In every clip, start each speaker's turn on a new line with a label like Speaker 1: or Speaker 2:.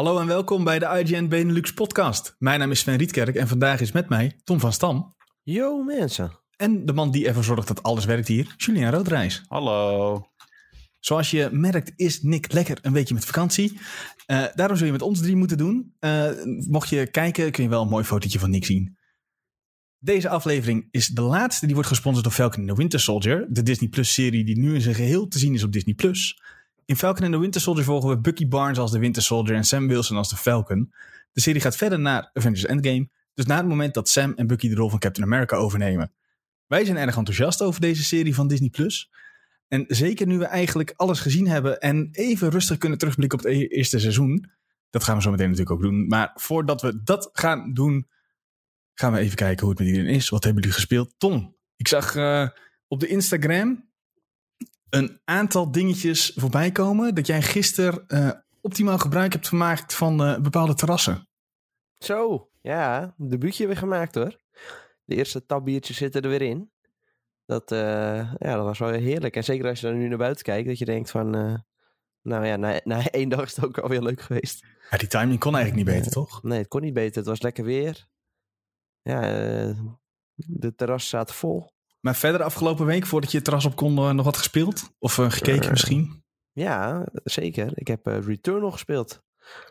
Speaker 1: Hallo en welkom bij de IGN Benelux podcast. Mijn naam is Sven Rietkerk en vandaag is met mij Tom van Stam.
Speaker 2: Yo mensen.
Speaker 1: En de man die ervoor zorgt dat alles werkt hier, Julian Roodrijs.
Speaker 3: Hallo.
Speaker 1: Zoals je merkt is Nick lekker een beetje met vakantie. Uh, daarom zul je met ons drie moeten doen. Uh, mocht je kijken kun je wel een mooi fotootje van Nick zien. Deze aflevering is de laatste. Die wordt gesponsord door Falcon and the Winter Soldier. De Disney Plus serie die nu in zijn geheel te zien is op Disney Plus. In Falcon and the Winter Soldier volgen we Bucky Barnes als de Winter Soldier en Sam Wilson als de Falcon. De serie gaat verder naar Avengers Endgame. Dus na het moment dat Sam en Bucky de rol van Captain America overnemen. Wij zijn erg enthousiast over deze serie van Disney Plus. En zeker nu we eigenlijk alles gezien hebben en even rustig kunnen terugblikken op het e- eerste seizoen. Dat gaan we zo meteen natuurlijk ook doen. Maar voordat we dat gaan doen, gaan we even kijken hoe het met iedereen is. Wat hebben jullie gespeeld? Tom, ik zag uh, op de Instagram een aantal dingetjes voorbij komen. Dat jij gisteren uh, optimaal gebruik hebt gemaakt van uh, bepaalde terrassen.
Speaker 2: Zo, ja, een debuutje weer gemaakt hoor. De eerste tabbiertjes zitten er weer in. Dat, uh, ja, dat was wel heerlijk. En zeker als je dan nu naar buiten kijkt, dat je denkt van... nou ja, na, na één dag is het ook alweer leuk geweest.
Speaker 1: Ja, die timing kon eigenlijk niet beter, toch?
Speaker 2: Nee, het kon niet beter. Het was lekker weer. Ja, de terras zaten vol.
Speaker 1: Maar verder afgelopen week, voordat je het terras op kon, uh, nog wat gespeeld? Of uh, gekeken uh, misschien?
Speaker 2: Ja, zeker. Ik heb Returnal gespeeld.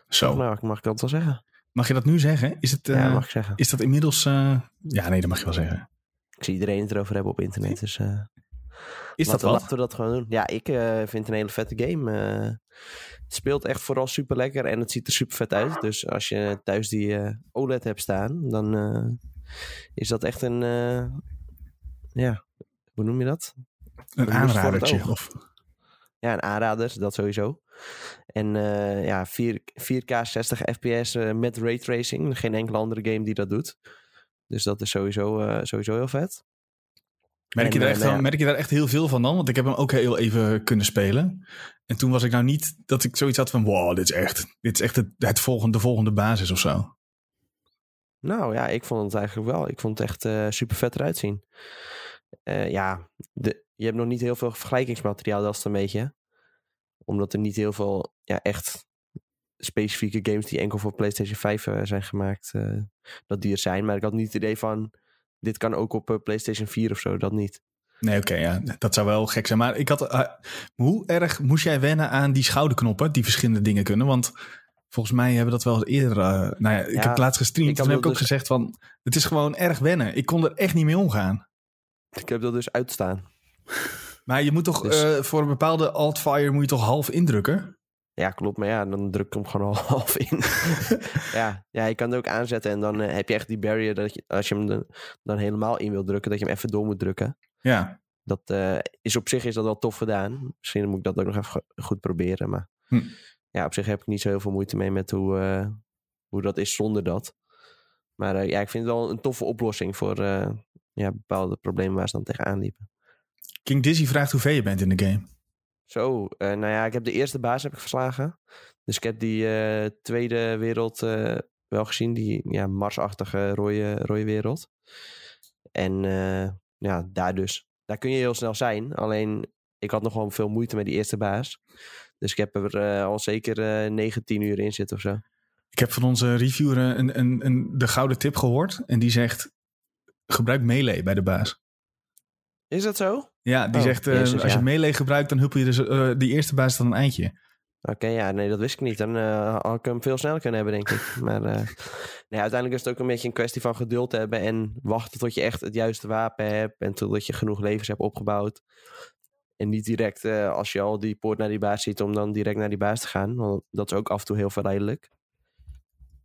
Speaker 1: Zo.
Speaker 2: Nou, mag ik dat wel zeggen.
Speaker 1: Mag je dat nu zeggen? Is het,
Speaker 2: ja, mag ik zeggen.
Speaker 1: Is dat inmiddels... Ja, nee, dat mag je wel zeggen.
Speaker 2: Ik zie iedereen het erover hebben op internet, dus...
Speaker 1: is dat wat?
Speaker 2: Laten we dat gewoon doen. Ja, ik vind het een hele vette game. het speelt echt vooral super lekker en het ziet er super vet uit. Dus als je thuis die OLED hebt staan, dan is dat echt een ja, hoe noem je dat?
Speaker 1: Een aanradertje. Of...
Speaker 2: Ja, een aanrader, dat sowieso. En uh, ja, 4, 4K 60 FPS uh, met raytracing. Geen enkele andere game die dat doet. Dus dat is sowieso, uh, sowieso heel vet.
Speaker 1: Merk je, en, daar echt, nou, merk je daar echt heel veel van dan? Want ik heb hem ook heel even kunnen spelen. En toen was ik nou niet dat ik zoiets had van... Wow, dit is echt, dit is echt het, het volgende, de volgende basis of zo.
Speaker 2: Nou ja, ik vond het eigenlijk wel. Ik vond het echt uh, super vet eruit zien. Uh, ja, de, je hebt nog niet heel veel vergelijkingsmateriaal, dat is een beetje. Omdat er niet heel veel ja, echt specifieke games die enkel voor PlayStation 5 uh, zijn gemaakt, dat die er zijn. Maar ik had niet het idee van, dit kan ook op PlayStation 4 of zo, dat niet.
Speaker 1: Nee, oké, ja, dat zou wel gek zijn. Maar ik had, hoe erg moest jij wennen aan die schouderknoppen die verschillende dingen kunnen? Want volgens mij hebben we dat wel eens eerder. Uh, nou ja, ik ja, heb laatst gestreamd. Toen heb ik ook dus... gezegd van, het is gewoon erg wennen. Ik kon er echt niet mee omgaan.
Speaker 2: Ik heb dat dus uitstaan.
Speaker 1: Maar je moet toch dus... uh, voor een bepaalde altfire moet je toch half indrukken?
Speaker 2: Ja, klopt. Maar ja, dan druk ik hem gewoon al half in. ja, ja, je kan het ook aanzetten en dan uh, heb je echt die barrier dat je, als je hem de, dan helemaal in wil drukken, dat je hem even door moet drukken.
Speaker 1: Ja.
Speaker 2: Dat is op zich is dat wel tof gedaan. Misschien moet ik dat ook nog even goed proberen. Maar
Speaker 1: hm.
Speaker 2: Ja, op zich heb ik niet zo heel veel moeite mee met hoe, uh, hoe dat is zonder dat. Maar uh, ja, ik vind het wel een toffe oplossing voor ja, bepaalde problemen waar ze dan tegenaan liepen.
Speaker 1: King Dizzy vraagt hoe ver je bent in de game.
Speaker 2: Zo, nou ja, ik heb de eerste baas heb ik verslagen. Dus ik heb die tweede wereld wel gezien. Die ja, Marsachtige rode, rode wereld. En ja, daar dus. Daar kun je heel snel zijn. Alleen, ik had nog wel veel moeite met die eerste baas. Dus ik heb er uh, al zeker uh, 9, 10 uur in zitten of zo.
Speaker 1: Ik heb van onze reviewer een, een, een, de gouden tip gehoord. En die zegt, gebruik melee bij de baas.
Speaker 2: Is dat zo?
Speaker 1: Ja, die
Speaker 2: oh,
Speaker 1: zegt, uh,
Speaker 2: jezus,
Speaker 1: als
Speaker 2: ja.
Speaker 1: je melee gebruikt, dan huppel je dus, die eerste baas dan een eindje.
Speaker 2: Oké, okay, ja, nee, dat wist ik niet. Dan uh, had ik hem veel sneller kunnen hebben, denk ik. Maar nee, uiteindelijk is het ook een beetje een kwestie van geduld hebben en wachten tot je echt het juiste wapen hebt en totdat je genoeg levens hebt opgebouwd. En niet direct uh, als je al die poort naar die baas ziet, om dan direct naar die baas te gaan. Want dat is ook af en toe heel verleidelijk.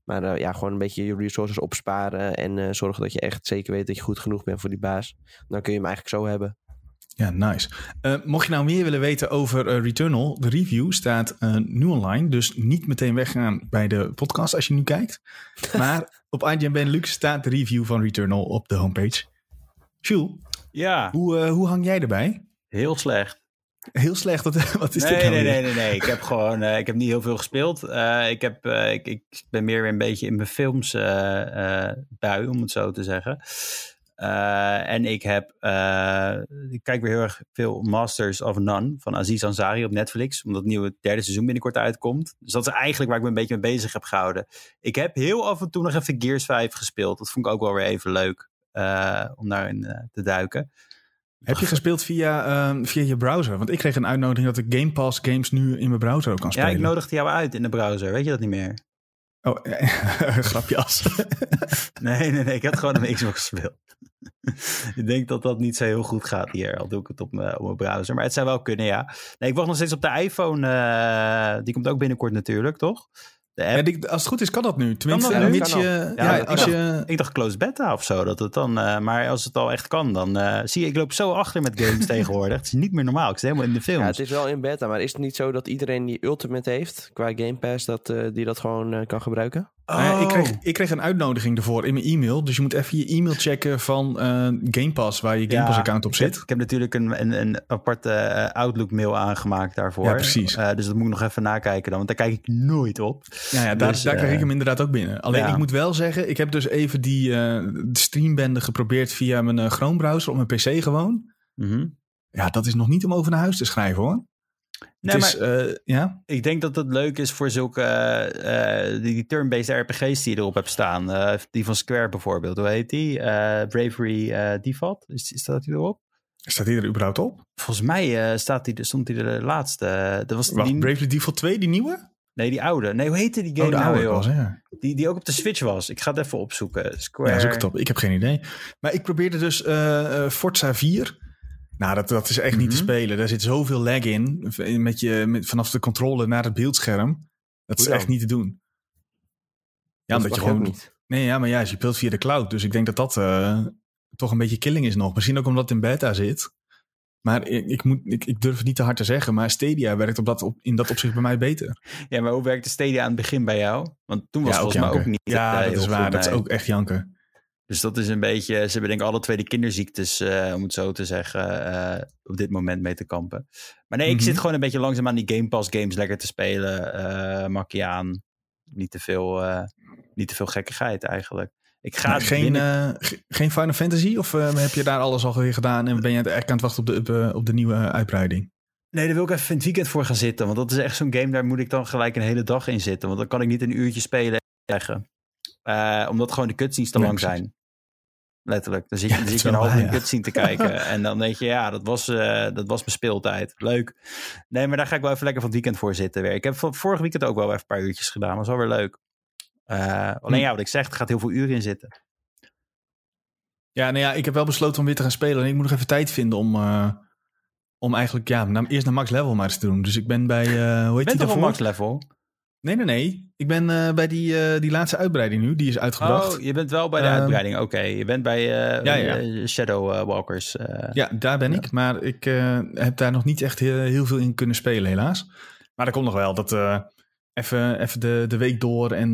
Speaker 2: Maar ja, gewoon een beetje je resources opsparen en zorgen dat je echt zeker weet dat je goed genoeg bent voor die baas. Dan kun je hem eigenlijk zo hebben.
Speaker 1: Ja, nice. Uh, mocht je nou meer willen weten over uh, Returnal, de review staat uh, nu online. Dus niet meteen weggaan bij de podcast als je nu kijkt. Maar op IGN Benelux staat de review van Returnal op de homepage. Jules,
Speaker 3: ja.
Speaker 1: hoe, hoe hang jij erbij?
Speaker 3: Heel slecht.
Speaker 1: Heel slecht? Wat, wat is
Speaker 3: nee,
Speaker 1: dit nou
Speaker 3: nee,
Speaker 1: weer?
Speaker 3: nee, nee, nee. Ik heb gewoon ik heb niet heel veel gespeeld. ik, heb, ik, ik ben meer een beetje in mijn films bui, om het zo te zeggen. Eh, en ik heb, eh, ik kijk weer heel erg veel Masters of None van Aziz Ansari op Netflix, omdat het nieuwe derde seizoen binnenkort uitkomt. Dus dat is eigenlijk waar ik me een beetje mee bezig heb gehouden. Ik heb heel af en toe nog even Gears 5 gespeeld. Dat vond ik ook wel weer even leuk om daarin te duiken.
Speaker 1: Heb je gespeeld via, ehm, via je browser? Want ik kreeg een uitnodiging dat ik Game Pass games nu in mijn browser ook kan spelen.
Speaker 3: Ja, ik nodigde jou uit in de browser. Weet je dat niet meer?
Speaker 1: Oh, grapje als.
Speaker 3: nee, nee, nee. Ik heb gewoon een Xbox gespeeld. ik denk dat dat niet zo heel goed gaat hier. Al doe ik het op mijn, op mijn browser. Maar het zou wel kunnen, ja. Nee, ik wacht nog steeds op de iPhone. Uh, die komt ook binnenkort natuurlijk, toch?
Speaker 1: Ja, als het goed is, kan dat nu. Tenminste, dat nu? je, ja, als
Speaker 3: ik,
Speaker 1: je...
Speaker 3: Dacht, ik dacht closed beta of zo. Dat het dan, uh, maar als het al echt kan, dan uh, zie je, ik loop zo achter met games tegenwoordig. Het is niet meer normaal. Ik zit helemaal in de film.
Speaker 2: Ja, het is wel in beta, maar is het niet zo dat iedereen die Ultimate heeft qua Game Pass, dat, uh, die dat gewoon kan gebruiken?
Speaker 1: Oh. ik, kreeg, ik kreeg een uitnodiging ervoor in mijn e-mail. Dus je moet even je e-mail checken van uh, Game Pass, waar je Game Pass account op zit.
Speaker 3: Ik, ik heb natuurlijk een, een, een aparte uh, Outlook mail aangemaakt daarvoor.
Speaker 1: Ja, precies.
Speaker 3: Uh, dus dat moet ik nog even nakijken dan, want daar kijk ik nooit op.
Speaker 1: Ja, ja daar, dus, daar krijg ik hem inderdaad ook binnen. Alleen ja. ik moet wel zeggen, ik heb dus even die de streambende geprobeerd via mijn Chrome browser op mijn PC gewoon.
Speaker 3: Mm -hmm.
Speaker 1: Ja, dat is nog niet om over naar huis te schrijven hoor.
Speaker 3: Nee,
Speaker 1: is,
Speaker 3: maar
Speaker 1: uh, ja?
Speaker 3: ik denk dat het leuk is voor zulke uh, die, die turn-based RPG's die je erop hebt staan. Uh, die van Square bijvoorbeeld. Hoe heet die? Bravery Default. Is, staat die erop?
Speaker 1: Staat die er überhaupt op?
Speaker 3: Volgens mij staat die, stond die de laatste. Dat was
Speaker 1: Wacht,
Speaker 3: die...
Speaker 1: Bravely Default 2, die nieuwe?
Speaker 3: Nee, die oude. Nee, hoe heette die game
Speaker 1: oh, de
Speaker 3: nou,
Speaker 1: was, ja.
Speaker 3: Die, die ook op de Switch was. Ik ga het even opzoeken. Square.
Speaker 1: Ja, zoek het op. Ik heb geen idee. Maar ik probeerde dus Forza 4... Nou, dat, dat is echt mm -hmm. niet te spelen. Daar zit zoveel lag in. Met je, met, vanaf de controle naar het beeldscherm. Dat is echt niet te doen. Ja,
Speaker 2: dat
Speaker 1: omdat je gewoon. Niet. Nee, ja, maar ja, je speelt via de cloud. Dus ik denk dat dat uh, toch een beetje killing is nog. Misschien ook omdat het in beta zit. Maar ik, ik, moet, ik, ik durf het niet te hard te zeggen. Maar Stadia werkt op dat, op, in dat opzicht bij mij beter.
Speaker 3: Ja, maar hoe werkte Stadia aan het begin bij jou? Want toen was
Speaker 1: ja,
Speaker 3: het volgens mij ook niet.
Speaker 1: Ja, dat is waar. Dat is ook echt janken.
Speaker 3: Dus dat is een beetje, ze hebben denk ik alle twee de kinderziektes, uh, om het zo te zeggen, uh, op dit moment mee te kampen. Maar nee, ik mm -hmm. zit gewoon een beetje langzaam aan die Game Pass games lekker te spelen. Uh, makkie aan. Niet te veel, niet te veel gekkigheid eigenlijk. Ik ga
Speaker 1: geen, binnen... geen Final Fantasy? Of heb je daar alles alweer gedaan en ben je echt aan het wachten op de, op de nieuwe uitbreiding?
Speaker 3: Nee, daar wil ik even in het weekend voor gaan zitten. Want dat is echt zo'n game, daar moet ik dan gelijk een hele dag in zitten. Want dan kan ik niet een uurtje spelen en zeggen. Uh, omdat gewoon de cutscenes te nee, lang precies. zijn. Letterlijk. Dan zit je, ja, dan zit je een half uur cutscene te kijken. en dan denk je, ja, dat was, uh, dat was mijn speeltijd. Leuk. Nee, maar daar ga ik wel even lekker van het weekend voor zitten weer. Ik heb vorig weekend ook wel even een paar uurtjes gedaan. Dat was wel weer leuk. Uh, alleen ja, wat ik zeg, er gaat heel veel uren in zitten.
Speaker 1: Ja, nou ja, ik heb wel besloten om weer te gaan spelen. En ik moet nog even tijd vinden om, uh, om eigenlijk, ja, naar, eerst naar max level maar eens te doen. Dus ik ben bij, hoe heet
Speaker 3: ben
Speaker 1: die
Speaker 3: toch max level?
Speaker 1: Nee, nee, nee. Ik ben uh, bij die, uh, die laatste uitbreiding nu. Die is uitgebracht.
Speaker 3: Oh, je bent wel bij de uh, uitbreiding. Oké, okay. je bent bij uh, ja, ja. Shadow Walkers.
Speaker 1: ja, daar ben ja. ik. Maar ik heb daar nog niet echt heel, heel, veel in kunnen spelen, helaas. Maar dat komt nog wel. Dat even, even de, de week door en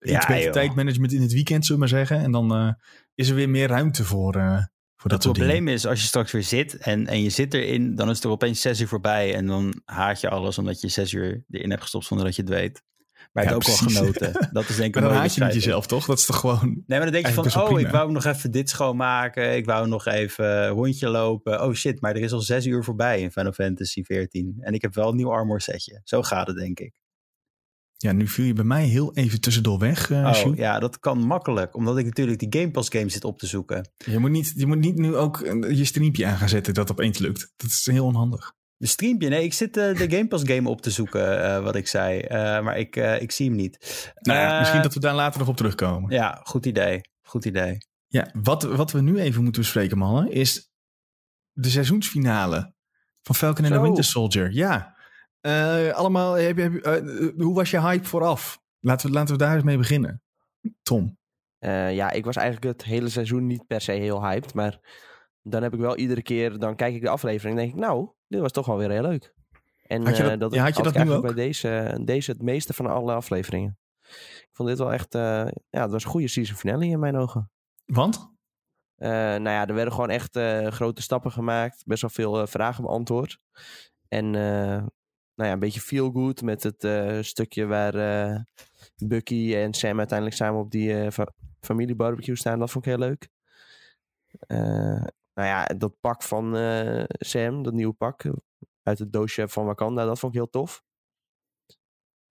Speaker 1: iets beter tijdmanagement in het weekend, zullen we maar zeggen. En dan is er weer meer ruimte voor, voor dat
Speaker 3: Het probleem is, als je straks weer zit en, en je zit erin, dan is er opeens zes uur voorbij en dan haat je alles omdat je zes uur erin hebt gestopt zonder dat je het weet. Maar je ja, hebt ook wel genoten. Dat is denk ik
Speaker 1: maar dan haat je niet jezelf, toch? Dat is toch gewoon...
Speaker 3: Nee, maar dan denk je van, oh, prima. ik wou nog even dit schoonmaken. Ik wou nog even rondje lopen. Oh shit, maar er is al zes uur voorbij in Final Fantasy 14. En ik heb wel een nieuw armor setje. Zo gaat het, denk ik.
Speaker 1: Ja, nu viel je bij mij heel even tussendoor weg. Uh,
Speaker 3: oh, ja, dat kan makkelijk. Omdat ik natuurlijk die Game Pass games zit op te zoeken.
Speaker 1: Je moet niet, je moet niet nu ook je streampje aan gaan zetten dat opeens lukt. Dat is heel onhandig.
Speaker 3: De streampje? Nee, ik zit uh, de Game Pass game op te zoeken, uh, wat ik zei. maar ik, ik zie hem niet.
Speaker 1: Nou ja, misschien dat we daar later nog op terugkomen.
Speaker 3: Ja, goed idee. Goed idee.
Speaker 1: Ja, wat, wat we nu even moeten bespreken, mannen, is de seizoensfinale van Falcon and the Winter Soldier. Ja, uh, allemaal, heb, heb, uh, hoe was je hype vooraf? Laten we, laten we daar eens mee beginnen. Tom.
Speaker 2: Uh, ja, ik was eigenlijk het hele seizoen niet per se heel hyped. Maar dan heb ik wel iedere keer, dan kijk ik de aflevering en denk ik, nou, dit was toch wel weer heel leuk. En
Speaker 1: had je dat,
Speaker 2: dat,
Speaker 1: ja, had je dat nu ook?
Speaker 2: bij deze, deze het meeste van alle afleveringen. Ik vond dit wel echt, ja, het was een goede season finale in mijn ogen.
Speaker 1: Want?
Speaker 2: nou ja, er werden gewoon echt grote stappen gemaakt. Best wel veel vragen beantwoord. En nou ja, een beetje feel good met het uh, stukje waar uh, Bucky en Sam uiteindelijk samen op die uh, fa familiebarbecue staan. Dat vond ik heel leuk. Eh, nou ja, dat pak van eh, Sam, dat nieuwe pak eh, uit het doosje van Wakanda, dat vond ik heel tof.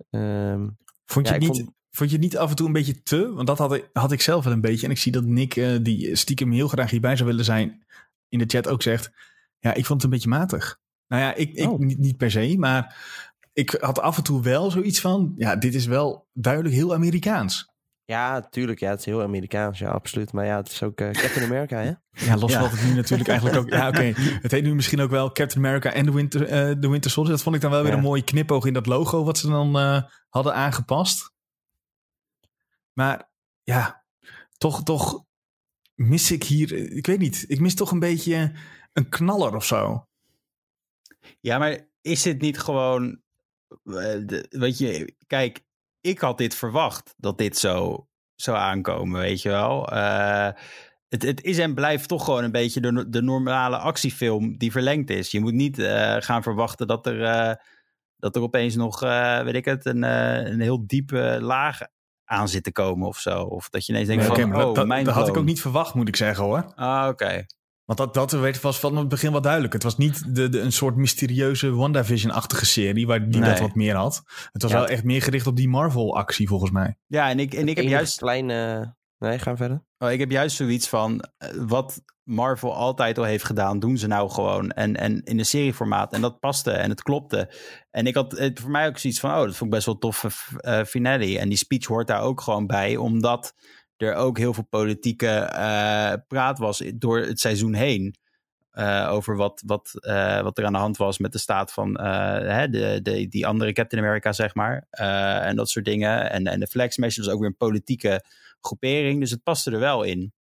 Speaker 2: Ehm,
Speaker 1: Vond je,
Speaker 2: Ja,
Speaker 1: niet,
Speaker 2: vond-
Speaker 1: vond je het niet af en toe een beetje te? Want dat had ik, had ik zelf wel een beetje. En ik zie dat Nick, eh, die stiekem heel graag hierbij zou willen zijn, in de chat ook zegt. Ja, ik vond het een beetje matig. Nou ja, ik, ik
Speaker 3: Oh.
Speaker 1: niet, niet per se, maar ik had af en toe wel zoiets van. Ja, dit is wel duidelijk heel Amerikaans.
Speaker 2: ja, tuurlijk, ja, het is heel Amerikaans, ja, absoluut. Maar ja, het is ook eh, Captain America, hè?
Speaker 1: Ja, los
Speaker 3: Ja.
Speaker 1: van dat het nu natuurlijk eigenlijk ook... Ja, oké. Het heet nu misschien ook wel Captain America en de Winter, eh, de Winter Soldier. Dat vond ik dan wel weer
Speaker 2: Ja.
Speaker 1: een mooie knipoog in dat logo... wat ze dan eh, hadden aangepast. Maar ja, toch, toch mis ik hier... Ik weet niet, ik mis toch een beetje een knaller of zo.
Speaker 3: Ja, maar is het niet gewoon. eh, Weet je, kijk, ik had dit verwacht dat dit zo zou aankomen, weet je wel. Eh, het, het is en blijft toch gewoon een beetje de, de normale actiefilm die verlengd is. Je moet niet eh, gaan verwachten dat er, dat er opeens nog, weet ik het, een, een heel diepe laag aan zit te komen of zo. Of dat je ineens denkt
Speaker 1: Nee,
Speaker 3: van, oh,
Speaker 1: dat,
Speaker 3: mijn
Speaker 1: dat had ik ook niet verwacht, moet ik zeggen hoor.
Speaker 3: Ah, oké.
Speaker 1: Want dat, dat weet- was van het begin wel duidelijk. Het was niet de, de, een soort mysterieuze WandaVision-achtige serie... waar die
Speaker 3: Nee.
Speaker 1: dat wat meer had. Het was
Speaker 2: Ja.
Speaker 1: wel echt meer gericht op die Marvel-actie volgens mij.
Speaker 3: Ja, en ik, en ik heb juist...
Speaker 2: kleine... Nee, gaan verder.
Speaker 3: Oh, ik heb juist zoiets van eh, wat Marvel altijd al heeft gedaan, doen ze nou gewoon. En, en in een serieformaat. En dat paste en het klopte. En ik had het voor mij ook zoiets van: oh, dat vond ik best wel toffe eh, finale. En die speech hoort daar ook gewoon bij, omdat er ook heel veel politieke eh, praat was door het seizoen heen. eh, over wat, wat, eh, wat er aan de hand was met de staat van hè, de, de, die andere Captain America, zeg maar. En dat soort dingen. En, en de Flag Smash was ook weer een politieke groepering. Dus het paste er wel in.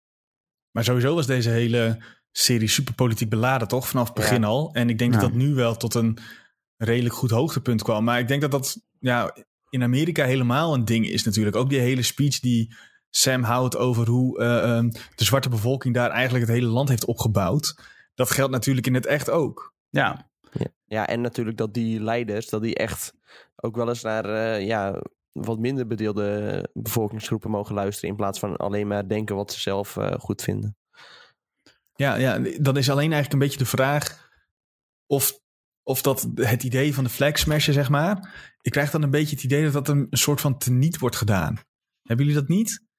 Speaker 1: Maar sowieso was deze hele serie super politiek beladen, toch? Vanaf het begin
Speaker 2: Ja.
Speaker 1: al. En ik denk
Speaker 3: Ja.
Speaker 1: dat dat nu wel tot een redelijk goed hoogtepunt kwam. Maar ik denk dat dat ja, in Amerika helemaal een ding is natuurlijk. Ook die hele speech die Sam houdt over hoe eh, ehm, de zwarte bevolking daar eigenlijk het hele land heeft opgebouwd. Dat geldt natuurlijk in het echt ook.
Speaker 3: Ja,
Speaker 2: Ja. ja, en natuurlijk dat die leiders, dat die echt ook wel eens naar eh, ja, wat minder bedeelde bevolkingsgroepen mogen luisteren. In plaats van alleen maar denken wat ze zelf eh, goed vinden.
Speaker 1: Ja, ja, dan is alleen eigenlijk een beetje de vraag of, of dat het idee van de flag smasher, zeg maar. Ik krijg dan een beetje het idee dat dat een, een soort van teniet wordt gedaan. Hebben jullie dat niet?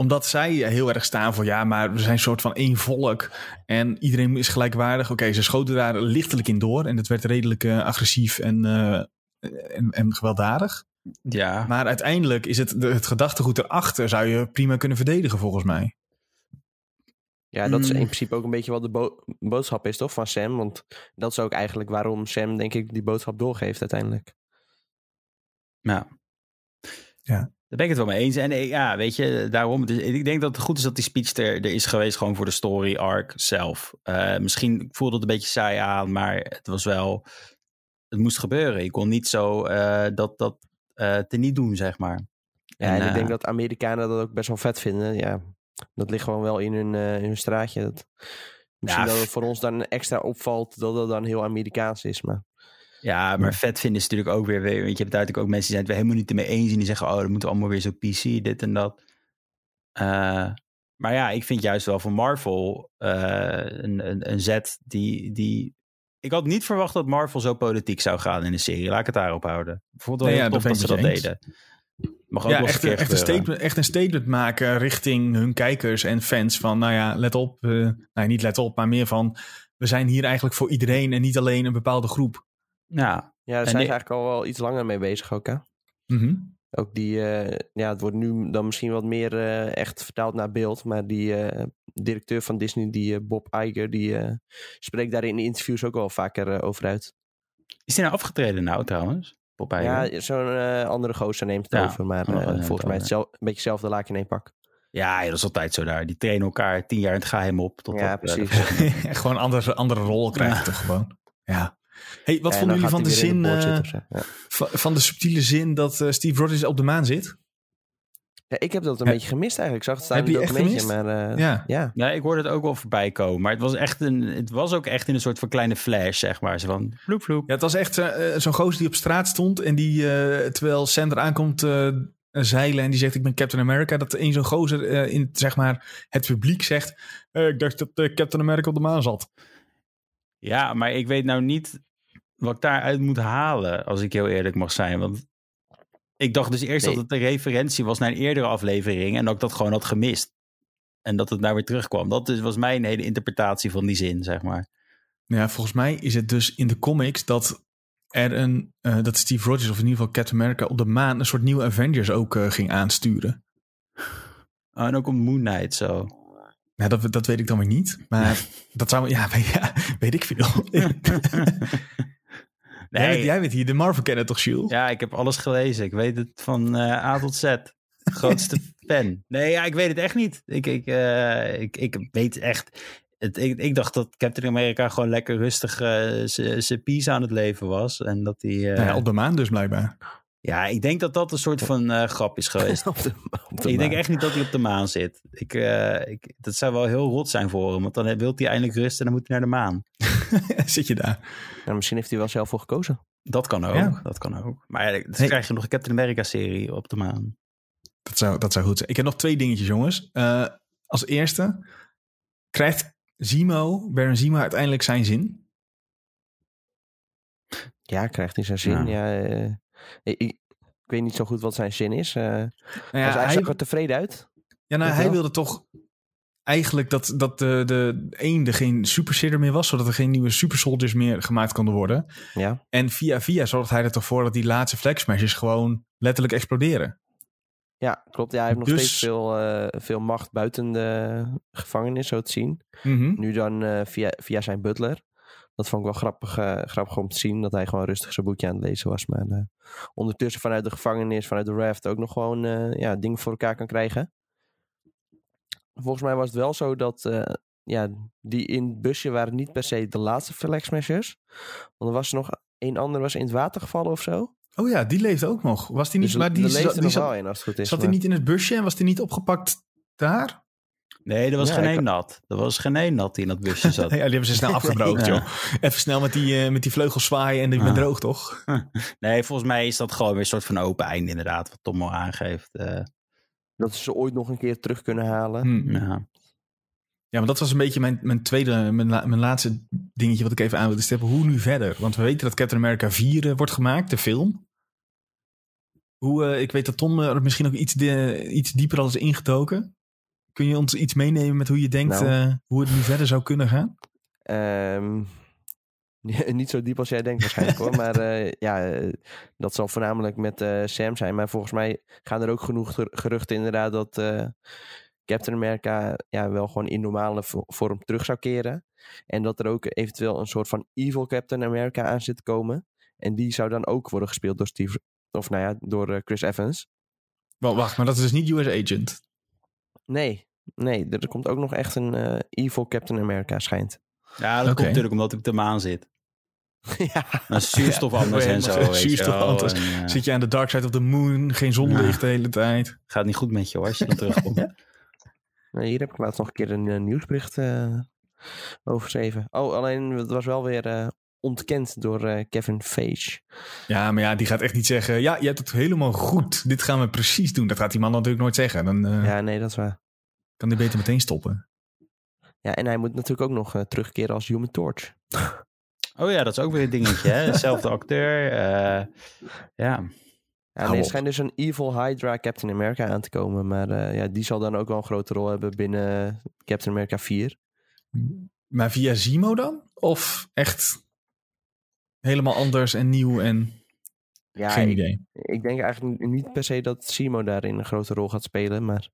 Speaker 1: Omdat zij heel erg staan voor ja, maar we zijn een soort van één volk en iedereen is gelijkwaardig. Oké, ze schoten daar lichtelijk in door en het werd redelijk eh, agressief en, eh, en, en gewelddadig.
Speaker 3: ja.
Speaker 1: Maar uiteindelijk is het, de, het gedachtegoed erachter zou je prima kunnen verdedigen volgens mij.
Speaker 2: Ja, dat is in
Speaker 3: Mm.
Speaker 2: principe ook een beetje wat de bo- boodschap is, toch, van Sam? Want dat is ook eigenlijk waarom Sam, denk ik, die boodschap doorgeeft uiteindelijk.
Speaker 3: ja.
Speaker 1: Ja.
Speaker 3: Daar ben ik het wel mee eens. En eh, ja, weet je, daarom. dus ik denk dat het goed is dat die speech er, er is geweest, gewoon voor de story arc zelf. Eh, misschien voelde het een beetje saai aan, maar het was wel. Het moest gebeuren. Ik kon niet zo eh, dat, dat te niet doen, zeg maar.
Speaker 2: Ja,
Speaker 3: En,
Speaker 2: en, ik denk dat Amerikanen dat ook best wel vet vinden. Ja, dat ligt gewoon wel in hun, in hun straatje. Dat, misschien
Speaker 3: Ja,
Speaker 2: dat het voor ons dan extra opvalt dat het dan heel Amerikaans is. Maar
Speaker 3: Ja, maar vet vinden is natuurlijk ook weer, want je hebt natuurlijk ook mensen die zijn het helemaal niet mee eens en die zeggen, oh, dat moeten we allemaal weer zo PC, dit en dat. Eh, maar ja, ik vind juist wel van Marvel eh, een, een, een zet die, die... Ik had niet verwacht dat Marvel zo politiek zou gaan in de serie. Laat ik het daarop houden. Het wel
Speaker 1: Nee, ja, dat
Speaker 3: ze dat deden. Mag ook
Speaker 1: ja, echt,
Speaker 3: een
Speaker 1: echt, een statement, echt een statement maken richting hun kijkers en fans. Van nou ja, let op. eh nou, niet let op, maar meer van... We zijn hier eigenlijk voor iedereen en niet alleen een bepaalde groep.
Speaker 3: Ja,
Speaker 2: ja, daar
Speaker 3: En
Speaker 2: zijn ze eigenlijk al wel iets langer mee bezig ook, hè?
Speaker 1: Mhm.
Speaker 2: Ook die, eh, ja, het wordt nu dan misschien wat meer eh, echt vertaald naar beeld. Maar die eh, directeur van Disney, die eh, Bob Iger, die eh, spreekt daar in de interviews ook wel vaker over uit.
Speaker 3: is die nou afgetreden nou trouwens? Popeye?
Speaker 2: Ja, zo'n eh, andere gozer neemt het
Speaker 3: Ja,
Speaker 2: over. Maar eh, volgens mij
Speaker 3: het
Speaker 2: een beetje hetzelfde laakje in één pak.
Speaker 3: ja, ja, dat is altijd zo daar. Die trainen elkaar tien jaar in het geheim op. Tot
Speaker 2: Ja,
Speaker 3: dat,
Speaker 2: precies.
Speaker 1: gewoon een andere, andere rol krijg je
Speaker 3: Ja.
Speaker 1: toch gewoon. Ja. Hey, wat
Speaker 2: En
Speaker 1: vonden jullie van de zin, eh.
Speaker 2: Ja.
Speaker 1: van, de subtiele zin dat eh, Steve Rogers op de maan zit?
Speaker 2: Ja, ik heb dat een beetje gemist eigenlijk. Ik zag het staan
Speaker 1: Heb
Speaker 2: in
Speaker 1: je
Speaker 2: het
Speaker 1: echt
Speaker 2: documentje,
Speaker 1: gemist?
Speaker 2: maar eh,
Speaker 1: Ja.
Speaker 2: ja.
Speaker 3: Ja, ik hoorde het ook wel voorbij komen. Maar het was, echt een, het was ook echt in een soort van kleine flash, zeg maar. Zo van vloep, vloep.
Speaker 1: Ja, het was echt zo'n gozer die op straat stond en die, eh, terwijl Sander aankomt, eh, eh, zeilen en die zegt ik ben Captain America. Dat een zo'n gozer eh, in zeg maar, het publiek zegt eh, ik dacht dat Captain America op de maan zat.
Speaker 3: Ja, maar ik weet nou niet wat ik daaruit moet halen, als ik heel eerlijk mag zijn. Want ik dacht dus eerst
Speaker 2: Nee.
Speaker 3: dat het een referentie was naar een eerdere aflevering en dat ik dat gewoon had gemist. En dat het nou weer terugkwam. Dat dus was mijn hele interpretatie van die zin, zeg maar.
Speaker 1: Ja, volgens mij is het dus in de comics dat er een, eh, dat Steve Rogers of in ieder geval Captain America op de maan een soort nieuwe Avengers ook eh, ging aansturen.
Speaker 3: Oh, en ook om Moon Knight zo.
Speaker 1: Nou, dat, dat weet ik dan weer niet. Maar dat zou, ja, maar ja weet ik veel. Jij,
Speaker 3: Nee,
Speaker 1: jij weet hier de Marvel kennen toch, Jules?
Speaker 3: ja, ik heb alles gelezen. Ik weet het van eh, A tot Z. Grootste fan. Nee, ja, ik weet het echt niet. Ik, ik, eh, ik, ik weet echt. Het, ik, ik dacht dat Captain America gewoon lekker rustig eh, zijn piece aan het leven was. En dat hij.
Speaker 1: Nou ja, op de maan dus blijkbaar.
Speaker 3: Ja, ik denk dat dat een soort van eh, grap is geweest.
Speaker 2: op de, op de
Speaker 3: ik denk echt niet dat hij op de maan zit. Ik, eh, ik, dat zou wel heel rot zijn voor hem. Want dan wil hij eindelijk rust en dan moet hij naar de maan.
Speaker 1: Zit je daar?
Speaker 2: Ja, misschien heeft hij wel zelf voor gekozen.
Speaker 3: Dat kan ook.
Speaker 1: Ja.
Speaker 3: Dat kan ook. Maar ja, dan
Speaker 1: Hey.
Speaker 3: krijg je nog een Captain America serie op de maan.
Speaker 1: Dat zou, dat zou goed zijn. Ik heb nog twee dingetjes, jongens. Eh, als eerste, krijgt Zemo, Baron Zemo uiteindelijk zijn zin?
Speaker 2: Ja, krijgt hij zijn zin.
Speaker 3: Ja.
Speaker 2: Ja. eh, ik, weet niet zo goed wat zijn zin is.
Speaker 1: Nou
Speaker 2: hij,
Speaker 1: ja,
Speaker 2: hij
Speaker 1: hij,
Speaker 2: zag er tevreden uit.
Speaker 1: ja, nou, hij
Speaker 2: wel?
Speaker 1: wilde toch eigenlijk dat, dat de, de eende geen super serum meer was, zodat er geen nieuwe super soldiers meer gemaakt konden worden.
Speaker 2: Ja.
Speaker 1: En via via zorgt hij er toch voor dat die laatste flag smashes gewoon letterlijk exploderen.
Speaker 2: ja, klopt. Ja, hij heeft nog
Speaker 1: Dus-
Speaker 2: steeds veel, eh, veel macht buiten de gevangenis, zo te zien.
Speaker 1: Mhm.
Speaker 2: Nu dan eh, via, via zijn butler. Dat vond ik wel grappig, eh, grappig om te zien. Dat hij gewoon rustig zijn boekje aan het lezen was. Maar eh, ondertussen vanuit de gevangenis, vanuit de raft ook nog gewoon eh, ja, dingen voor elkaar kan krijgen. Volgens mij was het wel zo dat ja, die in het busje waren niet per se de laatste flag smashers. Want er was nog een ander was in het water gevallen of zo.
Speaker 1: Oh ja, die leefde ook nog. Was die niet,
Speaker 2: Dus
Speaker 1: maar die,
Speaker 2: leefde
Speaker 1: zat, die
Speaker 2: nog
Speaker 1: zat,
Speaker 2: wel in als het goed is.
Speaker 1: zat hij niet in het busje en was die niet opgepakt daar?
Speaker 3: Nee, er was
Speaker 2: Ja,
Speaker 3: geen één nat. Er was geen één nat die in dat busje zat.
Speaker 1: Ja, die hebben ze snel afgebroken,
Speaker 3: Ja.
Speaker 1: joh. Even snel met die, eh, met die vleugels zwaaien en ik ben
Speaker 3: Ja.
Speaker 1: droog, toch?
Speaker 3: Nee, volgens mij is dat gewoon weer een soort van open einde inderdaad. Wat Tom al aangeeft. eh,
Speaker 2: Dat ze ze ooit nog een keer terug kunnen halen.
Speaker 1: Hm.
Speaker 3: ja.
Speaker 1: Ja, maar dat was een beetje mijn, mijn tweede, mijn, la- mijn laatste dingetje wat ik even aan wilde stippen. Hoe nu verder? Want we weten dat Captain America 4 eh, wordt gemaakt, de film. Hoe, eh, ik weet dat Tom er misschien ook iets, de, iets dieper al is ingetoken. Kun je ons iets meenemen met hoe je denkt
Speaker 2: Nou.
Speaker 1: eh, hoe het nu verder zou kunnen gaan?
Speaker 2: Ehm, niet zo diep als jij denkt waarschijnlijk hoor. Maar eh, ja, eh, dat zal voornamelijk met Sam zijn. Maar volgens mij gaan er ook genoeg ger- geruchten inderdaad dat Captain America ja, wel gewoon in normale vo- vorm terug zou keren. En dat er ook eventueel een soort van evil Captain America aan zit te komen. En die zou dan ook worden gespeeld door Steve, of nou ja, door Chris Evans.
Speaker 1: Wacht, maar dat is dus niet US Agent.
Speaker 2: Nee, nee, er komt ook nog echt een eh, evil Captain America schijnt.
Speaker 3: ja, dat komt natuurlijk omdat hij op de maan zit.
Speaker 2: ja,
Speaker 3: Maar zuurstof anders
Speaker 1: Ja,
Speaker 3: en zo.
Speaker 1: zuurstof anders.
Speaker 3: En,
Speaker 1: Zit je aan de dark side of the moon, geen zonlicht de hele tijd.
Speaker 3: Gaat niet goed met je hoor, als je dan terugkomt.
Speaker 2: Nou, hier heb ik laatst nog een keer een eh, nieuwsbericht eh, over geschreven. Oh, alleen het was wel weer eh, ontkend door eh, Kevin Feige.
Speaker 1: Ja, maar ja, die gaat echt niet zeggen... Ja, je hebt het helemaal goed. Dit gaan we precies doen. Dat gaat die man natuurlijk nooit zeggen. Dan eh,
Speaker 2: Ja, nee, dat is waar.
Speaker 1: Kan hij beter meteen stoppen.
Speaker 2: Ja, en hij moet natuurlijk ook nog eh, terugkeren als Human Torch.
Speaker 3: Oh ja, dat is ook weer een dingetje. Hè? Zelfde acteur. eh, ja.
Speaker 2: Ja, nee, er schijnt dus een Evil Hydra Captain America aan te komen. Maar eh, ja, die zal dan ook wel een grote rol hebben binnen Captain America 4.
Speaker 1: Maar via Zimo dan? Of echt helemaal anders en nieuw en
Speaker 2: Ja,
Speaker 1: geen
Speaker 2: ik,
Speaker 1: idee?
Speaker 2: ik denk eigenlijk niet per se dat Simo daarin een grote rol gaat spelen. Maar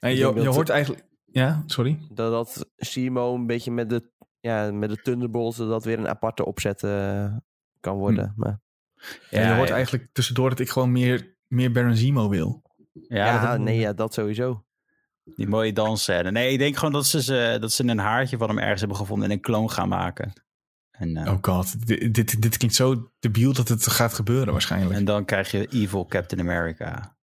Speaker 1: Nee,
Speaker 2: ik
Speaker 1: je, je
Speaker 2: dat-
Speaker 1: hoort eigenlijk... Ja, sorry.
Speaker 2: dat, dat Simo een beetje met de, ja, met de Thunderbolts... dat dat weer een aparte opzet eh, kan worden. Maar
Speaker 1: Ja,
Speaker 3: Ja,
Speaker 1: je hoort
Speaker 3: ja.
Speaker 1: eigenlijk tussendoor dat ik gewoon meer, meer Baron Zemo wil.
Speaker 3: Ja,
Speaker 2: ja,
Speaker 3: dat-
Speaker 2: nee, ja, dat sowieso.
Speaker 3: die mooie dansscène. Nee, ik denk gewoon dat ze, ze, dat ze een haartje van hem ergens hebben gevonden en een kloon gaan maken. En, eh,
Speaker 1: Oh god, dit, dit, dit klinkt zo debiel dat het gaat gebeuren waarschijnlijk.
Speaker 3: en dan krijg je Evil Captain America.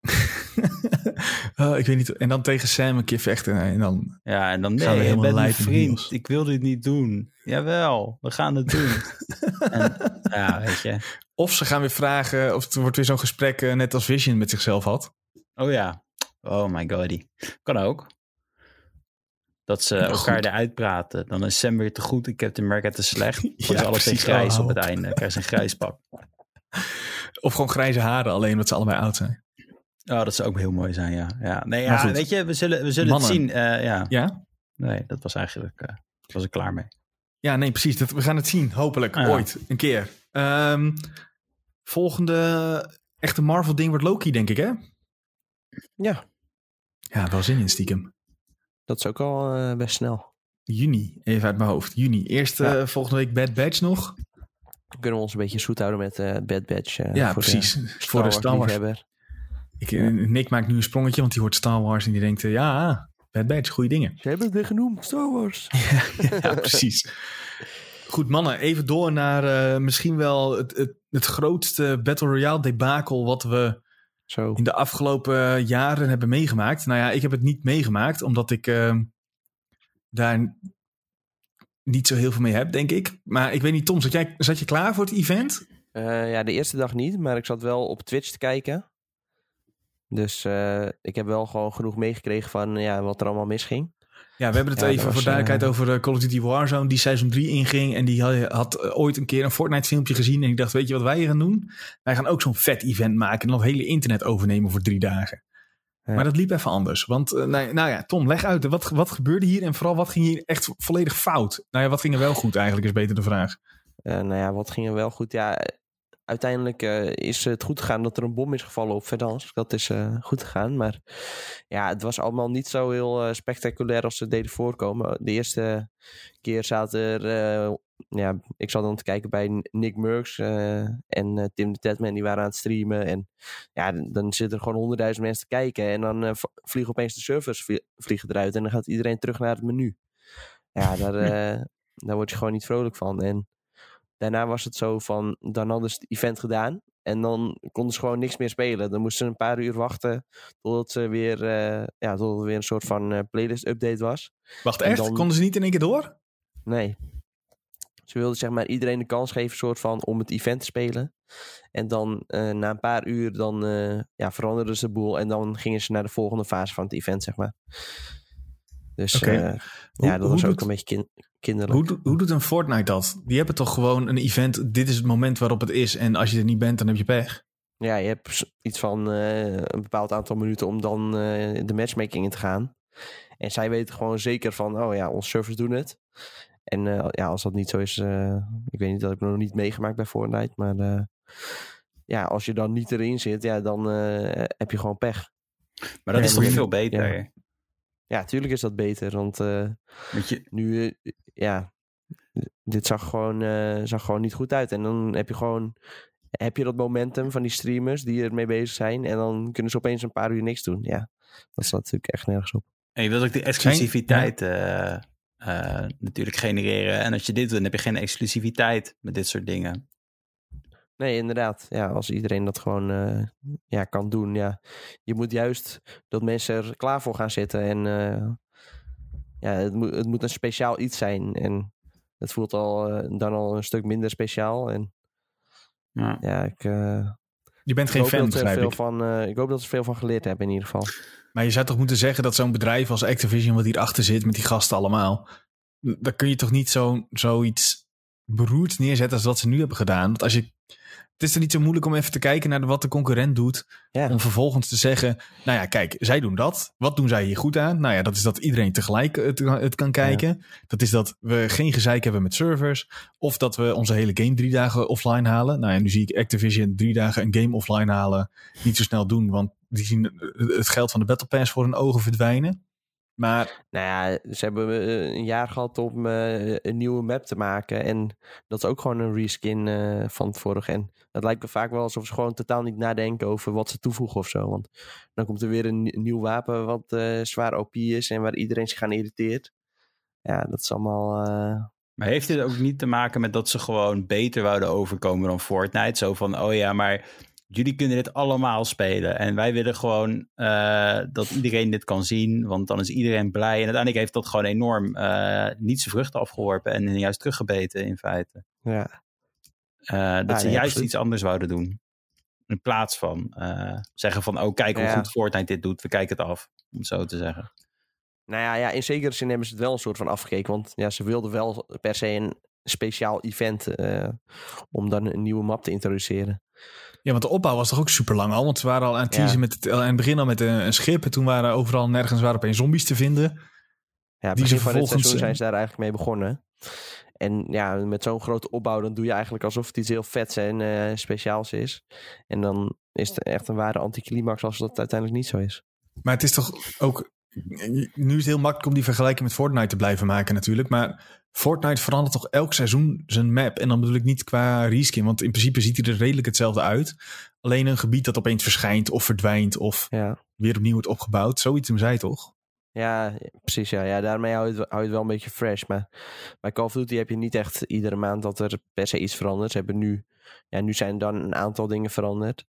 Speaker 1: Oh, ik weet niet. En dan tegen Sam een keer vechten. En dan,
Speaker 3: Ja, en dan nee, je bent mijn vriend. Ik wil dit niet doen. Jawel, we gaan het doen. en, ja, weet je.
Speaker 1: of ze gaan weer vragen, of het wordt weer zo'n gesprek eh, net als Vision met zichzelf had.
Speaker 3: Oh ja. Oh my god. Kan ook. Dat ze
Speaker 1: Ja,
Speaker 3: elkaar
Speaker 1: goed.
Speaker 3: eruit praten. Dan is Sam weer te goed en Captain America te slecht. Dan
Speaker 1: Ja,
Speaker 3: is alles in grijs
Speaker 1: Oh,
Speaker 3: op het einde. Dan krijg je een grijs pak.
Speaker 1: Of gewoon grijze haren, alleen omdat ze allebei oud zijn.
Speaker 3: Oh, dat zou ook heel mooi zijn, ja. ja. Nee, ja,
Speaker 1: goed.
Speaker 3: weet je, we zullen, we zullen
Speaker 1: Mannen.
Speaker 3: het zien. Eh, ja.
Speaker 1: Ja?
Speaker 3: Nee, dat was eigenlijk... eh was ik klaar mee.
Speaker 1: Ja, nee, precies. Dat, we gaan het zien, hopelijk.
Speaker 3: Ja.
Speaker 1: Ooit, een keer. Ehm, volgende echte Marvel-ding wordt Loki, denk ik, hè?
Speaker 2: Ja,
Speaker 1: Ja, wel zin in, stiekem.
Speaker 2: Dat is ook al eh, best snel.
Speaker 1: Juni, even uit mijn hoofd. Juni. Eerst eh, volgende week Bad Batch nog.
Speaker 2: Dan kunnen we ons een beetje zoet houden met eh Bad Batch. eh,
Speaker 1: ja,
Speaker 2: voor
Speaker 1: precies. Voor de Star Wars. Ik, Nick maakt nu een sprongetje, want die hoort Star Wars en die denkt, ja, Bad Batch, goede dingen.
Speaker 2: Ze hebben het weer genoemd, Star Wars.
Speaker 1: ja, precies. Goed, mannen, even door naar misschien wel het, het, het grootste Battle Royale debakel wat we
Speaker 2: Zo.
Speaker 1: in de afgelopen jaren hebben meegemaakt. Nou ja, ik heb het niet meegemaakt, omdat ik eh, daar niet zo heel veel mee heb, denk ik. Maar ik weet niet, Tom, zat, jij, zat je klaar voor het event?
Speaker 2: Eh, ja, de eerste dag niet, maar ik zat wel op Twitch te kijken. Dus eh, ik heb wel gewoon genoeg meegekregen van ja, wat er allemaal misging.
Speaker 1: Ja, we hebben het
Speaker 2: Ja,
Speaker 1: even voor duidelijkheid
Speaker 2: eh,
Speaker 1: over eh, Call of Duty Warzone, die seizoen 3 inging. En die had, had ooit een keer een Fortnite filmpje gezien. En ik dacht, weet je wat wij gaan doen? Wij gaan ook zo'n vet event maken en dan het hele internet overnemen voor drie dagen.
Speaker 2: Ja.
Speaker 1: Maar dat liep even anders. Want, eh, nou, nou ja, Tom, leg uit. Wat, wat gebeurde hier en vooral wat ging hier echt volledig fout? Nou ja, wat ging er wel goed eigenlijk, is beter de vraag.
Speaker 2: Nou ja, wat ging er wel goed? Ja, uiteindelijk eh, is het goed gegaan dat er een bom is gevallen op Verdans. Dat is eh, goed gegaan. Maar ja, het was allemaal niet zo heel eh, spectaculair als ze deden voorkomen. De eerste keer zaten er... ja, ik zat dan te kijken bij Nick Murks en Tim de Tedman. Die waren aan het streamen. En ja, dan zitten er gewoon honderdduizend mensen te kijken. En dan vliegen opeens de servers vlie- vliegen eruit. En dan gaat iedereen terug naar het menu. Ja, daar, daar word je gewoon niet vrolijk van. En daarna was het zo van, dan hadden ze het event gedaan. En dan konden ze gewoon niks meer spelen. Dan moesten ze een paar uur wachten totdat, ze weer, eh, ja, er weer een soort van eh, playlist update was.
Speaker 1: Wacht,
Speaker 2: En
Speaker 1: echt?
Speaker 2: dan-
Speaker 1: Konden ze niet in één keer door?
Speaker 2: Nee. Ze wilden zeg maar iedereen de kans geven soort van om het event te spelen. En dan eh, na een paar uur dan ja, veranderden ze de boel. En dan gingen ze naar de volgende fase van het event, zeg maar. Dus eh, ja,
Speaker 1: Hoe-
Speaker 2: dat was
Speaker 1: hoe
Speaker 2: ook
Speaker 1: doet-
Speaker 2: een beetje kin- kinderlijk.
Speaker 1: Hoe, hoe doet een Fortnite dat? Die hebben toch gewoon een event. Dit is het moment waarop het is. En als je er niet bent, dan heb je pech.
Speaker 2: Ja, je hebt iets van eh, een bepaald aantal minuten om dan eh, de matchmaking in te gaan. En zij weten gewoon zeker van, oh ja, onze servers doen het. En eh, ja, als dat niet zo is, eh, ik weet niet, dat heb ik nog niet meegemaakt bij Fortnite. Maar eh, ja, als je dan niet erin zit, ja, dan eh, heb je gewoon pech.
Speaker 3: Maar dat is toch veel beter?
Speaker 2: ja. Ja, tuurlijk is dat beter, want eh,
Speaker 3: Want je,
Speaker 2: nu, eh, ja, dit zag gewoon, eh, zag gewoon niet goed uit. En dan heb je gewoon, heb je dat momentum van die streamers die ermee bezig zijn. En dan kunnen ze opeens een paar uur niks doen. Ja, dat staat natuurlijk echt nergens op.
Speaker 3: en je wilt ook de exclusiviteit eh, eh, natuurlijk genereren. En als je dit doet, dan heb je geen exclusiviteit met dit soort dingen.
Speaker 2: Nee, inderdaad. Ja, als iedereen dat gewoon eh, ja, kan doen. Ja. Je moet juist dat mensen er klaar voor gaan zitten. En eh, ja, het, moet het moet een speciaal iets zijn. En het voelt al, eh, dan al een stuk minder speciaal. En
Speaker 3: Ja.
Speaker 2: ja, ik,
Speaker 1: Je bent geen fan, begrijp
Speaker 2: veel
Speaker 1: ik.
Speaker 2: van. ik hoop dat ze veel van geleerd hebben in ieder geval.
Speaker 1: Maar je zou toch moeten zeggen dat zo'n bedrijf als Activision, wat hierachter zit met die gasten allemaal, dan kun je toch niet zo, zoiets beroerds neerzetten als wat ze nu hebben gedaan. Want als je, het is er niet zo moeilijk om even te kijken naar wat de concurrent doet,
Speaker 2: Ja.
Speaker 1: om vervolgens te zeggen, nou ja, kijk, zij doen dat. Wat doen zij hier goed aan? Nou ja, dat is dat iedereen tegelijk het, het kan kijken. Dat is dat we geen gezeik hebben met servers. Of dat we onze hele game drie dagen offline halen. Nou ja, nu zie ik Activision drie dagen een game offline halen niet zo snel doen, want die zien het geld van de Battle Pass voor hun ogen verdwijnen. Maar
Speaker 2: Nou ja, ze hebben eh, een jaar gehad om eh, een nieuwe map te maken. En dat is ook gewoon een reskin eh, van het vorige. En het lijkt me vaak wel alsof ze gewoon totaal niet nadenken over wat ze toevoegen of zo. Want dan komt er weer een nie- nieuw wapen wat zwaar OP is en waar iedereen zich aan irriteert. Ja, dat is allemaal...
Speaker 3: Maar heeft dit ook niet te maken met dat ze gewoon beter wouden overkomen dan Fortnite? Zo van, oh ja, maar jullie kunnen dit allemaal spelen. En wij willen gewoon eh, dat iedereen dit kan zien, want dan is iedereen blij. En uiteindelijk heeft dat gewoon enorm eh, niet zijn vruchten afgeworpen en juist teruggebeten in feite.
Speaker 2: ja.
Speaker 3: Eh, dat
Speaker 2: Ja,
Speaker 3: ze
Speaker 2: nee,
Speaker 3: juist
Speaker 2: absoluut.
Speaker 3: iets anders wouden doen. In plaats van zeggen van, oh kijk hoe
Speaker 2: Ja.
Speaker 3: goed Fortnite dit doet. We kijken het af, om het zo te zeggen.
Speaker 2: Nou ja, ja, in zekere zin hebben ze het wel een soort van afgekeken. Want ja, ze wilden wel per se een speciaal event om dan een nieuwe map te introduceren.
Speaker 1: Ja, want de opbouw was toch ook super lang al. Want ze waren al aan het teasen
Speaker 2: Ja.
Speaker 1: met het, aan het begin al met een, een schip. En toen waren overal nergens waren opeens zombies te vinden.
Speaker 2: Ja,
Speaker 1: Die ze vervolgens, eh,
Speaker 2: zijn ze daar eigenlijk mee begonnen. En ja, met zo'n grote opbouw, dan doe je eigenlijk alsof het iets heel vets en eh, speciaals is. En dan is het echt een ware anticlimax als dat uiteindelijk niet zo is.
Speaker 1: Maar het is toch ook... Nu is het heel makkelijk om die vergelijking met Fortnite te blijven maken natuurlijk. Maar Fortnite verandert toch elk seizoen zijn map. En dan bedoel ik niet qua reskin. Want in principe ziet hij er redelijk hetzelfde uit. Alleen een gebied dat opeens verschijnt of verdwijnt. Of
Speaker 2: Ja,
Speaker 1: weer opnieuw wordt opgebouwd. Zoiets doen zij toch?
Speaker 2: ja precies. Ja. Ja, daarmee hou je, het, hou je het wel een beetje fresh. Maar bij Call of Duty heb je niet echt iedere maand dat er per se iets verandert. Ze hebben nu, ja, nu zijn dan een aantal dingen veranderd.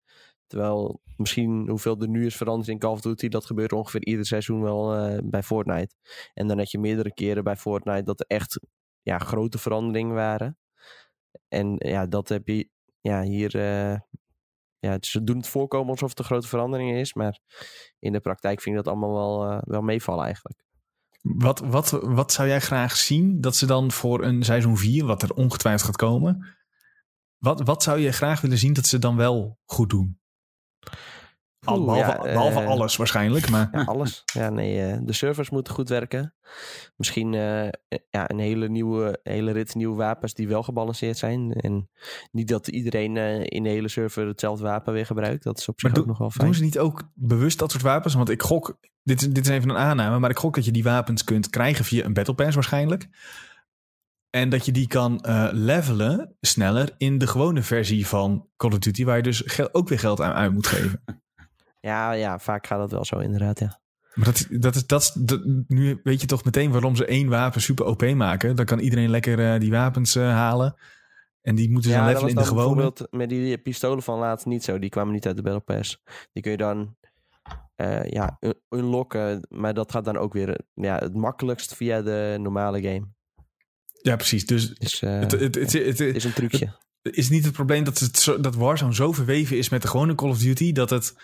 Speaker 2: Terwijl misschien hoeveel er nu is veranderd in Call of Duty, dat gebeurt ongeveer ieder seizoen wel eh, bij Fortnite. En dan had je meerdere keren bij Fortnite dat er echt ja, grote veranderingen waren. En ja, dat heb je ja, hier. eh, ja, ze doen het voorkomen alsof het een grote verandering is. Maar in de praktijk vind ik dat allemaal wel, eh, wel meevallen eigenlijk.
Speaker 1: Wat, wat, wat zou jij graag zien dat ze dan voor een seizoen 4, wat er ongetwijfeld gaat komen. Wat, wat zou je graag willen zien dat ze dan wel goed doen? Al,
Speaker 2: Oeh,
Speaker 1: behalve,
Speaker 2: ja,
Speaker 1: behalve
Speaker 2: eh,
Speaker 1: alles waarschijnlijk. Maar
Speaker 2: Ja, alles. Ja, nee, eh, de servers moeten goed werken. Misschien eh, ja, een hele nieuwe, hele rit nieuwe wapens die wel gebalanceerd zijn. En niet dat iedereen in de hele server hetzelfde wapen weer gebruikt. Dat is op zich
Speaker 1: Maar
Speaker 2: ook nog wel fijn.
Speaker 1: doen ze niet ook bewust dat soort wapens? Want ik gok, dit, is- dit is even een aanname, maar ik gok dat je die wapens kunt krijgen via een Battle Pass waarschijnlijk. En dat je die kan levelen sneller in de gewone versie van Call of Duty, waar je dus ook weer geld aan uit moet geven.
Speaker 2: Ja, ja, vaak gaat dat wel zo inderdaad, ja.
Speaker 1: Maar dat, dat is, dat, is- dat- nu weet je toch meteen waarom ze één wapen super OP maken. Dan kan iedereen lekker eh, die wapens eh, halen. En die moeten ze dan
Speaker 2: ja,
Speaker 1: levelen in de gewone.
Speaker 2: bijvoorbeeld met die pistolen van laatst niet zo. Die kwamen niet uit de Battle Pass. Die kun je dan eh, ja, un- unlocken. Maar dat gaat dan ook weer ja, het makkelijkst via de normale game.
Speaker 1: Ja, precies. Dus
Speaker 2: Dus
Speaker 1: het, het, het, het, het-
Speaker 2: het is een trucje.
Speaker 1: is niet het probleem dat, het zo, dat Warzone zo verweven is met de gewone Call of Duty. Dat het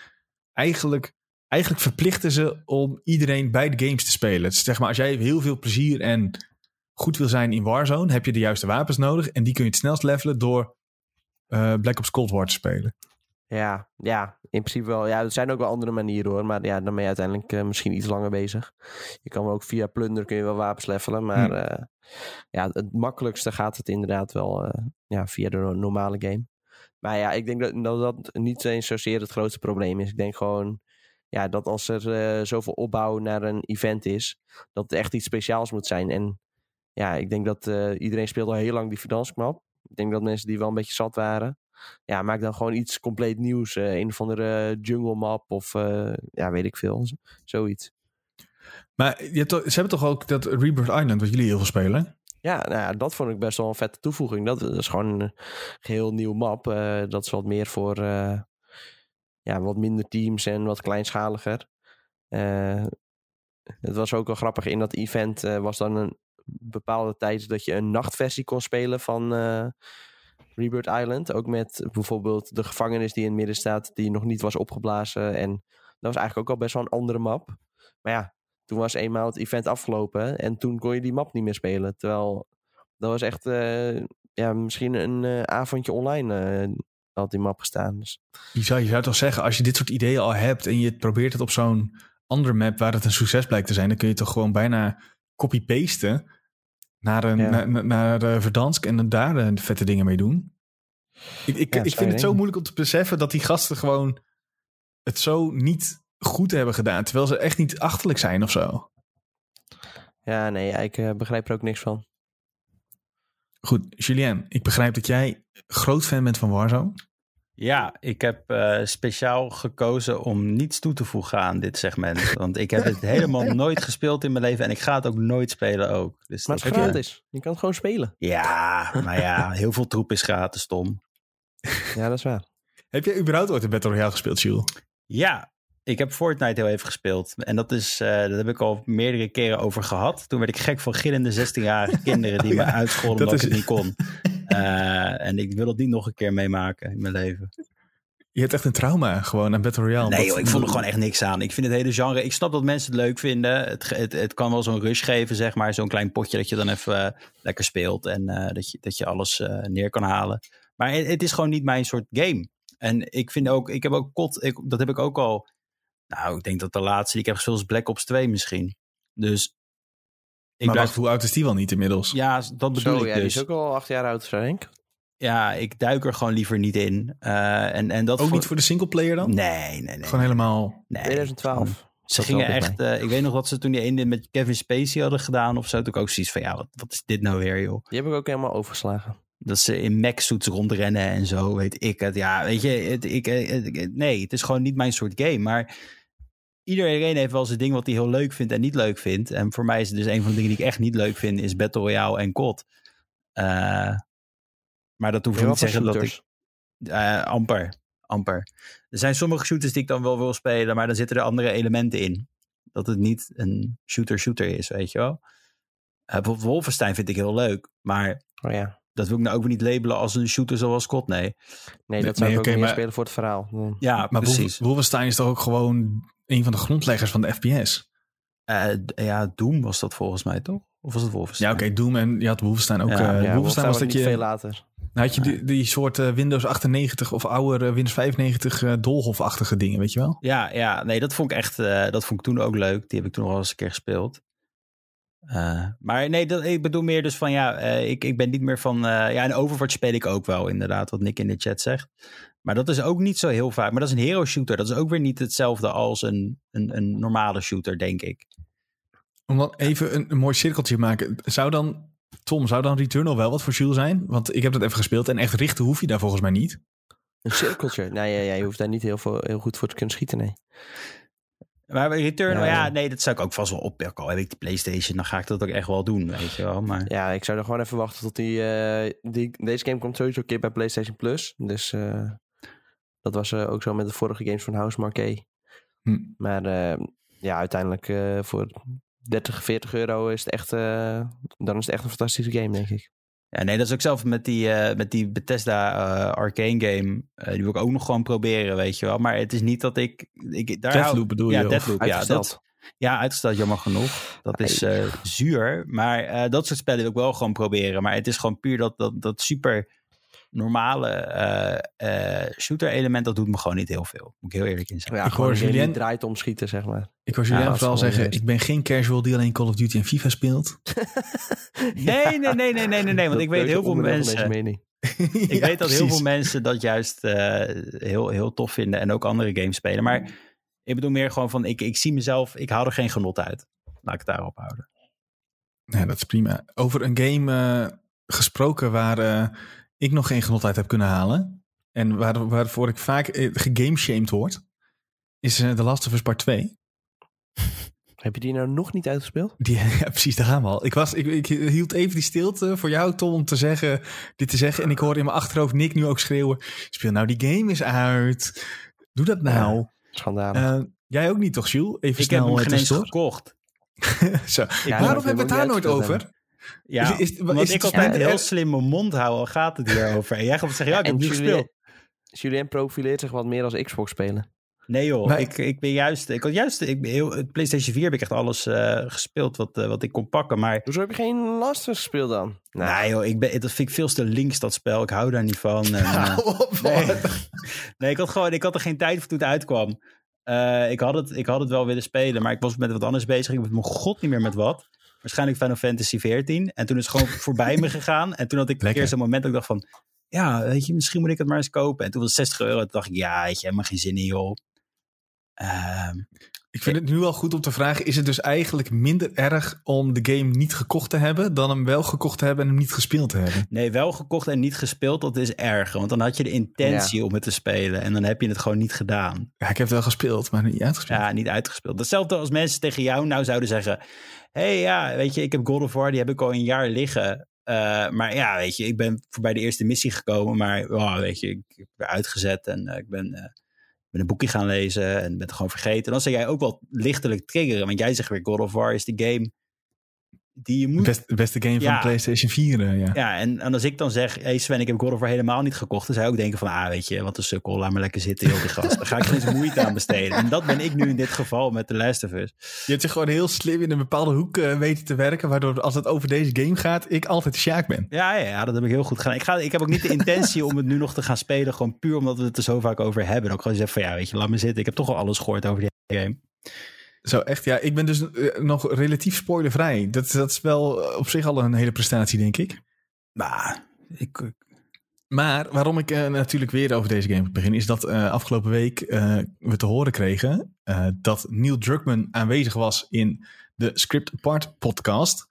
Speaker 1: eigenlijk, eigenlijk verplichten ze om iedereen bij de games te spelen. Dus zeg maar, als jij heel veel plezier en goed wil zijn in Warzone, heb je de juiste wapens nodig. En die kun je het snelst levelen door eh, Black Ops Cold War te spelen.
Speaker 2: Ja, ja, in principe wel. Ja, er zijn ook wel andere manieren hoor. Maar ja, dan ben je uiteindelijk eh, misschien iets langer bezig. Je kan ook via plunder kun je wel wapens levelen. Maar
Speaker 1: Hm.
Speaker 2: eh, ja, het makkelijkste gaat het inderdaad wel ja, via de no- normale game. Maar ja, ik denk dat, dat niet eens zozeer het grootste probleem is. Ik denk gewoon ja, dat als er eh, zoveel opbouw naar een event is, dat het echt iets speciaals moet zijn. En ja, ik denk dat eh, iedereen speelt al heel lang die Verdansk-map. Ik denk dat mensen die wel een beetje zat waren. Ja, maak dan gewoon iets compleet nieuws. eh, een of andere jungle map of ja, weet ik veel. Zoiets.
Speaker 1: Maar je hebt ze hebben toch ook dat Rebirth Island, wat jullie heel veel spelen?
Speaker 2: Ja, nou ja, dat vond ik best wel een vette toevoeging. Dat is gewoon een geheel nieuw map. eh, dat is wat meer voor eh, ja, wat minder teams en wat kleinschaliger. Eh, het was ook wel grappig. In dat event eh, was dan een bepaalde tijd dat je een nachtversie kon spelen van eh Rebirth Island. Ook met bijvoorbeeld de gevangenis die in het midden staat, die nog niet was opgeblazen. En dat was eigenlijk ook al best wel een andere map. Maar ja, toen was eenmaal het event afgelopen en toen kon je die map niet meer spelen. Terwijl dat was echt eh, ja, misschien een eh, avondje online eh, had die map gestaan. Dus,
Speaker 1: Je zou, je zou toch zeggen, als je dit soort ideeën al hebt en je probeert het op zo'n andere map waar het een succes blijkt te zijn, dan kun je toch gewoon bijna copy-pasten naar, een,
Speaker 2: Ja.
Speaker 1: naar, Verdansk en dan daar de vette dingen mee doen. Ik, ik,
Speaker 2: Ja,
Speaker 1: ik vind het zo moeilijk om te beseffen dat die gasten gewoon het zo niet goed hebben gedaan, terwijl ze echt niet achterlijk zijn of zo.
Speaker 2: ja, nee, ik eh, begrijp er ook niks van.
Speaker 1: Goed, Julien, ik begrijp dat jij groot fan bent van Warzone.
Speaker 3: Ja, ik heb eh, speciaal gekozen om niets toe te voegen aan dit segment. Want ik heb het helemaal nooit gespeeld in mijn leven en ik ga het ook nooit spelen ook. Dus
Speaker 2: Maar
Speaker 3: dat,
Speaker 2: het is gratis. Je kan het gewoon spelen.
Speaker 3: Ja, maar ja, heel veel troep is gratis, Tom.
Speaker 2: Ja, dat is waar.
Speaker 1: Heb jij überhaupt ooit een Battle Royale gespeeld, Jules?
Speaker 3: Ja, ik heb Fortnite heel even gespeeld. En dat is, eh daar heb ik al meerdere keren over gehad. Toen werd ik gek van gillende 16-jarige kinderen die me uitscholden
Speaker 1: dat
Speaker 3: omdat ik het niet kon. Eh, en ik wil dat niet nog een keer meemaken in mijn leven.
Speaker 1: Je hebt echt een trauma gewoon aan Battle Royale.
Speaker 3: Nee
Speaker 1: Dat-
Speaker 3: joh, ik vond er gewoon echt niks aan. Ik vind het hele genre... Ik snap dat mensen het leuk vinden. Het, het, het kan wel zo'n rush geven, zeg maar. Zo'n klein potje dat je dan even eh, lekker speelt. En dat, je, dat je alles neer kan halen. Maar het, het is gewoon niet mijn soort game. En ik vind ook... Ik heb ook kot... Ik, dat heb ik ook al... Nou, ik denk dat de laatste die ik heb gespeeld is Black Ops 2 misschien. Dus... Ik
Speaker 1: maar
Speaker 3: blijf,
Speaker 1: wacht, hoe oud is die wel niet inmiddels?
Speaker 3: ja, dat bedoel
Speaker 2: Zo,
Speaker 3: ik
Speaker 2: ja, die
Speaker 3: dus.
Speaker 2: is ook al acht jaar oud, denk ik.
Speaker 3: Ja, ik duik er gewoon liever niet in. Eh, en, en dat
Speaker 1: Ook niet voor de singleplayer dan?
Speaker 3: Nee, nee, nee.
Speaker 1: Gewoon helemaal...
Speaker 3: nee.
Speaker 2: 2012.
Speaker 3: Ze gingen echt, eh, ik weet nog dat ze toen die ene met Kevin Spacey hadden gedaan of zo. Toen ook ook zoiets van, ja, wat, wat is dit nou weer, joh?
Speaker 2: Die heb ik ook helemaal overgeslagen.
Speaker 3: Dat ze in mech-suits rondrennen en zo, weet ik het. Ja, weet je, het, ik, eh, het- nee, het is gewoon niet mijn soort game. Maar iedereen heeft wel zijn ding wat hij heel leuk vindt en niet leuk vindt. En voor mij is het dus een van de dingen die ik echt niet leuk vind, is Battle Royale en COD. Eh, maar dat hoeft niet te zeggen dat ik... Eh, amper, amper. Er zijn sommige shooters die ik dan wel wil spelen, maar dan zitten er andere elementen in. Dat het niet een shooter-shooter is, weet je wel. Eh, bijvoorbeeld Wolfenstein vind ik heel leuk, maar
Speaker 2: Oh ja.
Speaker 3: dat wil ik nou ook weer niet labelen als een shooter zoals COD, nee.
Speaker 2: Nee,
Speaker 1: Nee,
Speaker 2: dat zou ik
Speaker 1: oké,
Speaker 2: ook meer
Speaker 1: maar-
Speaker 2: spelen voor het verhaal.
Speaker 3: Ja,
Speaker 1: Maar
Speaker 3: precies.
Speaker 1: Wolf- Wolfenstein is toch ook gewoon een van de grondleggers van de FPS?
Speaker 3: Eh, ja, Doom was dat volgens mij, toch? Of was het
Speaker 1: Ja,
Speaker 3: Wolfenstein?
Speaker 1: oké, Doom en je had Wolfenstein ook.
Speaker 3: Ja,
Speaker 1: eh,
Speaker 3: ja,
Speaker 2: Ja,
Speaker 1: Wolfenstein was dat je...
Speaker 2: veel later.
Speaker 1: Dan had je die, die soort eh, Windows 98 of oude eh, Windows 95 eh dolhofachtige dingen, weet je wel?
Speaker 3: Ja, ja, nee, dat vond ik echt, dat vond ik toen ook leuk. Die heb ik toen nog wel eens een keer gespeeld. Maar nee, dat, ik bedoel meer dus van ja, ik, ik ben niet meer van. ja, en Overwatch speel ik ook wel, inderdaad, wat Nick in de chat zegt. Maar dat is ook niet zo heel vaak. Maar dat is een hero shooter. Dat is ook weer niet hetzelfde als een, een, een normale shooter, denk ik.
Speaker 1: Om dan even een, een mooi cirkeltje te maken. Zou dan, Tom, zou dan Returnal wel wat voor Jules zijn? Want ik heb dat even gespeeld en echt richten hoef je daar volgens mij niet.
Speaker 2: Een cirkeltje. Nee, ja, ja, je hoeft daar niet heel, veel, heel goed voor te kunnen schieten, nee.
Speaker 3: Maar Returnal,
Speaker 2: Ja,
Speaker 3: ja,
Speaker 2: ja.
Speaker 3: nee, dat zou ik ook vast wel oppakken. Al heb ik die PlayStation, dan ga ik dat ook echt wel doen, weet je wel. Maar
Speaker 2: Ja, ik zou er gewoon even wachten tot die, eh, die... Deze game komt sowieso een keer bij PlayStation Plus. Dus eh, dat was eh, ook zo met de vorige games van House Marquee.
Speaker 1: Hm.
Speaker 2: Maar eh, ja, uiteindelijk eh, voor 30, 40 euro is het echt... eh, dan is het echt een fantastische game, denk ik.
Speaker 3: Ja, nee, dat is ook zelf met die, eh, met die Bethesda eh, arcane game. die wil ik ook nog gewoon proberen, weet je wel. Maar het is niet dat ik... ik daar hou-
Speaker 1: Deathloop bedoel je?
Speaker 3: Ja, Deathloop, ja. Dat, ja, uitgesteld, jammer genoeg. Dat is eh, zuur. Maar eh, dat soort spellen wil ik wel gewoon proberen. Maar het is gewoon puur dat, dat, dat super normale eh, eh, shooter element, dat doet me gewoon niet heel veel. Moet ik heel eerlijk in zijn.
Speaker 2: Ja,
Speaker 1: Ik
Speaker 2: gewoon
Speaker 1: hoor Julien-
Speaker 2: draait om schieten, zeg maar.
Speaker 1: Ik hoor Julien
Speaker 3: Ja,
Speaker 1: vooral
Speaker 2: is
Speaker 1: zeggen, ik ben geen casual die alleen Call of Duty en FIFA speelt.
Speaker 3: Nee, nee, nee, nee, nee, nee, nee. Want ik weet heel veel mensen...
Speaker 2: mening.
Speaker 3: Ik weet dat heel veel mensen dat juist eh, heel, heel tof vinden en ook andere games spelen. Maar ik bedoel meer gewoon van, ik, ik zie mezelf, ik haal er geen genot uit. Laat ik het daarop houden.
Speaker 1: Nee, dat is prima. Over een game eh, gesproken waar eh, ik nog geen genot uit heb kunnen halen. En waar, waarvoor ik vaak eh, gegameshamed word. Is eh The Last of Us Part 2.
Speaker 2: Heb je die nou nog niet uitgespeeld?
Speaker 1: Die, ja, precies, daar gaan we al. Ik, was, ik, ik hield even die stilte voor jou, Tom, om te zeggen, dit te zeggen. En ik hoorde in mijn achterhoofd Nick nu ook schreeuwen. Speel nou, die game is uit. Doe dat nou.
Speaker 2: Schandalig.
Speaker 1: Eh, jij ook niet toch, Jules? Even
Speaker 3: Ik heb
Speaker 1: snel
Speaker 3: hem
Speaker 1: eh,
Speaker 3: geen eens gekocht.
Speaker 1: Zo.
Speaker 2: Ja,
Speaker 1: Waarom hebben we het daar nooit over?
Speaker 3: Ja,
Speaker 1: Is- is-
Speaker 3: want
Speaker 1: is
Speaker 3: ik
Speaker 1: het
Speaker 3: altijd heel slim mijn mond houden, al gaat het hierover. En jij gaat zeggen, ja, ik heb niet
Speaker 2: Julien-
Speaker 3: gespeeld.
Speaker 2: Julien profileert zich wat meer als Xbox spelen.
Speaker 3: Nee joh,
Speaker 1: Maar-
Speaker 3: ik, ik ben juist, ik had juist, ik ben heel, het PlayStation 4 heb ik echt alles eh, gespeeld wat, eh, wat ik kon pakken. Maar
Speaker 2: Hoezo heb je geen Last of Us gespeeld dan? Nou,
Speaker 3: nee joh, ik ben, dat vind ik veel te links dat spel. Ik hou daar niet van. En, eh,
Speaker 1: Hou op,
Speaker 3: Nee.
Speaker 1: man.
Speaker 3: nee, ik had gewoon, ik had er geen tijd voor toen het uitkwam. Eh, ik, had het, ik had het wel willen spelen, maar ik was met wat anders bezig. Ik weet mijn god niet meer met wat. Waarschijnlijk Final Fantasy 14. En toen is het gewoon voorbij me gegaan. En toen had ik een
Speaker 1: Lekker.
Speaker 3: keer zo'n moment dat ik dacht van... Ja, weet je, misschien moet ik het maar eens kopen. En toen was het 60 euro. Toen dacht ik, ja, weet je, helemaal geen zin in, joh. Ehm,
Speaker 1: Ik vind het nu al goed om te vragen: is het dus eigenlijk minder erg om de game niet gekocht te hebben dan hem wel gekocht te hebben en hem niet gespeeld te hebben?
Speaker 3: nee, wel gekocht en niet gespeeld, dat is erger. Want dan had je de intentie om het te spelen. En dan heb je het gewoon niet gedaan.
Speaker 1: Ja, ik heb het wel gespeeld, maar niet uitgespeeld.
Speaker 3: Ja, niet uitgespeeld. Hetzelfde als mensen tegen jou nou zouden zeggen... hey, ja, weet je, ik heb God of War, die heb ik al een jaar liggen. Eh, maar ja, weet je, ik ben voorbij de eerste missie gekomen. Maar oh, weet je, ik, ik ben uitgezet en eh, ik ben, eh, ben een boekje gaan lezen en ben het gewoon vergeten. Dan zou jij ook wel lichtelijk triggeren. Want jij zegt weer, God of War is de game die je moet...
Speaker 1: Best, beste game van
Speaker 3: Ja.
Speaker 1: de PlayStation 4, eh, ja.
Speaker 3: Ja, en, en als ik dan zeg, hey Sven, ik heb God of War helemaal niet gekocht, dan zou je ook denken van, ah, weet je, wat een sukkel, laat maar lekker zitten, joh, die gast. Daar ga ik geen eens moeite aan besteden. En dat ben ik nu in dit geval met The Last of Us.
Speaker 1: Je hebt je gewoon heel slim in een bepaalde hoek eh, weten te werken, waardoor als het over deze game gaat, ik altijd de Sjaak ben.
Speaker 3: Ja, ja, ja, dat heb ik heel goed gedaan. Ik, ga, ik heb ook niet de intentie om het nu nog te gaan spelen, gewoon puur omdat we het er zo vaak over hebben. En ook gewoon zeggen van, ja, weet je, laat me zitten. Ik heb toch al alles gehoord over die game.
Speaker 1: Zo, echt, ja. Ik ben dus eh, nog relatief spoilervrij. Dat, dat is wel eh, op zich al een hele prestatie, denk ik.
Speaker 3: Maar, ik,
Speaker 1: Maar waarom ik eh, natuurlijk weer over deze game begin, is dat afgelopen week we te horen kregen dat Neil Druckmann aanwezig was in de Script Apart podcast.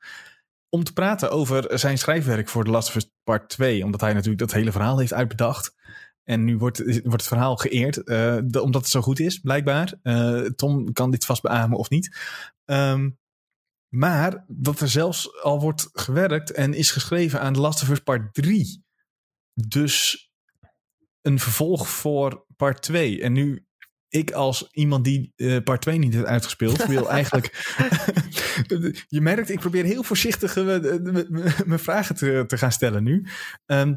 Speaker 1: Om te praten over zijn schrijfwerk voor The Last of Us Part 2. Omdat hij natuurlijk dat hele verhaal heeft uitbedacht. En nu wordt, wordt het verhaal geëerd, eh, de- omdat het zo goed is, blijkbaar. Eh, Tom kan dit vast beamen of niet. Ehm, maar dat er zelfs al wordt gewerkt en is geschreven aan The Last of Us Part 3. Dus een vervolg voor part 2. En nu ik als iemand die eh, part 2 niet heeft uitgespeeld, wil eigenlijk... je merkt, ik probeer heel voorzichtig mijn vragen te, te gaan stellen nu. Ehm,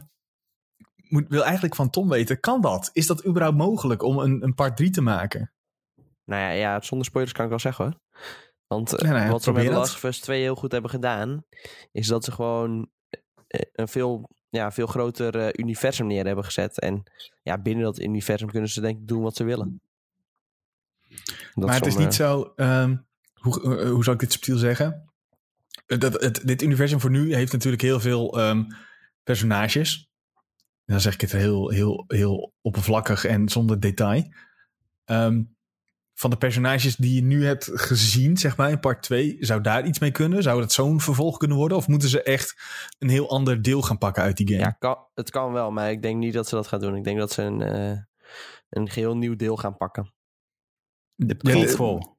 Speaker 1: moet, wil eigenlijk van Tom weten, kan dat? Is dat überhaupt mogelijk om een, een part 3 te maken?
Speaker 2: Nou ja, ja, zonder spoilers kan ik wel zeggen hoor. Want eh,
Speaker 1: Ja, nou ja,
Speaker 2: wat ze met The. Last of Us 2 heel goed hebben gedaan, is dat ze gewoon eh, een veel, ja, veel groter eh, universum neer hebben gezet. En ja, binnen dat universum kunnen ze denk ik doen wat ze willen. Dat
Speaker 1: maar het is niet zo... ehm, hoe, eh, hoe zou ik dit subtiel zeggen? Dat, het, dit universum voor nu heeft natuurlijk heel veel ehm, personages. Dan zeg ik het heel, heel, heel oppervlakkig en zonder detail. Ehm, van de personages die je nu hebt gezien, zeg maar, in part 2, zou daar iets mee kunnen? Zou dat zo'n vervolg kunnen worden? Of moeten ze echt een heel ander deel gaan pakken uit die game?
Speaker 2: Ja, kan, het kan wel, maar ik denk niet dat ze dat gaan doen. Ik denk dat ze een, eh, een geheel nieuw deel gaan pakken.
Speaker 3: de prequel.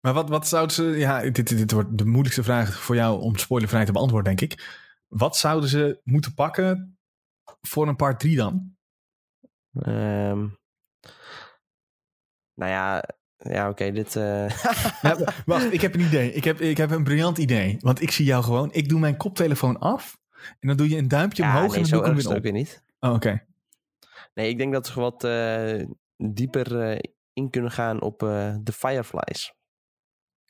Speaker 1: Maar wat, wat zouden ze... Ja, dit, dit wordt de moeilijkste vraag voor jou om spoilervrij te beantwoorden, denk ik. Wat zouden ze moeten pakken voor een part 3 dan?
Speaker 2: Ehm, nou ja, ja oké, dit... eh,
Speaker 1: Nou, wacht, ik heb een idee. Ik heb, ik heb een briljant idee. Want ik zie jou gewoon... Ik doe mijn koptelefoon af. En dan doe je een duimpje
Speaker 2: ja,
Speaker 1: omhoog
Speaker 2: nee,
Speaker 1: en
Speaker 2: zo
Speaker 1: dan doe ik hem weer
Speaker 2: ook
Speaker 1: op.
Speaker 2: weer niet.
Speaker 1: Oh, Oké.
Speaker 2: Nee, ik denk dat ze wat eh, dieper eh, in kunnen gaan op de Fireflies.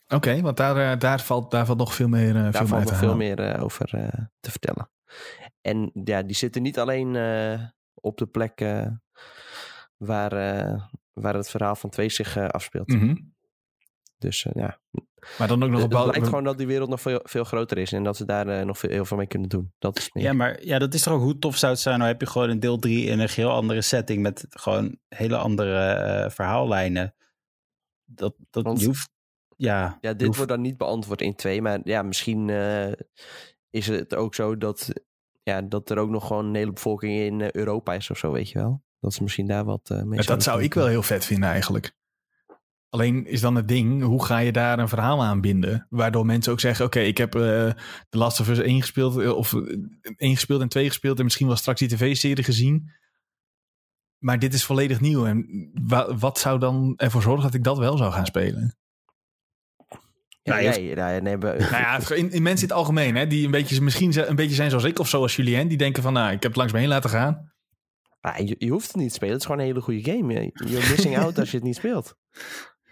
Speaker 1: Oké, want daar, daar, valt, daar valt nog veel meer, veel meer
Speaker 2: veel meer over te vertellen. En ja, die zitten niet alleen eh, op de plek eh, waar, eh, waar het verhaal van twee zich afspeelt.
Speaker 1: Mhm.
Speaker 2: Dus ja,
Speaker 1: Maar dan ook nog
Speaker 2: het
Speaker 1: een
Speaker 2: blijkt gewoon dat die wereld nog veel, veel groter is. En dat ze daar nog veel, heel veel mee kunnen doen. Dat is meer.
Speaker 3: Ja, maar ja, dat is toch ook hoe tof zou het zijn. Nou heb je gewoon een deel 3 in een heel andere setting met gewoon hele andere verhaallijnen. Dat, dat
Speaker 2: Want-
Speaker 3: hoeft, ja,
Speaker 2: Ja, dit
Speaker 3: hoeft-
Speaker 2: wordt dan niet beantwoord in twee. Maar ja, misschien is het ook zo dat, ja, dat er ook nog gewoon een hele bevolking in eh, Europa is of zo, weet je wel. Dat ze misschien daar wat eh, mee
Speaker 1: Ja, dat zou ik wel heel vet vinden eigenlijk. Alleen is dan het ding, hoe ga je daar een verhaal aan binden? Waardoor mensen ook zeggen, oké, ik heb eh The Last of Us 1 gespeeld, eh, of eh, 1 gespeeld en 2 gespeeld en misschien wel straks die tv-serie gezien. Maar dit is volledig nieuw. En wa- wat zou dan ervoor zorgen dat ik dat wel zou gaan spelen?
Speaker 2: Ja,
Speaker 3: Nou, je
Speaker 2: nee,
Speaker 1: Nou ja, in, in mensen in het algemeen, hè, die een beetje, misschien ze- een beetje zijn zoals ik of zoals Julien, die denken van, nou, ik heb het langs me heen laten gaan.
Speaker 2: Ah, je, je hoeft het niet te spelen. Het is gewoon een hele goede game. Je- You're missing out als je het niet speelt.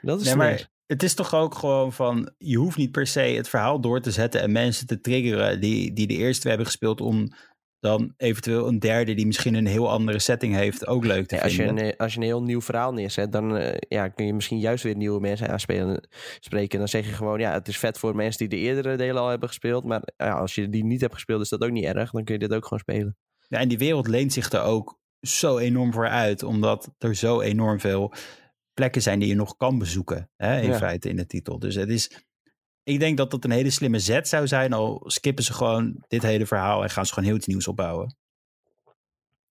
Speaker 2: Dat is
Speaker 3: Nee,
Speaker 2: nee,
Speaker 3: maar het is toch ook gewoon van, je hoeft niet per se het verhaal door te zetten en mensen te triggeren die, die de eerste hebben gespeeld om dan eventueel een derde die misschien een heel andere setting heeft ook leuk te
Speaker 2: als, je een, eh, als je een heel nieuw verhaal neerzet, dan eh, ja, kun je misschien juist weer nieuwe mensen aanspelen, spreken. Dan zeg je gewoon, ja, het is vet voor mensen die de eerdere delen al hebben gespeeld. Maar ja, als je die niet hebt gespeeld, is dat ook niet erg. Dan kun je dit ook gewoon spelen.
Speaker 3: Ja, en die wereld leent zich er ook zo enorm voor uit, omdat er zo enorm veel plekken zijn die je nog kan bezoeken, hè, in
Speaker 2: Ja.
Speaker 3: feite in de titel. Dus het is, ik denk dat dat een hele slimme zet zou zijn, al skippen ze gewoon dit hele verhaal en gaan ze gewoon heel iets nieuws opbouwen.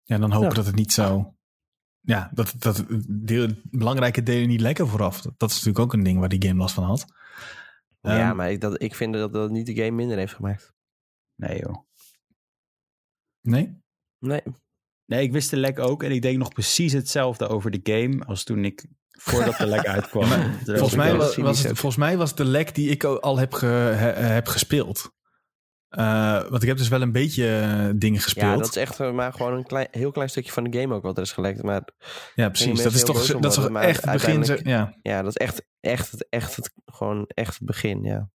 Speaker 1: Ja, dan hopen
Speaker 2: Ja.
Speaker 1: dat het niet zo... Ja, dat, dat deel, belangrijke delen niet lekker vooraf. Dat, dat is natuurlijk ook een ding waar die game last van had.
Speaker 2: ja,
Speaker 1: Ehm,
Speaker 2: maar ik, dat, ik vind dat dat niet de game minder heeft gemaakt.
Speaker 3: Nee joh.
Speaker 1: Nee?
Speaker 2: Nee.
Speaker 3: Nee, ik wist de lek ook en ik denk nog precies hetzelfde over de game als toen ik, voordat de lek uitkwam.
Speaker 1: Volgens mij, was, het, volgens mij was het de lek die ik al heb, ge, he- heb gespeeld. Eh, want ik heb dus wel een beetje eh, dingen gespeeld.
Speaker 2: Ja, dat is echt eh, maar gewoon een klein, heel klein stukje van de game ook wat er is gelekt. Maar
Speaker 1: Ja, precies. Dat is toch, dat is echt het begin. Ja.
Speaker 2: ja, dat is echt, echt, het- echt, het, gewoon echt het begin, ja.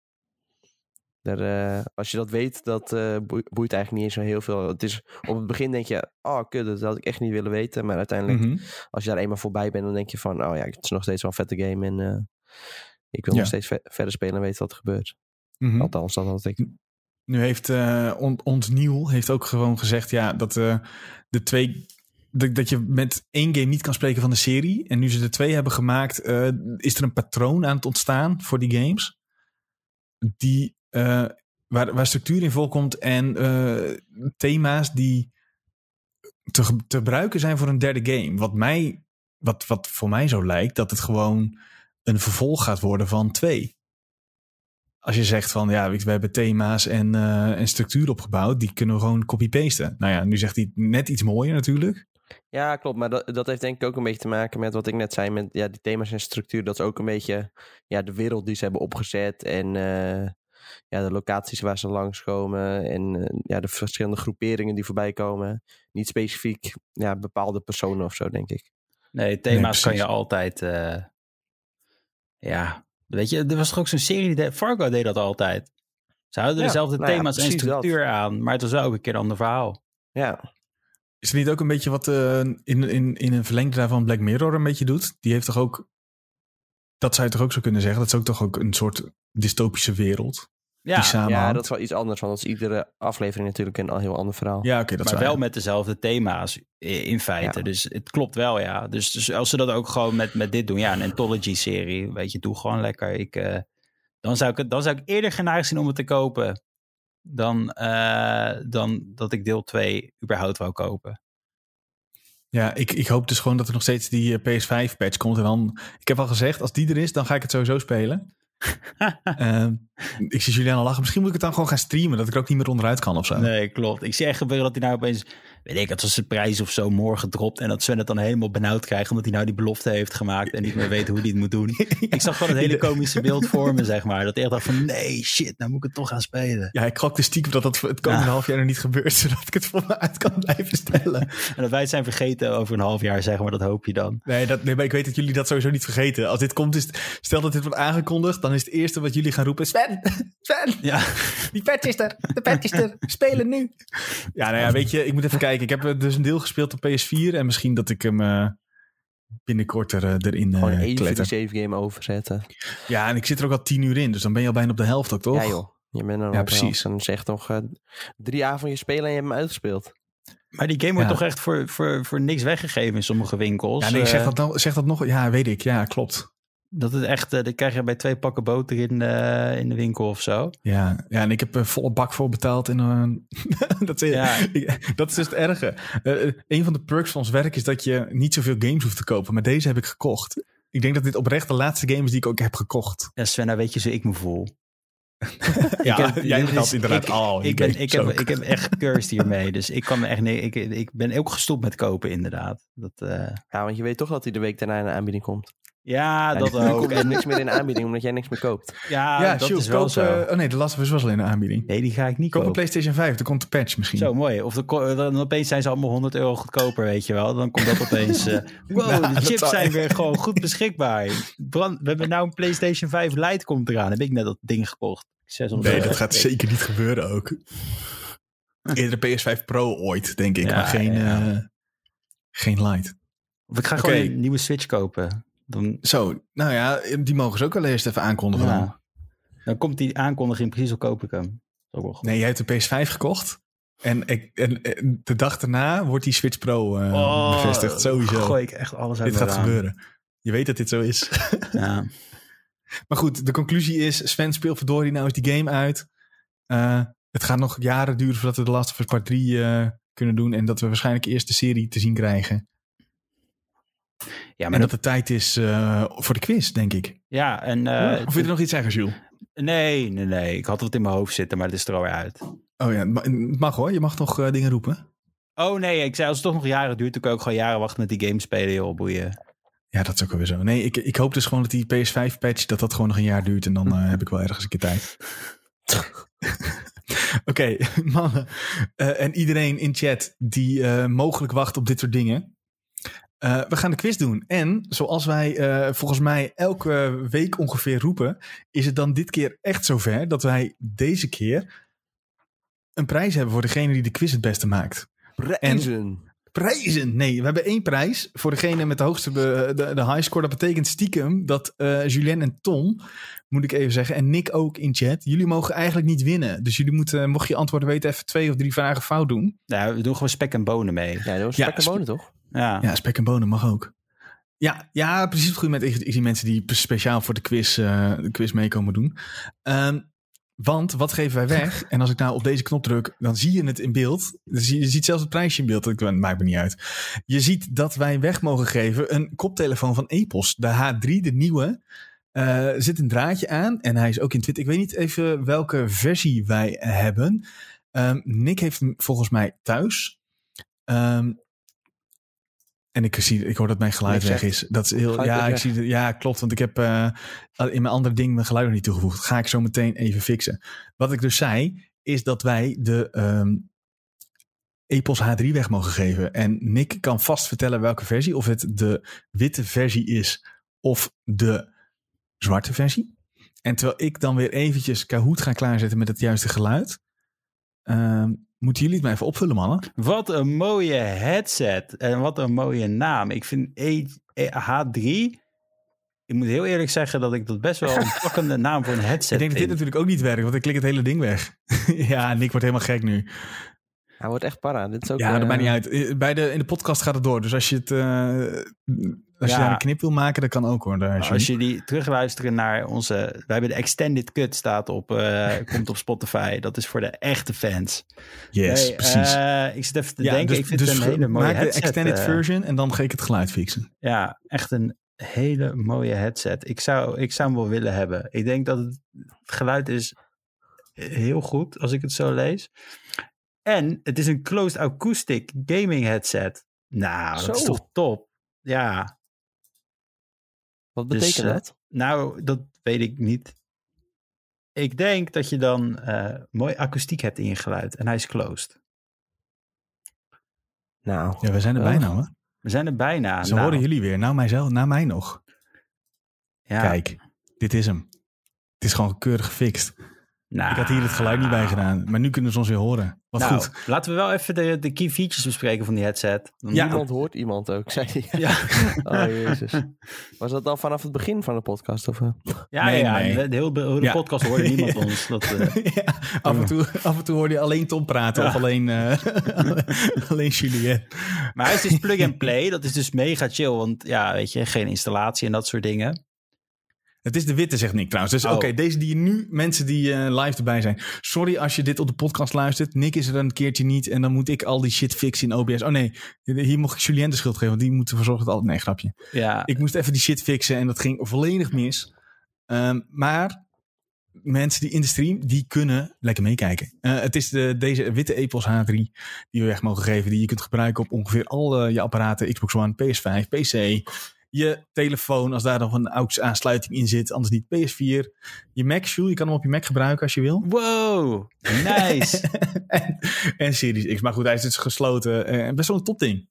Speaker 2: Daar, eh, als je dat weet, dat eh, boe- boeit eigenlijk niet eens zo heel veel. Het is, op het begin denk je, oh kut, dat had ik echt niet willen weten. Maar uiteindelijk,
Speaker 1: Mhm.
Speaker 2: als je daar eenmaal voorbij bent, dan denk je van, oh ja, het is nog steeds wel een vette game. En eh, ik wil
Speaker 1: Ja.
Speaker 2: nog steeds ve- verder spelen en weten wat er gebeurt.
Speaker 1: Mhm.
Speaker 2: Althans, dat had ik.
Speaker 1: Nu heeft on- ons Nieuw heeft ook gewoon gezegd ja, dat de twee. Dat, dat je met één game niet kan spreken van de serie. En nu ze er twee hebben gemaakt, is er een patroon aan het ontstaan voor die games. Die, eh, waar, waar structuur in voorkomt en eh, thema's die te, te gebruiken zijn voor een derde game. Wat, mij, wat, wat voor mij zo lijkt, dat het gewoon een vervolg gaat worden van twee als je zegt van ja, we hebben thema's en, eh, en structuur opgebouwd, die kunnen we gewoon copy-pasten. Nou ja, nu zegt hij net iets mooier natuurlijk.
Speaker 2: Ja, klopt. Maar dat, dat heeft denk ik ook een beetje te maken met wat ik net zei. Met ja, die thema's en structuur. Dat is ook een beetje ja, de wereld die ze hebben opgezet. En eh, ja, de locaties waar ze langskomen. En eh, ja, de verschillende groeperingen die voorbij komen. Niet specifiek ja, bepaalde personen of zo, denk ik.
Speaker 3: Nee, thema's kan je altijd. eh, ja, weet je, er was toch ook zo'n serie die Fargo deed dat altijd. Ze houden
Speaker 2: Ja,
Speaker 3: dezelfde
Speaker 2: nou ja,
Speaker 3: thema's en
Speaker 2: dat.
Speaker 3: structuur aan, maar het was wel ook een keer een ander verhaal.
Speaker 2: Ja,
Speaker 1: Is het niet ook een beetje wat eh, in, in, in een verlengde daarvan Black Mirror een beetje doet? Die heeft toch ook, dat zou je toch ook zo kunnen zeggen, dat is ook toch ook een soort dystopische wereld die
Speaker 3: Ja,
Speaker 2: ja, dat is wel iets anders. Want dat is iedere aflevering natuurlijk een al heel ander verhaal.
Speaker 1: Ja, oké, dat is
Speaker 3: maar
Speaker 1: waar.
Speaker 3: wel met dezelfde thema's in feite.
Speaker 2: Ja.
Speaker 3: Dus het klopt wel, ja. Dus, dus als ze dat ook gewoon met, met dit doen, ja, een anthology-serie, weet je, doe gewoon lekker. Ik, eh, dan, zou ik het, dan zou ik eerder geneigd zijn om het te kopen dan, eh, dan dat ik deel 2 überhaupt wou kopen.
Speaker 1: Ja, ik, ik hoop dus gewoon dat er nog steeds die eh, PS5-patch komt. En dan, ik heb al gezegd, als die er is, dan ga ik het sowieso spelen. Eh, ik zie Julian al lachen. Misschien moet ik het dan gewoon gaan streamen, dat ik er ook niet meer onderuit kan of zo.
Speaker 3: Nee, klopt. Ik zie echt gebeuren dat hij nou opeens, weet ik, het als een prijs of zo morgen dropt. En dat Sven het dan helemaal benauwd krijgt omdat hij nou die belofte heeft gemaakt en niet meer weet hoe hij het moet doen. Ik zag gewoon het hele komische beeld voor me, zeg maar. Dat hij echt dacht van, nee, shit, nou moet ik het toch gaan spelen.
Speaker 1: Ja, ik gok de stiekem dat dat het komende
Speaker 3: Ja.
Speaker 1: half jaar nog niet gebeurt, zodat ik het voor me uit kan blijven stellen.
Speaker 3: En dat wij het zijn vergeten over een half jaar, zeg maar, dat hoop je dan.
Speaker 1: Nee, dat, nee, maar ik weet dat jullie dat sowieso niet vergeten. Als dit komt, is stel dat dit wordt aangekondigd, dan is het eerste wat jullie gaan roepen: Sven, Sven,
Speaker 3: Ja,
Speaker 1: die patch is er, de patch is er, spelen nu. Ja, nou ja, weet je, ik moet even kijken. Ik heb eh, dus een deel gespeeld op PS4 en misschien dat ik hem eh, binnenkort er, eh, erin
Speaker 2: Gewoon even die
Speaker 1: kletter.
Speaker 2: save game overzetten.
Speaker 1: Ja, en ik zit er ook al tien uur in, dus dan ben je al bijna op de helft ook, toch?
Speaker 2: Ja joh. Je bent er
Speaker 1: Ja,
Speaker 2: al
Speaker 1: precies.
Speaker 2: Dan zeg nog eh, drie avonden spelen en je hebt hem uitgespeeld.
Speaker 3: maar die game wordt
Speaker 1: Ja.
Speaker 3: toch echt voor, voor, voor niks weggegeven in sommige winkels.
Speaker 1: Ja, nee, zeg dat, nou, zeg dat nog. Ja, weet ik. Ja, klopt.
Speaker 3: Dat is echt, eh, dat krijg je bij twee pakken boter in, eh, in de winkel of zo.
Speaker 1: Ja, ja en ik heb er volle bak voor betaald. En, eh, dat, is,
Speaker 3: Ja.
Speaker 1: dat is dus het erge. Eh, eh, een van de perks van ons werk is dat je niet zoveel games hoeft te kopen. Maar deze heb ik gekocht. Ik denk dat dit oprecht de laatste game is die ik ook heb gekocht.
Speaker 3: Ja, Sven, nou weet je zo ik me voel.
Speaker 1: Ja,
Speaker 3: heb-
Speaker 1: jij
Speaker 3: is-
Speaker 1: inderdaad
Speaker 3: ik-
Speaker 1: al.
Speaker 3: Ik, ben, ik, heb, ik heb echt gecursed hiermee. Dus ik kan me echt nee, ik, ik ben ook gestopt met kopen, inderdaad. Dat, eh,
Speaker 2: Ja, want je weet toch dat hij de week daarna in de aanbieding komt.
Speaker 3: Ja, dat
Speaker 2: komt
Speaker 3: ook.
Speaker 2: er
Speaker 3: En,
Speaker 2: niks meer in de aanbieding omdat jij niks meer koopt.
Speaker 3: ja,
Speaker 1: ja,
Speaker 3: dat is wel
Speaker 1: koop,
Speaker 3: zo.
Speaker 1: eh, oh nee, de Last of Us was al in de aanbieding.
Speaker 3: nee, die ga ik niet
Speaker 1: Koop een
Speaker 3: kopen.
Speaker 1: PlayStation 5, dan komt de patch misschien.
Speaker 3: Zo mooi. Of de, ko- dan opeens zijn ze allemaal 100 euro goedkoper, weet je wel. Dan komt dat opeens. eh, wow,
Speaker 1: Nou,
Speaker 3: de chips zijn weer gewoon goed beschikbaar. Brand, we hebben nou een PlayStation 5 Lite komt eraan. Heb ik net dat ding gekocht. 600
Speaker 1: Nee,
Speaker 3: euro.
Speaker 1: dat gaat zeker niet gebeuren ook. Eerder de PS5 Pro ooit, denk ik.
Speaker 3: Ja,
Speaker 1: maar geen,
Speaker 3: ja.
Speaker 1: eh, geen Lite.
Speaker 3: Of ik ga gewoon een nieuwe Switch kopen. Dan,
Speaker 1: Zo, nou ja, die mogen ze ook wel eerst even aankondigen. dan.
Speaker 3: ja. dan komt die aankondiging precies, dan koop ik hem.
Speaker 1: Nee, jij hebt de PS5 gekocht. En, ik, en, en de dag daarna wordt die Switch Pro eh,
Speaker 3: Oh,
Speaker 1: bevestigd. Sowieso.
Speaker 3: Gooi ik echt alles uit
Speaker 1: dit gaat
Speaker 3: raam.
Speaker 1: gebeuren. Je weet dat dit zo is.
Speaker 3: Ja.
Speaker 1: maar goed, de conclusie is... Sven speelt verdorie, nou is die game uit. Eh, het gaat nog jaren duren voordat we de Last of Us Part 3 eh, kunnen doen. En dat we waarschijnlijk eerst de serie te zien krijgen.
Speaker 3: Ja, maar
Speaker 1: en dat
Speaker 3: dat,
Speaker 1: het tijd is eh, voor de quiz, denk ik.
Speaker 3: ja, en eh,
Speaker 1: of wil je er nog iets zeggen, Jules?
Speaker 3: nee, nee, nee. Ik had het in mijn hoofd zitten, maar het is er alweer uit.
Speaker 1: Oh ja, het ma- het mag hoor. Je mag nog eh, dingen roepen.
Speaker 3: Oh nee, ik zei als het toch nog jaren duurt, dan kan ik ook gewoon jaren wachten met die game spelen, joh, boeien.
Speaker 1: Ja, dat is ook alweer zo. Nee, ik, ik hoop dus gewoon dat die PS5-patch... dat dat gewoon nog een jaar duurt. En dan eh, heb ik wel ergens een keer tijd. Oké, mannen. Eh, en iedereen in chat die eh, mogelijk wacht op dit soort dingen. Eh, we gaan de quiz doen. En zoals wij eh, volgens mij elke week ongeveer roepen, is het dan dit keer echt zover dat wij deze keer een prijs hebben voor degene die de quiz het beste maakt.
Speaker 2: Prijzen.
Speaker 1: Prijzen! Nee, we hebben één prijs voor degene met de hoogste be- de, de high score. Dat betekent stiekem dat eh Julien en Tom, moet ik even zeggen, en Nick ook in chat, jullie mogen eigenlijk niet winnen. Dus jullie moeten, mocht je antwoorden weten, even twee of drie vragen fout doen.
Speaker 3: Nou, we doen gewoon spek en bonen mee.
Speaker 2: Ja, dat was
Speaker 1: Ja,
Speaker 2: spek en bonen, toch?
Speaker 3: Ja.
Speaker 1: Ja, spek en bonen mag ook. Ja, ja precies het goede met ik, ik zie mensen die speciaal voor de quiz, eh, de quiz meekomen doen. Ehm, want wat geven wij weg? En als ik nou op deze knop druk, dan zie je het in beeld. Je ziet zelfs het prijsje in beeld. Dat maakt me niet uit. Je ziet dat wij weg mogen geven een koptelefoon van Epos. De H3, de nieuwe. Eh, er zit een draadje aan en hij is ook in Twitter. Ik weet niet even welke versie wij hebben. Ehm, Nick heeft hem volgens mij thuis. Ehm, en ik, zie, ik hoor dat mijn geluid weg is. Dat is heel, ja, ik zie, ja, klopt. Want ik heb eh, in mijn andere ding mijn geluid nog niet toegevoegd. Ga ik zo meteen even fixen. Wat ik dus zei, is dat wij de ehm Epos H3 weg mogen geven. En Nick kan vast vertellen welke versie. Of het de witte versie is of de zwarte versie. En terwijl ik dan weer eventjes Kahoot ga klaarzetten met het juiste geluid. ehm, moeten jullie het maar even opvullen, mannen?
Speaker 3: Wat een mooie headset. En wat een mooie naam. Ik vind E- E- H3. Ik moet heel eerlijk zeggen dat ik dat best wel een pakkende naam voor een headset
Speaker 1: Ik denk dat dit
Speaker 3: vind.
Speaker 1: natuurlijk ook niet werkt, want ik klik het hele ding weg. ja, Nick wordt helemaal gek nu.
Speaker 2: Hij wordt echt para. Dit is ook,
Speaker 1: Ja, dat
Speaker 2: eh,
Speaker 1: maakt niet uit. Eh, Bij de, in de podcast gaat het door. Dus als je het eh, als je daar een knip wil maken, dat kan ook hoor. Daar,
Speaker 3: Als jullie terugluisteren naar onze... Wij hebben de Extended Cut staat op, eh, komt op Spotify. Dat is voor de echte fans.
Speaker 1: Yes,
Speaker 3: Nee,
Speaker 1: precies.
Speaker 3: eh, ik zit even te
Speaker 1: ja,
Speaker 3: denken.
Speaker 1: dus,
Speaker 3: ik vind
Speaker 1: dus
Speaker 3: het een hele mooie
Speaker 1: maak de extended
Speaker 3: eh,
Speaker 1: version en dan ga ik het geluid fixen.
Speaker 3: Ja, echt een hele mooie headset. Ik zou, ik zou hem wel willen hebben. Ik denk dat het, het geluid is heel goed als ik het zo lees. En het is een closed acoustic gaming headset. Nou, dat is toch top. Ja,
Speaker 2: Wat
Speaker 3: Dus,
Speaker 2: betekent
Speaker 3: eh,
Speaker 2: dat?
Speaker 3: nou, dat weet ik niet. Ik denk dat je dan eh, mooi akoestiek hebt in je geluid. En hij is closed.
Speaker 2: Nou,
Speaker 1: Ja, we zijn er bijna hoor.
Speaker 3: We zijn er bijna.
Speaker 1: Zo
Speaker 3: Nou,
Speaker 1: horen jullie weer. Nou mijzelf, na mij nog.
Speaker 3: ja,
Speaker 1: Kijk, dit is hem. Het is gewoon keurig gefixt.
Speaker 3: Nou,
Speaker 1: Ik had hier het geluid niet bij gedaan. Maar nu kunnen ze ons weer horen. Wat
Speaker 3: nou,
Speaker 1: goed.
Speaker 3: laten we wel even de, de key features bespreken van die headset.
Speaker 1: Ja.
Speaker 2: Niemand hoort iemand ook, zei hij.
Speaker 3: Ja.
Speaker 2: Oh, jezus. Was dat al vanaf het begin van de podcast? Of, eh?
Speaker 3: Ja,
Speaker 1: Nee,
Speaker 3: ja,
Speaker 1: nee.
Speaker 3: De, de hele, de hele
Speaker 1: Ja.
Speaker 3: podcast hoorde niemand ons. Dat, eh,
Speaker 1: ja, af, en toe, af en toe hoorde je alleen Tom praten
Speaker 3: Ja.
Speaker 1: of alleen, eh alleen Julien.
Speaker 3: maar hij is dus plug and play. Dat is dus mega chill. Want ja, weet je, geen installatie en dat soort dingen.
Speaker 1: Het is de witte, zegt Nick trouwens. Dus
Speaker 3: Oh.
Speaker 1: oké, deze die je nu, mensen die eh, live erbij zijn. Sorry als je dit op de podcast luistert. Nick is er een keertje niet en dan moet ik al die shit fixen in OBS. Oh nee, hier mocht ik Julien de schuld geven, want die moet ervoor zorgen dat al... Nee, grapje.
Speaker 3: Ja,
Speaker 1: Ik moest even die shit fixen en dat ging volledig mis. Ehm, maar mensen die in de stream, die kunnen lekker meekijken. Eh, het is de, deze witte Epos H3 die we weg mogen geven. Die je kunt gebruiken op ongeveer al eh, je apparaten. Xbox One, PS5, PC. Je telefoon, als daar nog een AUX aansluiting in zit. Anders niet PS4. Je Mac, Sjoel, je kan hem op je Mac gebruiken als je wil.
Speaker 3: wow, nice.
Speaker 1: en, en Series X. Maar goed, hij is dus gesloten. eh, En best wel een topding.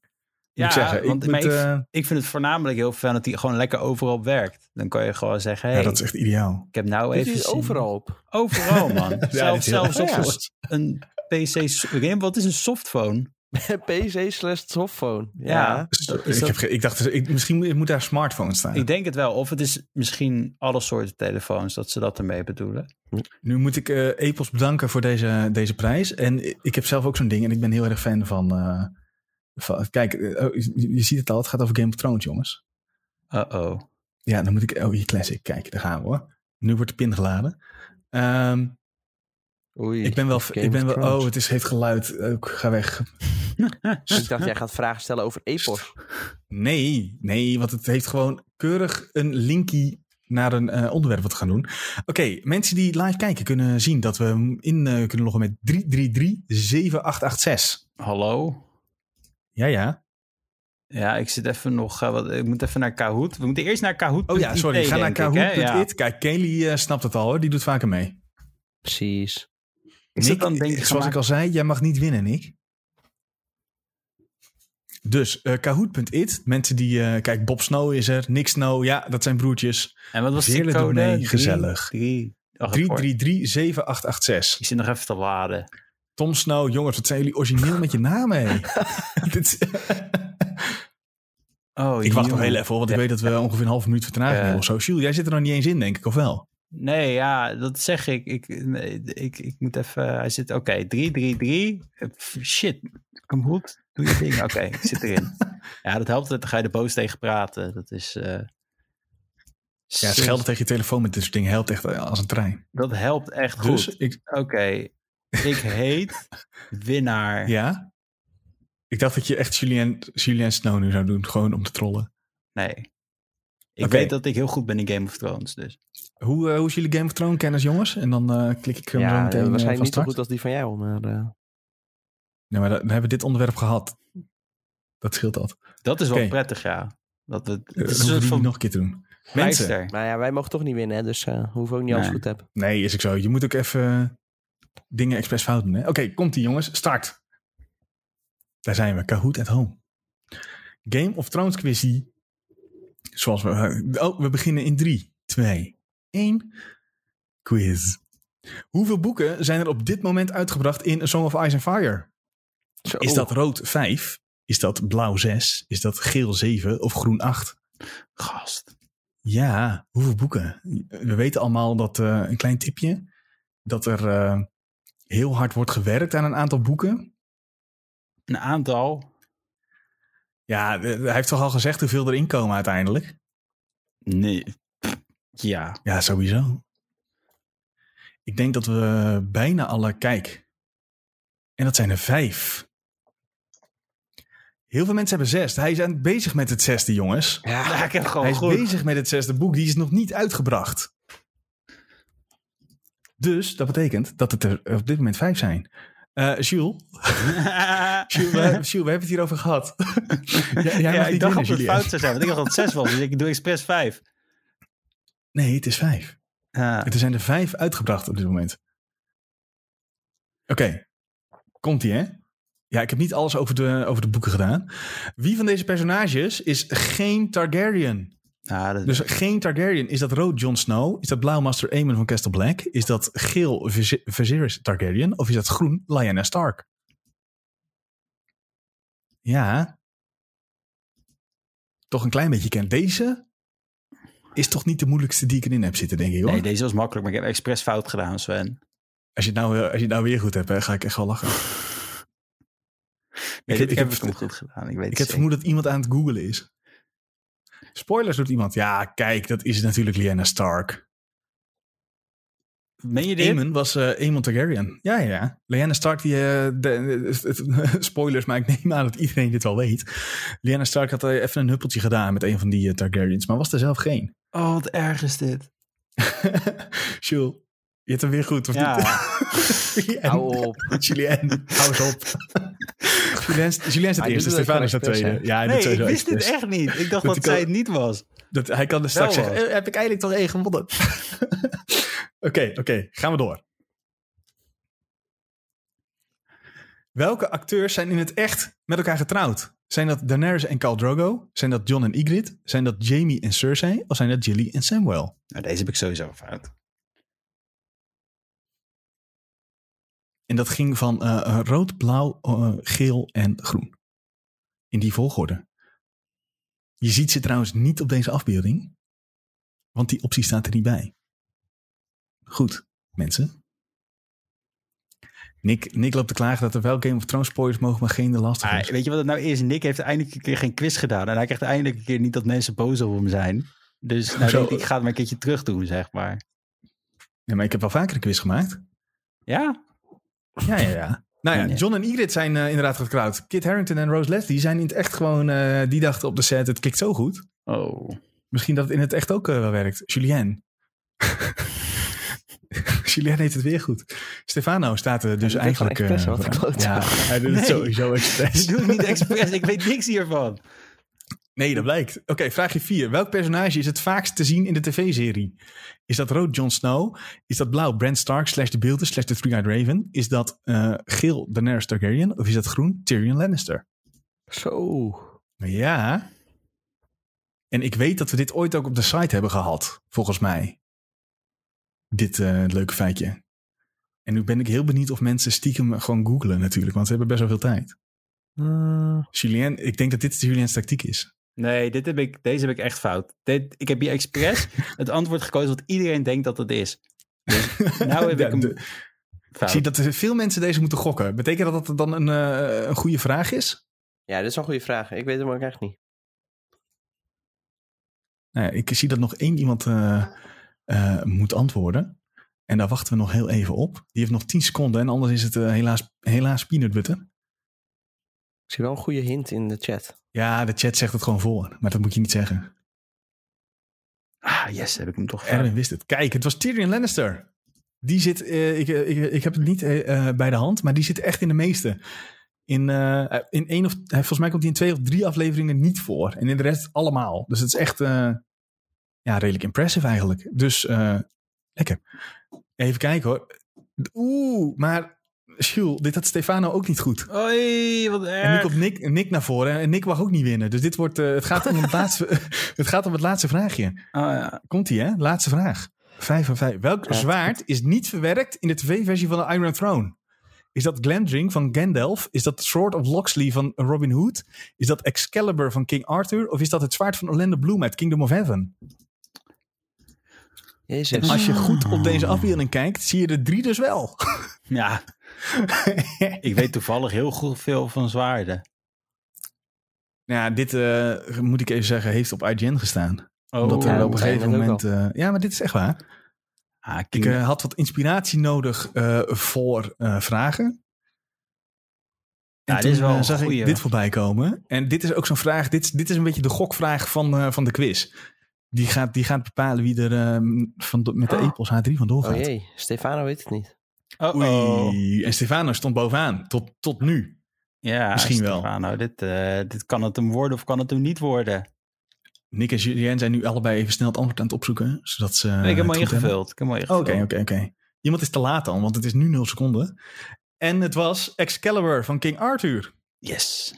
Speaker 3: Ja,
Speaker 1: ik zeggen.
Speaker 3: want
Speaker 1: ik,
Speaker 3: maar
Speaker 1: moet,
Speaker 3: ik,
Speaker 1: eh,
Speaker 3: ik vind het voornamelijk heel fijn dat hij gewoon lekker overal werkt. Dan kan je gewoon zeggen, hey,
Speaker 1: ja, dat is echt ideaal.
Speaker 3: ik heb nou even...
Speaker 2: is overal op.
Speaker 3: Overal, man.
Speaker 1: dit
Speaker 3: Zelf,
Speaker 1: is heel
Speaker 3: zelfs op
Speaker 2: erg.
Speaker 3: een, PC... s- ik weet- Wat is een softphone?
Speaker 2: PC slash softphone. Ja.
Speaker 3: Ja.
Speaker 1: Dus
Speaker 3: Is
Speaker 1: ik,
Speaker 3: dat-
Speaker 1: heb, ik dacht, ik, misschien moet- daar smartphone staan.
Speaker 3: Ik denk het wel. Of het is misschien alle soorten telefoons dat ze dat ermee bedoelen.
Speaker 1: Nu moet ik eh Epos bedanken voor deze, deze prijs. En ik heb zelf ook zo'n ding en ik ben heel erg fan van... eh, van kijk, eh, oh, je, je ziet het al, het gaat over Game of Thrones, jongens.
Speaker 3: Uh-oh.
Speaker 1: Ja, dan moet ik... Oh, hier classic. Kijk, daar gaan we hoor. Nu wordt de pin geladen. Ehm,
Speaker 2: Oei.
Speaker 1: ik ben wel... Ik ben wel oh, het is, heeft geluid. Ook, ga weg.
Speaker 2: Ik dacht, jij gaat vragen stellen over Epos.
Speaker 1: Nee, nee, want het heeft gewoon keurig een linkie naar een eh, onderwerp wat we gaan doen. Oké, mensen die live kijken kunnen zien dat we in eh, kunnen loggen met 333-7886.
Speaker 3: Hallo?
Speaker 1: Ja, ja.
Speaker 3: Ja, ik zit even nog... eh, wat, ik moet even naar Kahoot. We moeten eerst naar Kahoot.
Speaker 1: Oh ja, sorry. Ga naar? Kahoot.it.
Speaker 3: Ja.
Speaker 1: Kijk, Kelly eh, snapt het al hoor. Die doet vaker mee.
Speaker 2: Precies.
Speaker 3: Is
Speaker 1: Nick,
Speaker 3: dan denk ik
Speaker 1: zoals
Speaker 3: gemaakt-
Speaker 1: ik al zei, jij mag niet winnen, Nick. Dus eh Kahoot.it, mensen die... eh, kijk, Bob Snow is er, Nick Snow, ja, dat zijn broertjes.
Speaker 3: En wat was Drie-
Speaker 1: gezellig.
Speaker 3: drie- wacht even hoor.
Speaker 1: 3337886.
Speaker 3: Die zit nog even te laden.
Speaker 1: Tom Snow, jongens, wat zijn jullie origineel met je naam, hé?
Speaker 3: Oh,
Speaker 1: ik wacht nog heel even, hoor, want ik
Speaker 3: Ja.
Speaker 1: weet dat we ongeveer een half minuut vertraging hebben of zo. Jules, jij zit er nog niet eens in, denk ik, of wel?
Speaker 3: Nee, ja, dat zeg ik. Ik, nee, ik, ik moet even... Hij zit... Oké, 333. Eh, Shit. Kom goed. Doe je ding. Oké, ik zit erin. Ja, dat helpt. Dan ga je de boos tegen praten. Dat is... eh,
Speaker 1: Ja, schelden tegen je telefoon met dit soort dingen helpt echt als een trein.
Speaker 3: Dat helpt echt goed.
Speaker 1: Dus ik,
Speaker 3: Oké, ik heet winnaar.
Speaker 1: ja. Ik dacht dat je echt Julien, Julien Snow nu zou doen, gewoon om te trollen.
Speaker 3: Nee. Ik weet dat ik heel goed ben in Game of Thrones, dus.
Speaker 1: Hoe, eh, hoe is jullie Game of Thrones kennis, jongens? En dan eh, klik ik hem zo
Speaker 2: Ja,
Speaker 1: meteen eh,
Speaker 2: waarschijnlijk
Speaker 1: van
Speaker 2: niet zo goed als die van jou, maar... eh,
Speaker 1: Nee, maar dan hebben we dit onderwerp gehad. Dat scheelt dat.
Speaker 3: Dat is wel prettig, ja. Dat we,
Speaker 1: Uh,
Speaker 3: het
Speaker 1: dan
Speaker 3: is
Speaker 1: die
Speaker 3: van
Speaker 1: nog een keer te doen. Mensen,
Speaker 3: pleister.
Speaker 2: nou ja, wij mogen toch niet winnen, hè, dus eh, we hoeven ook niet alles
Speaker 3: Nee.
Speaker 2: goed te hebben.
Speaker 1: Nee, is ik zo. Je moet ook even dingen expres fout doen. hè? Oké, komt ie jongens. Start. Daar zijn we. Kahoot at home. Game of Thrones quizzy. Zoals we... Oh, we beginnen in 3, 2, 1. Quiz. Hoeveel boeken zijn er op dit moment uitgebracht in A Song of Ice and Fire?
Speaker 2: Zo.
Speaker 1: Is dat rood 5? Is dat blauw 6? Is dat geel 7 of groen 8?
Speaker 3: Gast.
Speaker 1: Ja, hoeveel boeken? We weten allemaal dat, eh, een klein tipje, dat er eh, heel hard wordt gewerkt aan een aantal boeken.
Speaker 3: Een aantal.
Speaker 1: Ja, hij heeft toch al gezegd hoeveel erin komen uiteindelijk?
Speaker 3: Nee. Ja.
Speaker 1: Ja, sowieso. Ik denk dat we bijna alle, kijk, en dat zijn er vijf. Heel veel mensen hebben zes. Hij is aan bezig met het zesde, jongens.
Speaker 3: ja, ik heb gewoon
Speaker 1: Hij is
Speaker 3: goed.
Speaker 1: bezig met het zesde boek. Die is nog niet uitgebracht. Dus dat betekent dat het er op dit moment vijf zijn. Eh Jules, Jules, we, Jules, we hebben het hierover gehad. Ja, jij
Speaker 3: ja, ik dacht dat het fout zou zijn, want ik dacht dat het zes was. Dus ik doe expres vijf.
Speaker 1: Nee, het is vijf. Er zijn er vijf uitgebracht op dit moment. Oké, komt ie hè? Ja, ik heb niet alles over de, over de boeken gedaan. Wie van deze personages is geen Targaryen?
Speaker 3: Ja, dat,
Speaker 1: Dus geen Targaryen. Is dat rood Jon Snow? Is dat blauw Master Aemon van Castle Black? Is dat geel Vis- Viserys Targaryen? Of is dat groen Lyanna Stark? Ja. Toch een klein beetje kent. Deze is toch niet de moeilijkste die ik erin heb zitten, denk ik hoor.
Speaker 3: nee, deze was makkelijk, maar ik heb expres fout gedaan, Sven.
Speaker 1: Als je het nou, eh, als je het nou weer goed hebt, hè, ga ik echt wel lachen.
Speaker 3: Nee, dit
Speaker 1: ik
Speaker 3: heb ik hem goed gedaan. Ik weet
Speaker 1: Ik
Speaker 3: het
Speaker 1: heb vermoed dat iemand aan het googlen is. Spoilers doet iemand. Ja, kijk, dat is natuurlijk Lyanna Stark.
Speaker 3: Meen je dit?
Speaker 1: Aemon was eh Aemon Targaryen. Ja, ja, ja. Lyanna Stark, die... eh, de, de- spoilers, maar ik neem aan dat iedereen dit wel weet. Lyanna Stark had eh, even een huppeltje gedaan met een van die Targaryens, maar was er zelf geen.
Speaker 3: Oh, wat erg is dit.
Speaker 1: Jules, je hebt hem weer goed, of
Speaker 3: Ja.
Speaker 1: niet?
Speaker 2: Hou op.
Speaker 1: Julien, hou eens op. Julien, Julien staat eerste,
Speaker 2: het
Speaker 1: Stefan is de tweede. Ja,
Speaker 3: Nee, ik wist dit echt niet. Ik dacht
Speaker 1: Dat
Speaker 3: dat
Speaker 1: ik
Speaker 3: zij
Speaker 1: al-
Speaker 3: het niet was.
Speaker 1: Dat, hij kan er straks zeggen, eh, heb ik eigenlijk toch één gewonnen? Oké, oké, gaan we door. Welke acteurs zijn in het echt met elkaar getrouwd? Zijn dat Daenerys en Khal Drogo? Zijn dat Jon en Ygritte? Zijn dat Jamie en Cersei? Of zijn dat Gilly en Samuel?
Speaker 3: Nou, deze heb ik sowieso fout.
Speaker 1: En dat ging van eh, rood, blauw, eh, geel en groen. In die volgorde. Je ziet ze trouwens niet op deze afbeelding. Want die optie staat er niet bij. Goed, mensen. Nick, Nick loopt te klagen dat er wel Game of Thrones spoilers mogen, maar geen de lastige.
Speaker 3: Ah, weet je wat het nou is? Nick heeft eindelijk een keer geen quiz gedaan. En hij krijgt eindelijk een keer niet dat mensen boos op hem zijn. Dus nou ik ga het maar een keertje terug doen, zeg maar.
Speaker 1: Ja, maar ik heb wel vaker een quiz gemaakt.
Speaker 3: Ja?
Speaker 1: Ja, ja, ja. Nou ja. John en Ygritte zijn eh, inderdaad getrouwd. Kit Harington en Rose Leslie zijn in het echt gewoon... eh, die dachten op de set, het klikt zo goed.
Speaker 3: Oh.
Speaker 1: Misschien dat het in het echt ook eh, wel werkt. Julien. Julien heeft het weer goed. Stefano staat er dus
Speaker 2: het
Speaker 1: eigenlijk...
Speaker 2: expres, wat
Speaker 1: ja, hij doet het sowieso expres.
Speaker 3: Dat doe ik niet expres. Ik weet niks hiervan.
Speaker 1: Nee, dat blijkt. Oké, vraagje 4. Welk personage is het vaakst te zien in de tv-serie? Is dat rood Jon Snow? Is dat blauw Bran Stark slash de beelden slash de Three-Eyed Raven? Is dat eh, geel Daenerys Targaryen? Of is dat groen Tyrion Lannister?
Speaker 2: Zo.
Speaker 1: Ja. En ik weet dat we dit ooit ook op de site hebben gehad, volgens mij. Dit eh, leuke feitje. En nu ben ik heel benieuwd of mensen stiekem gewoon googlen natuurlijk, want ze hebben best wel veel tijd.
Speaker 2: Uh,
Speaker 1: Julien, ik denk dat dit Julien's tactiek is.
Speaker 3: Nee, dit heb ik, deze heb ik echt fout. Dit, ik heb hier expres het antwoord gekozen wat iedereen denkt dat het is. Dus nou heb
Speaker 1: Ja,
Speaker 3: ik hem
Speaker 1: de- Ik
Speaker 3: fout.
Speaker 1: zie dat er veel mensen deze moeten gokken. Betekent dat dat dan een, eh, een goede vraag is?
Speaker 2: ja, dit is een goede vraag. Ik weet hem ook echt niet.
Speaker 1: Nou ja, ik zie dat nog één iemand eh, eh, moet antwoorden. En daar wachten we nog heel even op. Die heeft nog 10 seconden en anders is het helaas, helaas peanut butter.
Speaker 2: Ik zie wel een goede hint in de chat.
Speaker 1: Ja, de chat zegt het gewoon voor, maar dat moet je niet zeggen.
Speaker 3: Ah, yes, heb ik hem toch.
Speaker 1: Erwin wist het. Kijk, het was Tyrion Lannister. Die zit, eh, ik, eh, ik, ik heb het niet eh, eh, bij de hand, maar die zit echt in de meeste. In, eh, in één of, volgens mij komt hij in twee of drie afleveringen niet voor. En in de rest allemaal. Dus het is echt, eh, ja, redelijk impressive eigenlijk. Dus, eh, lekker. Even kijken hoor. Oeh, maar Jules, dit had Stefano ook niet goed.
Speaker 3: Oei, wat
Speaker 1: En nu
Speaker 3: erg.
Speaker 1: komt Nick, Nick naar voren en Nick mag ook niet winnen. Dus dit wordt, eh, het, gaat om het, laatste, het gaat om het laatste vraagje.
Speaker 3: Oh, ja.
Speaker 1: Komt-ie, hè? Laatste vraag. Vijf van vijf. Welk
Speaker 2: Ja.
Speaker 1: zwaard is niet verwerkt in de tv-versie van de Iron Throne? Is dat Glamdring van Gandalf? Is dat Sword of Locksley van Robin Hood? Is dat Excalibur van King Arthur? Of is dat het zwaard van Orlando Bloom uit Kingdom of Heaven?
Speaker 2: Jezus.
Speaker 1: En als je goed op deze afbeelding kijkt, zie je de drie dus wel.
Speaker 3: ja, ik weet toevallig heel goed veel van zwaarden.
Speaker 1: ja, dit eh, moet ik even zeggen, heeft op IGN gestaan.
Speaker 3: Oh,
Speaker 1: Omdat er
Speaker 2: ja,
Speaker 1: op een gegeven moment... eh, ja, maar dit is echt waar.
Speaker 3: ah,
Speaker 1: Ik eh, had wat inspiratie nodig eh, voor eh, vragen. En
Speaker 3: Ja, dit is wel een
Speaker 1: zag
Speaker 3: goeie.
Speaker 1: ik dit voorbij komen. En dit is ook zo'n vraag. Dit, is- dit is een beetje de gokvraag van, eh, van de quiz. Die gaat, die gaat bepalen wie er eh, van, do- met de
Speaker 2: Oh.
Speaker 1: Epos H3 vandoor
Speaker 2: Oh
Speaker 1: gaat.
Speaker 2: jee, Stefano weet het niet.
Speaker 3: Oh, oh.
Speaker 1: Oei. En Stefano stond bovenaan. Tot, tot nu.
Speaker 3: Ja,
Speaker 1: Misschien wel.
Speaker 3: Stefano, dit, eh, dit kan het hem worden of kan het hem niet worden.
Speaker 1: Nick en Julien zijn nu allebei even snel het antwoord aan het opzoeken. Zodat ze.
Speaker 3: ik heb
Speaker 1: het
Speaker 3: hem al ingevuld. Ik heb hem al
Speaker 1: Oké,
Speaker 3: ingevuld.
Speaker 1: oké, oké. Iemand is te laat dan, want het is nu 0 seconden. En het was Excalibur van King Arthur.
Speaker 3: Yes.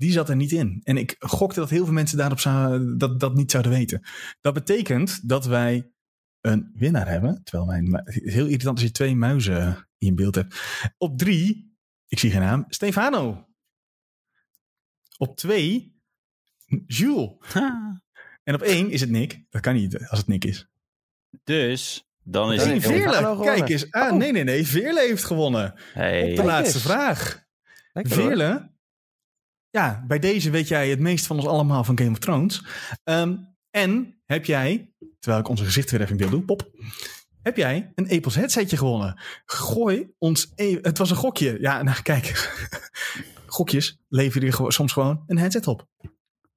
Speaker 1: Die zat er niet in. En ik gokte dat heel veel mensen daarop dat, dat niet zouden weten. Dat betekent dat wij een winnaar hebben. Terwijl mijn, mu- het is heel irritant als je twee muizen in beeld hebt. Op drie, ik zie geen naam, Stefano. Op twee, Jules.
Speaker 3: Ha.
Speaker 1: En op één is het Nick. Dat kan niet als het Nick is.
Speaker 3: Dus, dan is het...
Speaker 1: Veerle, kijk eens. Ah,
Speaker 2: Oh.
Speaker 1: nee, nee, nee. Veerle heeft gewonnen.
Speaker 3: Hey.
Speaker 1: Op de
Speaker 2: Kijk
Speaker 1: laatste
Speaker 2: eens.
Speaker 1: vraag.
Speaker 2: Lekker.
Speaker 1: Veerle, ja, bij deze weet jij het meest van ons allemaal van Game of Thrones. Ehm, en heb jij, terwijl ik onze gezicht weer even in beeld doe, pop. Heb jij een Epos headsetje gewonnen? Gooi ons even, het was een gokje. Ja, nou kijk, gokjes leveren je soms gewoon een headset op.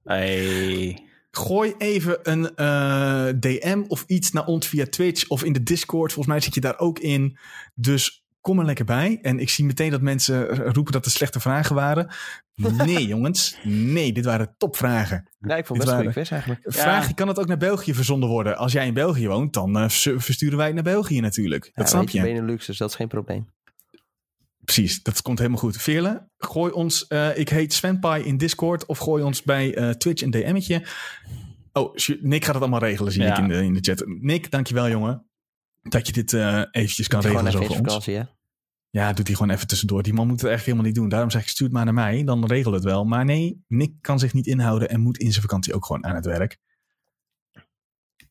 Speaker 3: Hey.
Speaker 1: Gooi even een eh, DM of iets naar ons via Twitch of in de Discord. Volgens mij zit je daar ook in. Dus kom er lekker bij. En ik zie meteen dat mensen roepen dat er slechte vragen waren. Nee, jongens. Nee, dit waren topvragen.
Speaker 2: Ja, ik vond het best een quiz eigenlijk.
Speaker 1: Vraag, kan het ook naar België verzonden worden? Als jij in België woont, dan eh, ver- versturen wij het naar België natuurlijk. Dat
Speaker 2: Ja,
Speaker 1: snap
Speaker 2: weet
Speaker 1: je.
Speaker 2: Benelux, dus dat is geen probleem.
Speaker 1: Precies, dat komt helemaal goed. Veerle, gooi ons, eh, ik heet Svenpai in Discord, of gooi ons bij eh, Twitch een DM'tje. Oh, Nick gaat het allemaal regelen, zie
Speaker 3: Ja.
Speaker 1: ik in de, in de chat. Nick, dankjewel jongen, dat je dit eh, eventjes kan regelen
Speaker 2: even
Speaker 1: zo voor ons.
Speaker 2: vakantie?
Speaker 1: Ja, doet hij gewoon even tussendoor. Die man moet het echt helemaal niet doen. Daarom zeg ik, stuur het maar naar mij, dan regel het wel. Maar nee, Nick kan zich niet inhouden en moet in zijn vakantie ook gewoon aan het werk.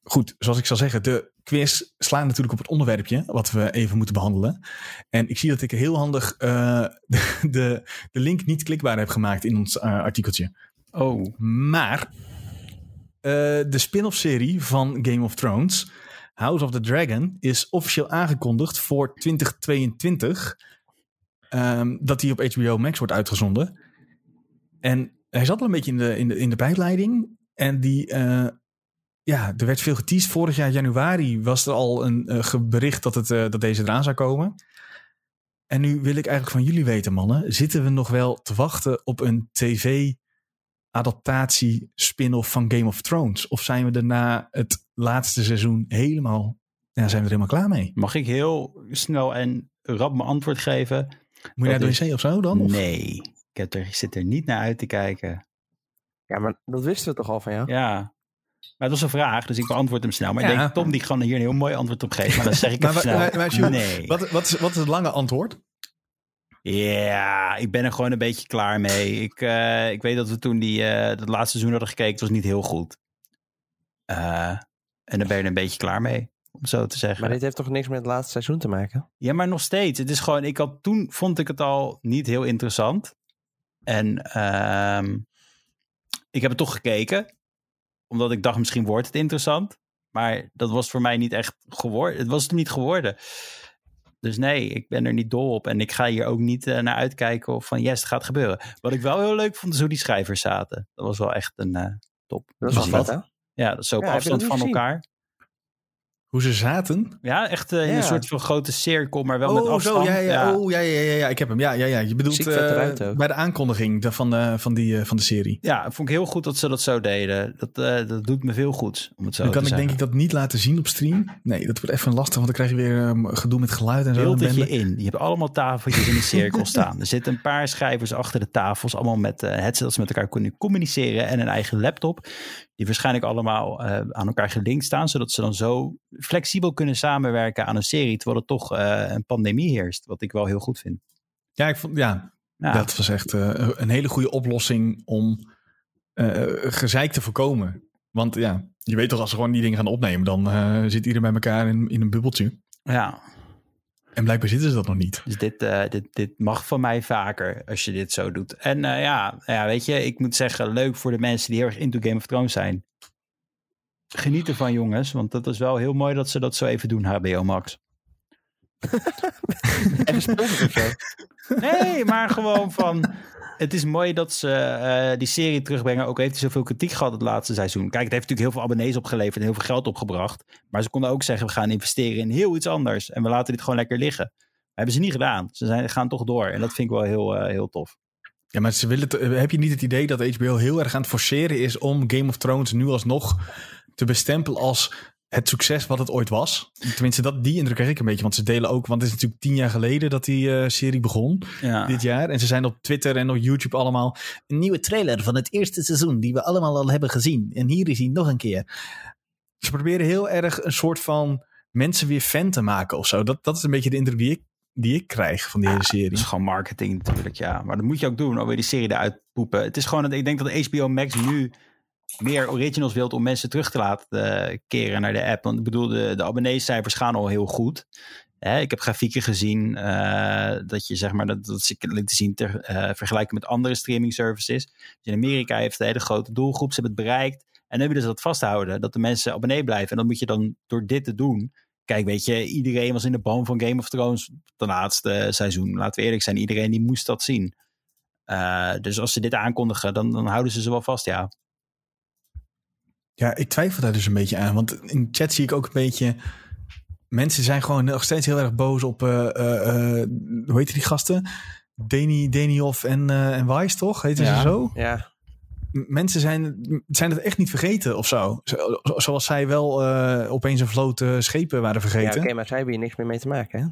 Speaker 1: Goed, zoals ik zal zeggen, de quiz slaat natuurlijk op het onderwerpje wat we even moeten behandelen. En ik zie dat ik heel handig eh, de, de link niet klikbaar heb gemaakt in ons eh, artikeltje.
Speaker 3: Oh.
Speaker 1: Maar eh, de spin-off serie van Game of Thrones, House of the Dragon, is officieel aangekondigd voor 2022. ehm, dat die op HBO Max wordt uitgezonden. En hij zat al een beetje in de, in de, in de bijleiding. En die, eh, ja, er werd veel geteased. Vorig jaar januari was er al een ge- bericht dat, het, eh, dat deze eraan zou komen. En nu wil ik eigenlijk van jullie weten, mannen. Zitten we nog wel te wachten op een tv adaptatie spin-off van Game of Thrones? Of zijn we er na het laatste seizoen helemaal, ja, zijn we er helemaal klaar mee?
Speaker 3: Mag ik heel snel en rap mijn antwoord geven?
Speaker 1: Moet je naar
Speaker 3: Dat
Speaker 1: de wc of zo dan? Of?
Speaker 3: Nee, ik, heb er, ik zit er niet naar uit te kijken.
Speaker 2: Ja, maar dat wisten we toch al van jou?
Speaker 3: Ja. Maar het was een vraag, dus ik beantwoord hem snel. Maar ik denk Tom die gewoon hier een heel mooi antwoord op geeft. Maar dan zeg ik
Speaker 1: Maar
Speaker 3: snel.
Speaker 1: maar- maar
Speaker 3: nee.
Speaker 1: Wat, wat, is, wat is het lange antwoord?
Speaker 3: Ja, ik ben er gewoon een beetje klaar mee. Ik, eh, ik weet dat we toen die, eh het laatste seizoen hadden gekeken. Het was niet heel goed. Eh, en daar ben je er een beetje klaar mee, om zo te zeggen.
Speaker 2: Maar dit heeft toch niks met het laatste seizoen te maken?
Speaker 3: Ja, maar nog steeds. Het is gewoon, ik had, toen vond ik het al niet heel interessant. En ehm, ik heb het toch gekeken. Omdat ik dacht, misschien wordt het interessant. Maar dat was voor mij niet echt geworden. Het was het niet geworden. Dus nee, ik ben er niet dol op. En ik ga hier ook niet eh, naar uitkijken of van yes, het gaat gebeuren. Wat ik wel heel leuk vond, is hoe die schrijvers zaten. Dat was wel echt een eh, top.
Speaker 2: Dat
Speaker 3: Was dat?
Speaker 2: vet, hè?
Speaker 3: Ja, dat is
Speaker 2: Ja,
Speaker 3: afstand van elkaar.
Speaker 1: Hoe ze zaten?
Speaker 3: Ja, echt eh, in
Speaker 2: Ja.
Speaker 3: een soort van grote cirkel, maar wel met
Speaker 1: oh,
Speaker 3: afstand.
Speaker 1: zo, ja, ja, Oh, ja, ja, ja, ja, ik heb hem. Ja, ja, ja. Je bedoelt eh,
Speaker 2: ook.
Speaker 1: bij de aankondiging van, de, van, die, eh, van de serie.
Speaker 3: Ja, vond ik heel goed dat ze dat zo deden. Dat, eh, dat doet me veel goed, om het zo
Speaker 1: Dan
Speaker 3: te
Speaker 1: kan ik
Speaker 3: zeggen.
Speaker 1: denk ik dat niet laten zien op stream. Nee, dat wordt even lastig, want dan krijg je weer ehm, gedoe met geluid en zo.
Speaker 3: Je in. Je hebt allemaal tafeltjes in een cirkel staan. Er zitten een paar schrijvers achter de tafels. Allemaal met eh headsets dat ze met elkaar kunnen communiceren. En een eigen laptop. Die waarschijnlijk allemaal eh, aan elkaar gelinkt staan. Zodat ze dan zo flexibel kunnen samenwerken aan een serie. Terwijl er toch eh, een pandemie heerst. Wat ik wel heel goed vind.
Speaker 1: Ja, ik vond, ja,
Speaker 3: Ja,
Speaker 1: dat was echt eh, een hele goede oplossing om eh, gezeik te voorkomen. Want ja, je weet toch, als ze gewoon die dingen gaan opnemen, dan zit iedereen bij elkaar in, in een bubbeltje.
Speaker 3: ja.
Speaker 1: En blijkbaar zitten ze dat nog niet.
Speaker 3: Dus dit, dit, dit mag van mij vaker als je dit zo doet. En ja, ja, weet je, ik moet zeggen, leuk voor de mensen die heel erg into Game of Thrones zijn. Geniet ervan, jongens, want dat is wel heel mooi dat ze dat zo even doen, HBO Max.
Speaker 2: En de sponsor of zo.
Speaker 3: Nee, maar gewoon van. Het is mooi dat ze eh, die serie terugbrengen. Ook heeft hij zoveel kritiek gehad het laatste seizoen. Kijk, het heeft natuurlijk heel veel abonnees opgeleverd en heel veel geld opgebracht. Maar ze konden ook zeggen: we gaan investeren in heel iets anders. En we laten dit gewoon lekker liggen. hebben ze niet gedaan. Ze zijn, gaan toch door. En dat vind ik wel heel, eh, heel tof.
Speaker 1: Ja, maar ze willen, te- heb je niet het idee dat HBO heel erg aan het forceren is om Game of Thrones nu alsnog te bestempelen als het succes wat het ooit was? Tenminste, dat, die indruk kreeg ik een beetje. Want ze delen ook, want het is natuurlijk tien jaar geleden dat die eh, serie begon.
Speaker 3: Ja.
Speaker 1: dit jaar. En ze zijn op Twitter en op YouTube allemaal een nieuwe trailer van het eerste seizoen die we allemaal al hebben gezien. En hier is hij nog een keer. Ze proberen heel erg een soort van mensen weer fan te maken of zo. Dat, dat is een beetje de indruk die ik, die ik krijg van die hele
Speaker 3: Dat
Speaker 1: serie.
Speaker 3: is gewoon marketing natuurlijk, ja. Maar dat moet je ook doen, alweer die serie eruit poepen. Het is gewoon, dat ik denk dat HBO Max nu meer originals wilt om mensen terug te laten eh, keren naar de app. Want ik bedoel, de, de abonneecijfers gaan al heel goed. Hè, ik heb grafieken gezien eh, dat je zeg maar, dat, dat ze lieten zien ter, eh, vergelijken met andere streaming services. Dus in Amerika heeft een hele grote doelgroep, ze hebben het bereikt. En dan willen ze dat vasthouden, dat de mensen abonnee blijven. En dat moet je dan door dit te doen. Kijk, weet je, iedereen was in de boom van Game of Thrones de laatste seizoen. Laten we eerlijk zijn, iedereen die moest dat zien. Dus als ze dit aankondigen, dan, dan houden ze ze wel vast, ja.
Speaker 1: Ja, ik twijfel daar dus een beetje aan. Want in chat zie ik ook een beetje... Mensen zijn gewoon nog steeds heel erg boos op... eh, eh, eh, hoe heet die gasten? Deni, Denioff en, en Weiss, toch?
Speaker 3: Ja.
Speaker 1: ze zo?
Speaker 2: Ja,
Speaker 1: mensen zijn, zijn het echt niet vergeten of zo. Zo- zoals zij wel opeens een vloot schepen waren
Speaker 2: ja
Speaker 1: vergeten.
Speaker 2: oké, maar zij hebben hier niks meer mee te maken, hè?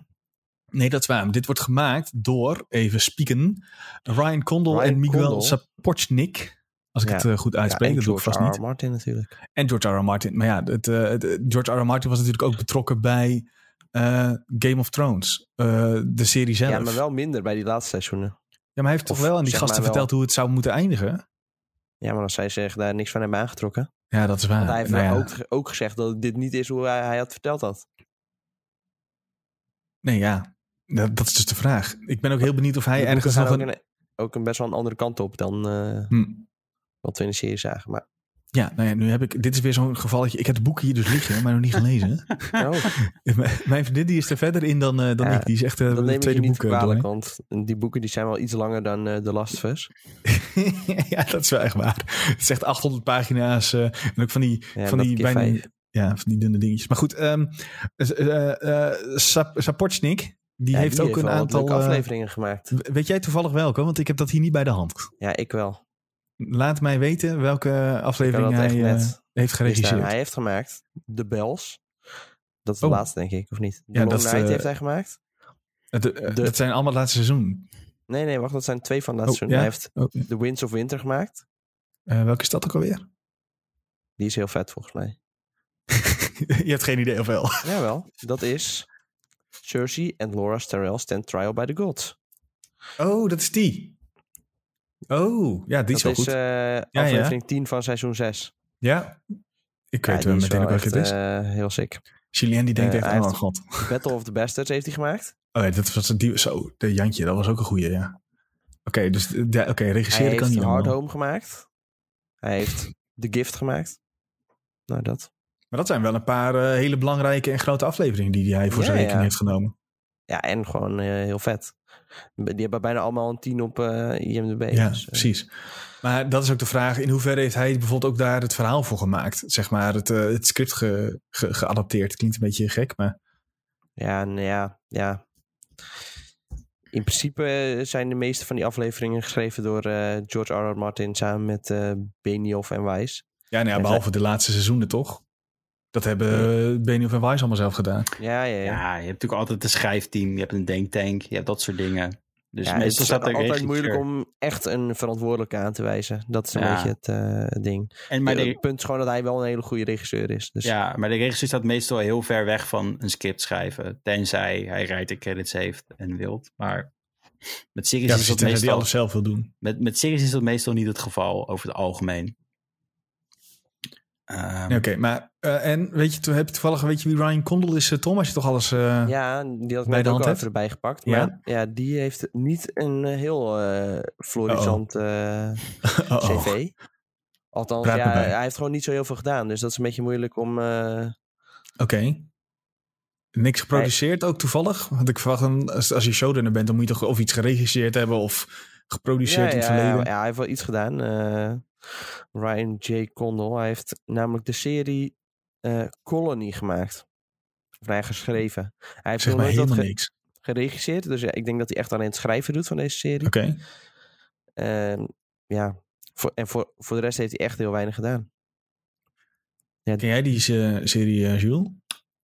Speaker 1: Nee, dat is waar. Dit wordt gemaakt door, even spieken, Ryan Condal
Speaker 2: Ryan
Speaker 1: en Miguel. Sapochnik. Als ik
Speaker 2: Ja.
Speaker 1: het eh, goed
Speaker 2: Ja,
Speaker 1: uitspreek, dat doe ik
Speaker 2: George
Speaker 1: vast
Speaker 2: R. R.
Speaker 1: niet.
Speaker 2: Martin natuurlijk.
Speaker 1: En George R. R. Martin. Maar ja, het, eh, het- George R. R. Martin was natuurlijk ook betrokken bij eh, Game of Thrones. eh, de serie zelf.
Speaker 2: Ja, maar wel minder bij die laatste seizoenen.
Speaker 1: Ja, maar hij heeft toch wel aan die gasten
Speaker 2: wel-
Speaker 1: verteld hoe het zou moeten eindigen?
Speaker 2: Ja, maar als zij zich daar niks van hebben aangetrokken.
Speaker 1: Ja, dat is waar.
Speaker 2: Want hij heeft
Speaker 1: Nou ja.
Speaker 2: ook, ook gezegd dat dit niet is hoe hij, hij had verteld had.
Speaker 1: Nee, ja. Dat, dat is dus de vraag. Ik ben ook heel benieuwd of hij ergens
Speaker 2: ook,
Speaker 1: een...
Speaker 2: een, ook een best wel een andere kant op dan eh,
Speaker 1: Hm.
Speaker 2: Wat we in de serie zagen. Maar,
Speaker 1: Ja, nou ja, nu heb ik... Dit is weer zo'n gevalletje. Ik heb het boek hier dus liggen, maar nog niet gelezen.
Speaker 2: oh,
Speaker 1: Mijn- vriendin die is er verder in dan, eh, dan
Speaker 2: Ja,
Speaker 1: ik. Die is echt eh,
Speaker 2: je
Speaker 1: tweede boek eh,
Speaker 2: kwalijk, want die boeken die zijn wel iets langer dan eh The Last of Us.
Speaker 1: ja, dat is wel echt waar. Het is echt 800 pagina's. en ook van die,
Speaker 2: Ja,
Speaker 1: van die bijna...
Speaker 2: vijf.
Speaker 1: Ja, van die dunne dingetjes. Maar goed, eh, Sap- Sapochnik, die
Speaker 2: Ja,
Speaker 1: heeft ook een aantal...
Speaker 2: afleveringen gemaakt.
Speaker 1: weet jij toevallig welke? Want ik heb dat hier niet bij de hand.
Speaker 2: Ja, ik wel.
Speaker 1: Laat mij weten welke aflevering hij eh,
Speaker 2: net
Speaker 1: heeft geregisseerd.
Speaker 2: Hij heeft gemaakt The Bells. Dat is de
Speaker 1: Oh.
Speaker 2: laatste, denk ik, of niet? The
Speaker 1: Ja,
Speaker 2: Long
Speaker 1: dat
Speaker 2: Night
Speaker 1: de-
Speaker 2: heeft hij gemaakt.
Speaker 1: Het, eh,
Speaker 2: de-
Speaker 1: Dat zijn allemaal het laatste seizoen.
Speaker 2: Nee, nee, wacht. Dat zijn twee van dat
Speaker 1: Oh,
Speaker 2: seizoen.
Speaker 1: ja?
Speaker 2: Hij heeft
Speaker 1: Oh,
Speaker 2: The Winds of Winter gemaakt.
Speaker 1: eh, welke is dat ook alweer?
Speaker 2: Die is heel vet, volgens mij.
Speaker 1: Je hebt geen idee of wel.
Speaker 2: Jawel, dat is Cersei en Laura Starrell stand trial by the gods.
Speaker 1: Oh, dat is die. Oh, ja, die is
Speaker 2: dat
Speaker 1: wel
Speaker 2: is
Speaker 1: goed.
Speaker 2: eh,
Speaker 1: ja.
Speaker 2: aflevering 10 van seizoen 6.
Speaker 1: ja, ik weet wel
Speaker 2: is
Speaker 1: meteen ook welke het is.
Speaker 2: eh, heel sick.
Speaker 1: Julien die denkt
Speaker 2: eh,
Speaker 1: echt,
Speaker 2: hij
Speaker 1: oh
Speaker 2: heeft-
Speaker 1: god.
Speaker 2: Battle of the Bastards heeft hij gemaakt.
Speaker 1: Oh ja, dat was die, zo, de Jantje, dat was ook een goeie, ja. Oké, dus de- oké,
Speaker 2: Hij
Speaker 1: regisseren kan
Speaker 2: heeft
Speaker 1: niet
Speaker 2: Hard
Speaker 1: allemaal.
Speaker 2: Home gemaakt. Hij heeft The Gift gemaakt. Nou, dat.
Speaker 1: Maar dat zijn wel een paar hele belangrijke en grote afleveringen die hij voor
Speaker 2: Ja,
Speaker 1: zijn rekening
Speaker 2: ja.
Speaker 1: heeft genomen.
Speaker 2: Ja, en gewoon heel vet. Die hebben bijna allemaal een 10 op eh, IMDb.
Speaker 1: Ja,
Speaker 2: dus, eh,
Speaker 1: precies. Maar dat is ook de vraag, in hoeverre heeft hij bijvoorbeeld ook daar het verhaal voor gemaakt? Zeg maar, het, eh, het script ge- ge- geadapteerd. Klinkt een beetje gek, maar...
Speaker 2: Ja, nou ja, ja. In principe zijn de meeste van die afleveringen geschreven door George R. R. Martin samen met Benioff en Weiss.
Speaker 1: Ja, nou ja, behalve de laatste seizoenen toch? Dat hebben Benioff en Weiss allemaal zelf gedaan.
Speaker 2: Ja, ja, ja.
Speaker 3: Ja, je hebt natuurlijk altijd een schrijfteam, je hebt een denktank, je hebt dat soort dingen. Dus
Speaker 2: Ja, het
Speaker 3: meestal staat er
Speaker 2: altijd
Speaker 3: regisseur.
Speaker 2: moeilijk om echt een verantwoordelijke aan te wijzen. Dat is een
Speaker 3: Ja.
Speaker 2: beetje het eh, ding.
Speaker 3: En maar de,
Speaker 2: Het punt is gewoon dat hij wel een hele goede regisseur is. Dus
Speaker 3: ja, maar de regisseur staat meestal heel ver weg van een script schrijven. Tenzij hij writer credits heeft en wilt. Maar met series,
Speaker 1: Ja,
Speaker 3: is, dat
Speaker 1: tenzij die
Speaker 3: meestal,
Speaker 1: alles zelf wil doen.
Speaker 3: met, met series is dat meestal niet het geval over het algemeen. Ehm,
Speaker 1: Nee, Oké, maar... eh, en weet je, toen heb je toevallig, weet je wie Ryan Condal is, eh, Tom? Als je toch alles... eh,
Speaker 2: Ja, die had
Speaker 1: Bij
Speaker 2: net
Speaker 1: de
Speaker 2: ook
Speaker 1: hand hebt?
Speaker 2: even erbij gepakt.
Speaker 1: Ja?
Speaker 2: Maar ja, die heeft niet een heel eh florisant eh,
Speaker 1: oh, oh.
Speaker 2: cv. Althans,
Speaker 1: Praat
Speaker 2: ja, hij heeft gewoon niet zo heel veel gedaan. Dus dat is een beetje moeilijk om... eh,
Speaker 1: Oké. Niks geproduceerd ook toevallig? Want ik verwacht dan, als, als je showrunner bent, dan moet je toch of iets geregisseerd hebben of geproduceerd
Speaker 2: ja,
Speaker 1: in het
Speaker 2: ja, ja,
Speaker 1: verleden.
Speaker 2: ja, hij heeft wel iets gedaan. Ryan J. Condal. Hij heeft namelijk de serie eh, Colony gemaakt. Of hij geschreven. Hij heeft
Speaker 1: zeg maar helemaal
Speaker 2: ge-
Speaker 1: niks.
Speaker 2: geregisseerd. Dus ja, ik denk dat hij echt alleen het schrijven doet van deze serie.
Speaker 1: Oké.
Speaker 2: En ja, voor, en voor, voor de rest heeft hij echt heel weinig gedaan. Ja,
Speaker 1: Ken jij die eh, serie, eh, Jules?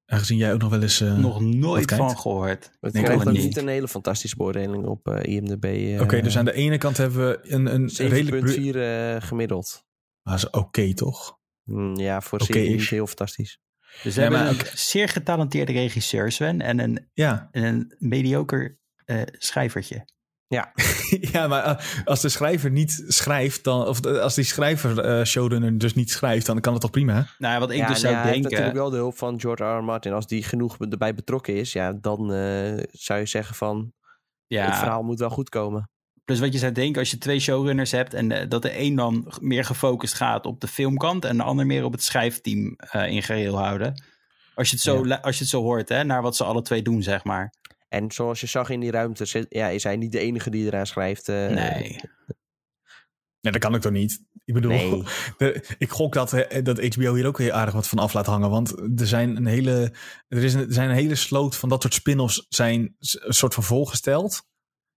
Speaker 1: Aangezien jij ook nog wel eens... eh,
Speaker 3: nog nooit van gehoord.
Speaker 2: Het
Speaker 1: Nee,
Speaker 2: krijgt ook niet
Speaker 3: niet.
Speaker 2: een hele fantastische beoordeling op eh, IMDb. eh,
Speaker 1: Oké, dus aan de ene kant hebben we een, een redelijk... bru-
Speaker 2: 7,4 gemiddeld.
Speaker 1: Ah, is oké, toch?
Speaker 2: Mm, ja, voor serie
Speaker 1: is.
Speaker 2: heel fantastisch.
Speaker 3: Dus we
Speaker 1: Ja,
Speaker 3: hebben
Speaker 1: maar
Speaker 3: een zeer getalenteerde regisseur, Sven, en een,
Speaker 1: Ja.
Speaker 3: en een mediocre eh, schrijvertje.
Speaker 1: ja, maar eh, als de schrijver niet schrijft, dan, of als die schrijver eh, showrunner dus niet schrijft, dan kan het toch prima?
Speaker 3: Nou ja, wat ik
Speaker 2: ja,
Speaker 3: dus zou
Speaker 2: ja,
Speaker 3: denken...
Speaker 2: natuurlijk wel de hulp van George R. R. Martin. Als die genoeg erbij betrokken is, ja, dan eh, zou je zeggen van...
Speaker 3: ja,
Speaker 2: Het verhaal moet wel goed komen.
Speaker 3: Plus wat je zou denken als je twee showrunners hebt en dat de een dan meer gefocust gaat op de filmkant en de ander meer op het schrijfteam eh, in geheel houden. Als je het zo,
Speaker 2: Ja.
Speaker 3: als je het zo hoort, hè, naar wat ze alle twee doen, zeg maar.
Speaker 2: En zoals je zag in die ruimte, zit- ja, is hij niet de enige die eraan schrijft. eh,
Speaker 3: nee.
Speaker 1: Nee, dat kan ik toch niet? Ik bedoel,
Speaker 2: Nee.
Speaker 1: de- ik gok dat, eh, dat HBO hier ook heel aardig wat van af laat hangen. Want er zijn een hele, er is een, er zijn een hele sloot van dat soort spin-offs zijn een soort van volgesteld.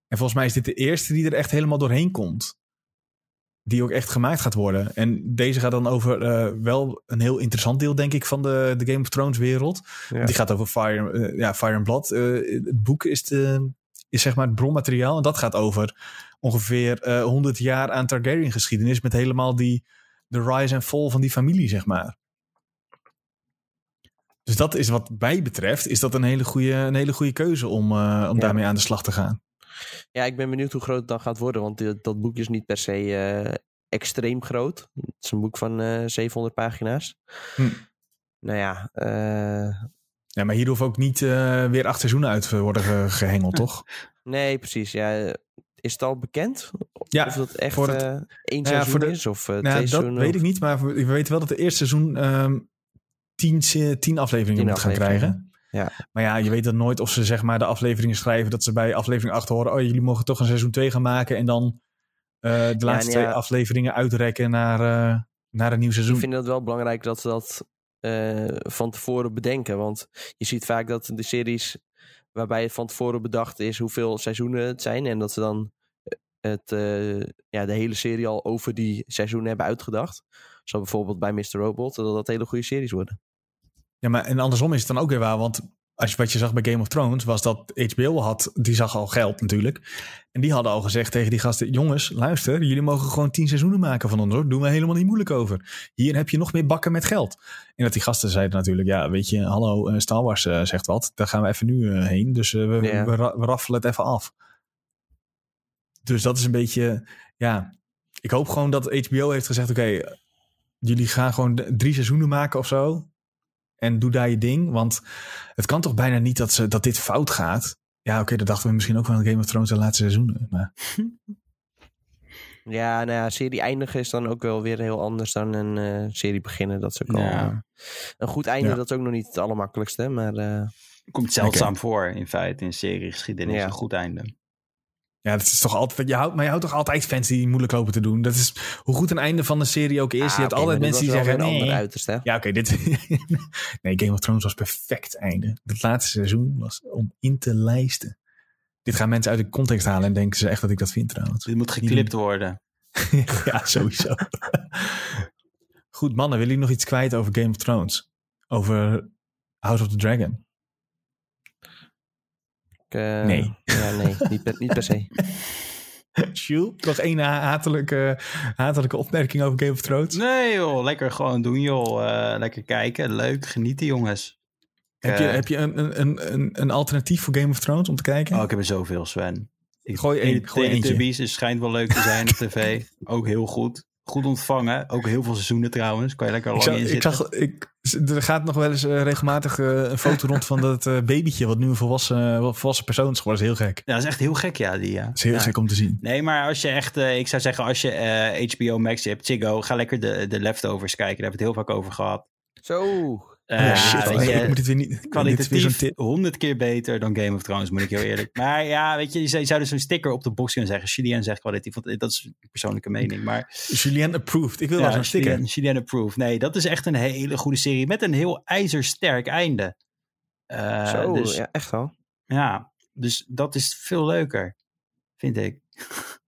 Speaker 1: En volgens mij is dit de eerste die er echt helemaal doorheen komt. Die ook echt gemaakt gaat worden. En deze gaat dan over eh, wel een heel interessant deel, denk ik, van de, de Game of Thrones wereld.
Speaker 2: Ja.
Speaker 1: Die gaat over Fire, eh, ja, Fire and Blood. Eh, het boek is, de, is zeg maar het bronmateriaal. En dat gaat over ongeveer eh 100 jaar aan Targaryen geschiedenis. Met helemaal die, de rise en fall van die familie, zeg maar. Dus dat is wat mij betreft, is dat een hele goede, een hele goede keuze om, om
Speaker 2: Ja.
Speaker 1: daarmee aan de slag te gaan.
Speaker 2: Ja, ik ben benieuwd hoe groot het dan gaat worden. Want dit- dat boek is niet per se eh, extreem groot. Het is een boek van eh 700 pagina's.
Speaker 1: Hm.
Speaker 2: Nou ja, eh,
Speaker 1: Ja, maar hier hoeft ook niet eh, weer acht seizoenen uit te worden ge- gehengeld, toch?
Speaker 2: nee, precies. Ja, is het al bekend?
Speaker 1: Ja,
Speaker 2: of dat echt
Speaker 1: voor het-
Speaker 2: eh, één
Speaker 1: Nou ja,
Speaker 2: seizoen
Speaker 1: de-
Speaker 2: is? Of eh,
Speaker 1: Nou,
Speaker 2: twee
Speaker 1: dat
Speaker 2: seizoenen?
Speaker 1: weet ik niet, maar we weten wel dat het eerste seizoen ehm tien, tien afleveringen
Speaker 2: Tien
Speaker 1: moet gaan krijgen.
Speaker 2: Ja.
Speaker 1: Maar ja, je weet dan nooit of ze zeg maar de afleveringen schrijven dat ze bij aflevering 8 horen, oh jullie mogen toch een seizoen 2 gaan maken en dan eh, de laatste
Speaker 2: ja-
Speaker 1: twee afleveringen uitrekken naar, eh, naar een nieuw
Speaker 2: Ik
Speaker 1: seizoen.
Speaker 2: vind het wel belangrijk dat ze dat eh, van tevoren bedenken. Want je ziet vaak dat de series waarbij het van tevoren bedacht is hoeveel seizoenen het zijn. En dat ze dan het, ja, de hele serie al over die seizoenen hebben uitgedacht. Zo bijvoorbeeld bij Mr. Robot, dat dat hele goede series worden.
Speaker 1: Ja, maar en andersom is het dan ook weer waar. Want als je, wat je zag bij Game of Thrones was dat HBO had, die zag al geld natuurlijk. En die hadden al gezegd tegen die gasten: jongens, luister, jullie mogen gewoon tien seizoenen maken van ons hoor. Doen we helemaal niet moeilijk over. Hier heb je nog meer bakken met geld. En dat die gasten zeiden natuurlijk: ja, weet je, hallo, eh, Star Wars eh, zegt wat. Daar gaan we even nu eh, heen. Dus we, we, ra- we raffelen het even af. Dus dat is een beetje, ja. Ik hoop gewoon dat HBO heeft gezegd: oké, jullie gaan gewoon drie seizoenen maken of zo. En doe daar je ding. Want het kan toch bijna niet dat, ze, dat dit fout gaat. Ja, oké, dat dachten we misschien ook wel in Game of Thrones de laatste seizoenen. Maar
Speaker 2: Ja, nou ja, serie eindigen is dan ook wel weer heel anders dan een eh, serie beginnen. Dat is ook al,
Speaker 3: Ja.
Speaker 2: eh, een goed einde,
Speaker 1: Ja.
Speaker 2: dat is ook nog niet het allermakkelijkste. Maar eh,
Speaker 3: Komt zeldzaam voor in feite in seriegeschiedenis.
Speaker 2: Ja.
Speaker 3: Een goed einde.
Speaker 1: Ja, dat is toch altijd. Je houdt, maar je houdt toch altijd fans die moeilijk lopen te doen. Dat is hoe goed een einde van de serie ook is.
Speaker 2: ah,
Speaker 1: je hebt altijd mensen die zeggen: nee.
Speaker 2: ander hè?
Speaker 1: Ja, oké, dit. nee, Game of Thrones was perfect einde. Het laatste seizoen was om in te lijsten. Dit gaan mensen uit de context halen en denken ze echt dat ik dat vind trouwens.
Speaker 3: Dit moet geklipt worden.
Speaker 1: ja, sowieso. Goed, mannen, willen jullie nog iets kwijt over Game of Thrones? Over House of the Dragon?
Speaker 2: Ik, eh,
Speaker 1: Nee.
Speaker 2: Ja, nee, niet per, niet per se.
Speaker 1: Jules, nog één hatelijke, hatelijke opmerking over Game of Thrones?
Speaker 3: Nee joh, lekker gewoon doen joh. Eh, lekker kijken, leuk, genieten jongens.
Speaker 1: heb je,
Speaker 3: eh,
Speaker 1: heb je een, een- een, een, alternatief voor Game of Thrones om te kijken?
Speaker 3: Oh, ik heb er zoveel, Sven. Ik,
Speaker 1: Gooi één, gooi eentje.
Speaker 3: Schijnt wel leuk te zijn op tv. Ook heel goed. Goed ontvangen. Ook heel veel seizoenen trouwens. Kan je lekker
Speaker 1: ik,
Speaker 3: lang
Speaker 1: zag,
Speaker 3: in
Speaker 1: ik
Speaker 3: zitten.
Speaker 1: zag, ik, er gaat nog wel eens eh, regelmatig eh, een foto rond van dat eh, babytje, wat nu een volwassen, volwassen persoon is geworden. Dat is heel gek.
Speaker 3: Ja, dat is echt heel gek, ja. Die, ja.
Speaker 1: Dat is heel
Speaker 3: Ja.
Speaker 1: gek om te zien.
Speaker 3: Nee, maar als je echt, eh, ik zou zeggen, als je eh, HBO Max hebt, Ziggo, ga lekker de, de leftovers kijken. Daar hebben we het heel vaak over gehad.
Speaker 2: Zo.
Speaker 1: Oh
Speaker 2: ja,
Speaker 1: shit,
Speaker 3: je,
Speaker 1: ik moet het weer niet.
Speaker 3: kwalitatief honderd keer beter dan Game of Thrones, moet ik heel eerlijk. Maar ja, weet je, je zou, je zou dus een sticker op de box kunnen zeggen. Julien zegt kwalitatief, want dat is een persoonlijke mening. Maar
Speaker 1: Julien approved. Ik wil wel zo'n sticker.
Speaker 3: Julien, Julien approved. Nee, dat is echt een hele goede serie met een heel ijzersterk einde. Eh,
Speaker 2: Zo,
Speaker 3: dus, ja.
Speaker 2: ja, echt wel.
Speaker 3: dus dat is veel leuker, vind ik.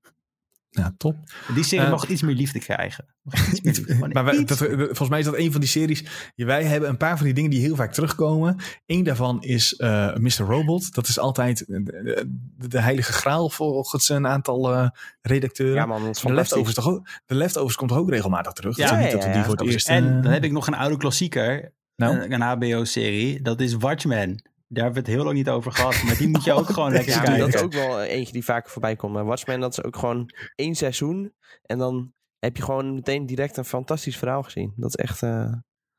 Speaker 1: Ja, top.
Speaker 3: Die serie
Speaker 1: Eh,
Speaker 3: mag iets meer liefde krijgen. Mag iets meer liefde. Gewoon
Speaker 1: maar wij, dat, volgens mij is dat een van die series. Wij hebben een paar van die dingen die heel vaak terugkomen. Eén daarvan is eh Mr. Robot. Dat is altijd de, de- heilige graal volgens een aantal eh, redacteuren.
Speaker 2: Ja man, dat is
Speaker 1: de, leftovers
Speaker 2: fantastisch.
Speaker 1: toch ook, de Leftovers komt toch ook regelmatig terug?
Speaker 3: Ja,
Speaker 1: Ja, niet
Speaker 2: ja,
Speaker 1: dat we die
Speaker 2: ja.
Speaker 1: voor het eerst...
Speaker 3: En
Speaker 1: eh,
Speaker 3: dan heb ik nog een oude klassieker.
Speaker 1: Nou?
Speaker 3: Een, een HBO-serie. Dat is Watchmen. Daar hebben we het heel lang niet over gehad. Maar die moet je ook gewoon lekker
Speaker 2: Ja,
Speaker 3: kijken.
Speaker 2: dat is ook wel eentje die vaker voorbij komt. Maar Watchmen, dat is ook gewoon één seizoen. En dan heb je gewoon meteen direct een fantastisch verhaal gezien. Dat is echt eh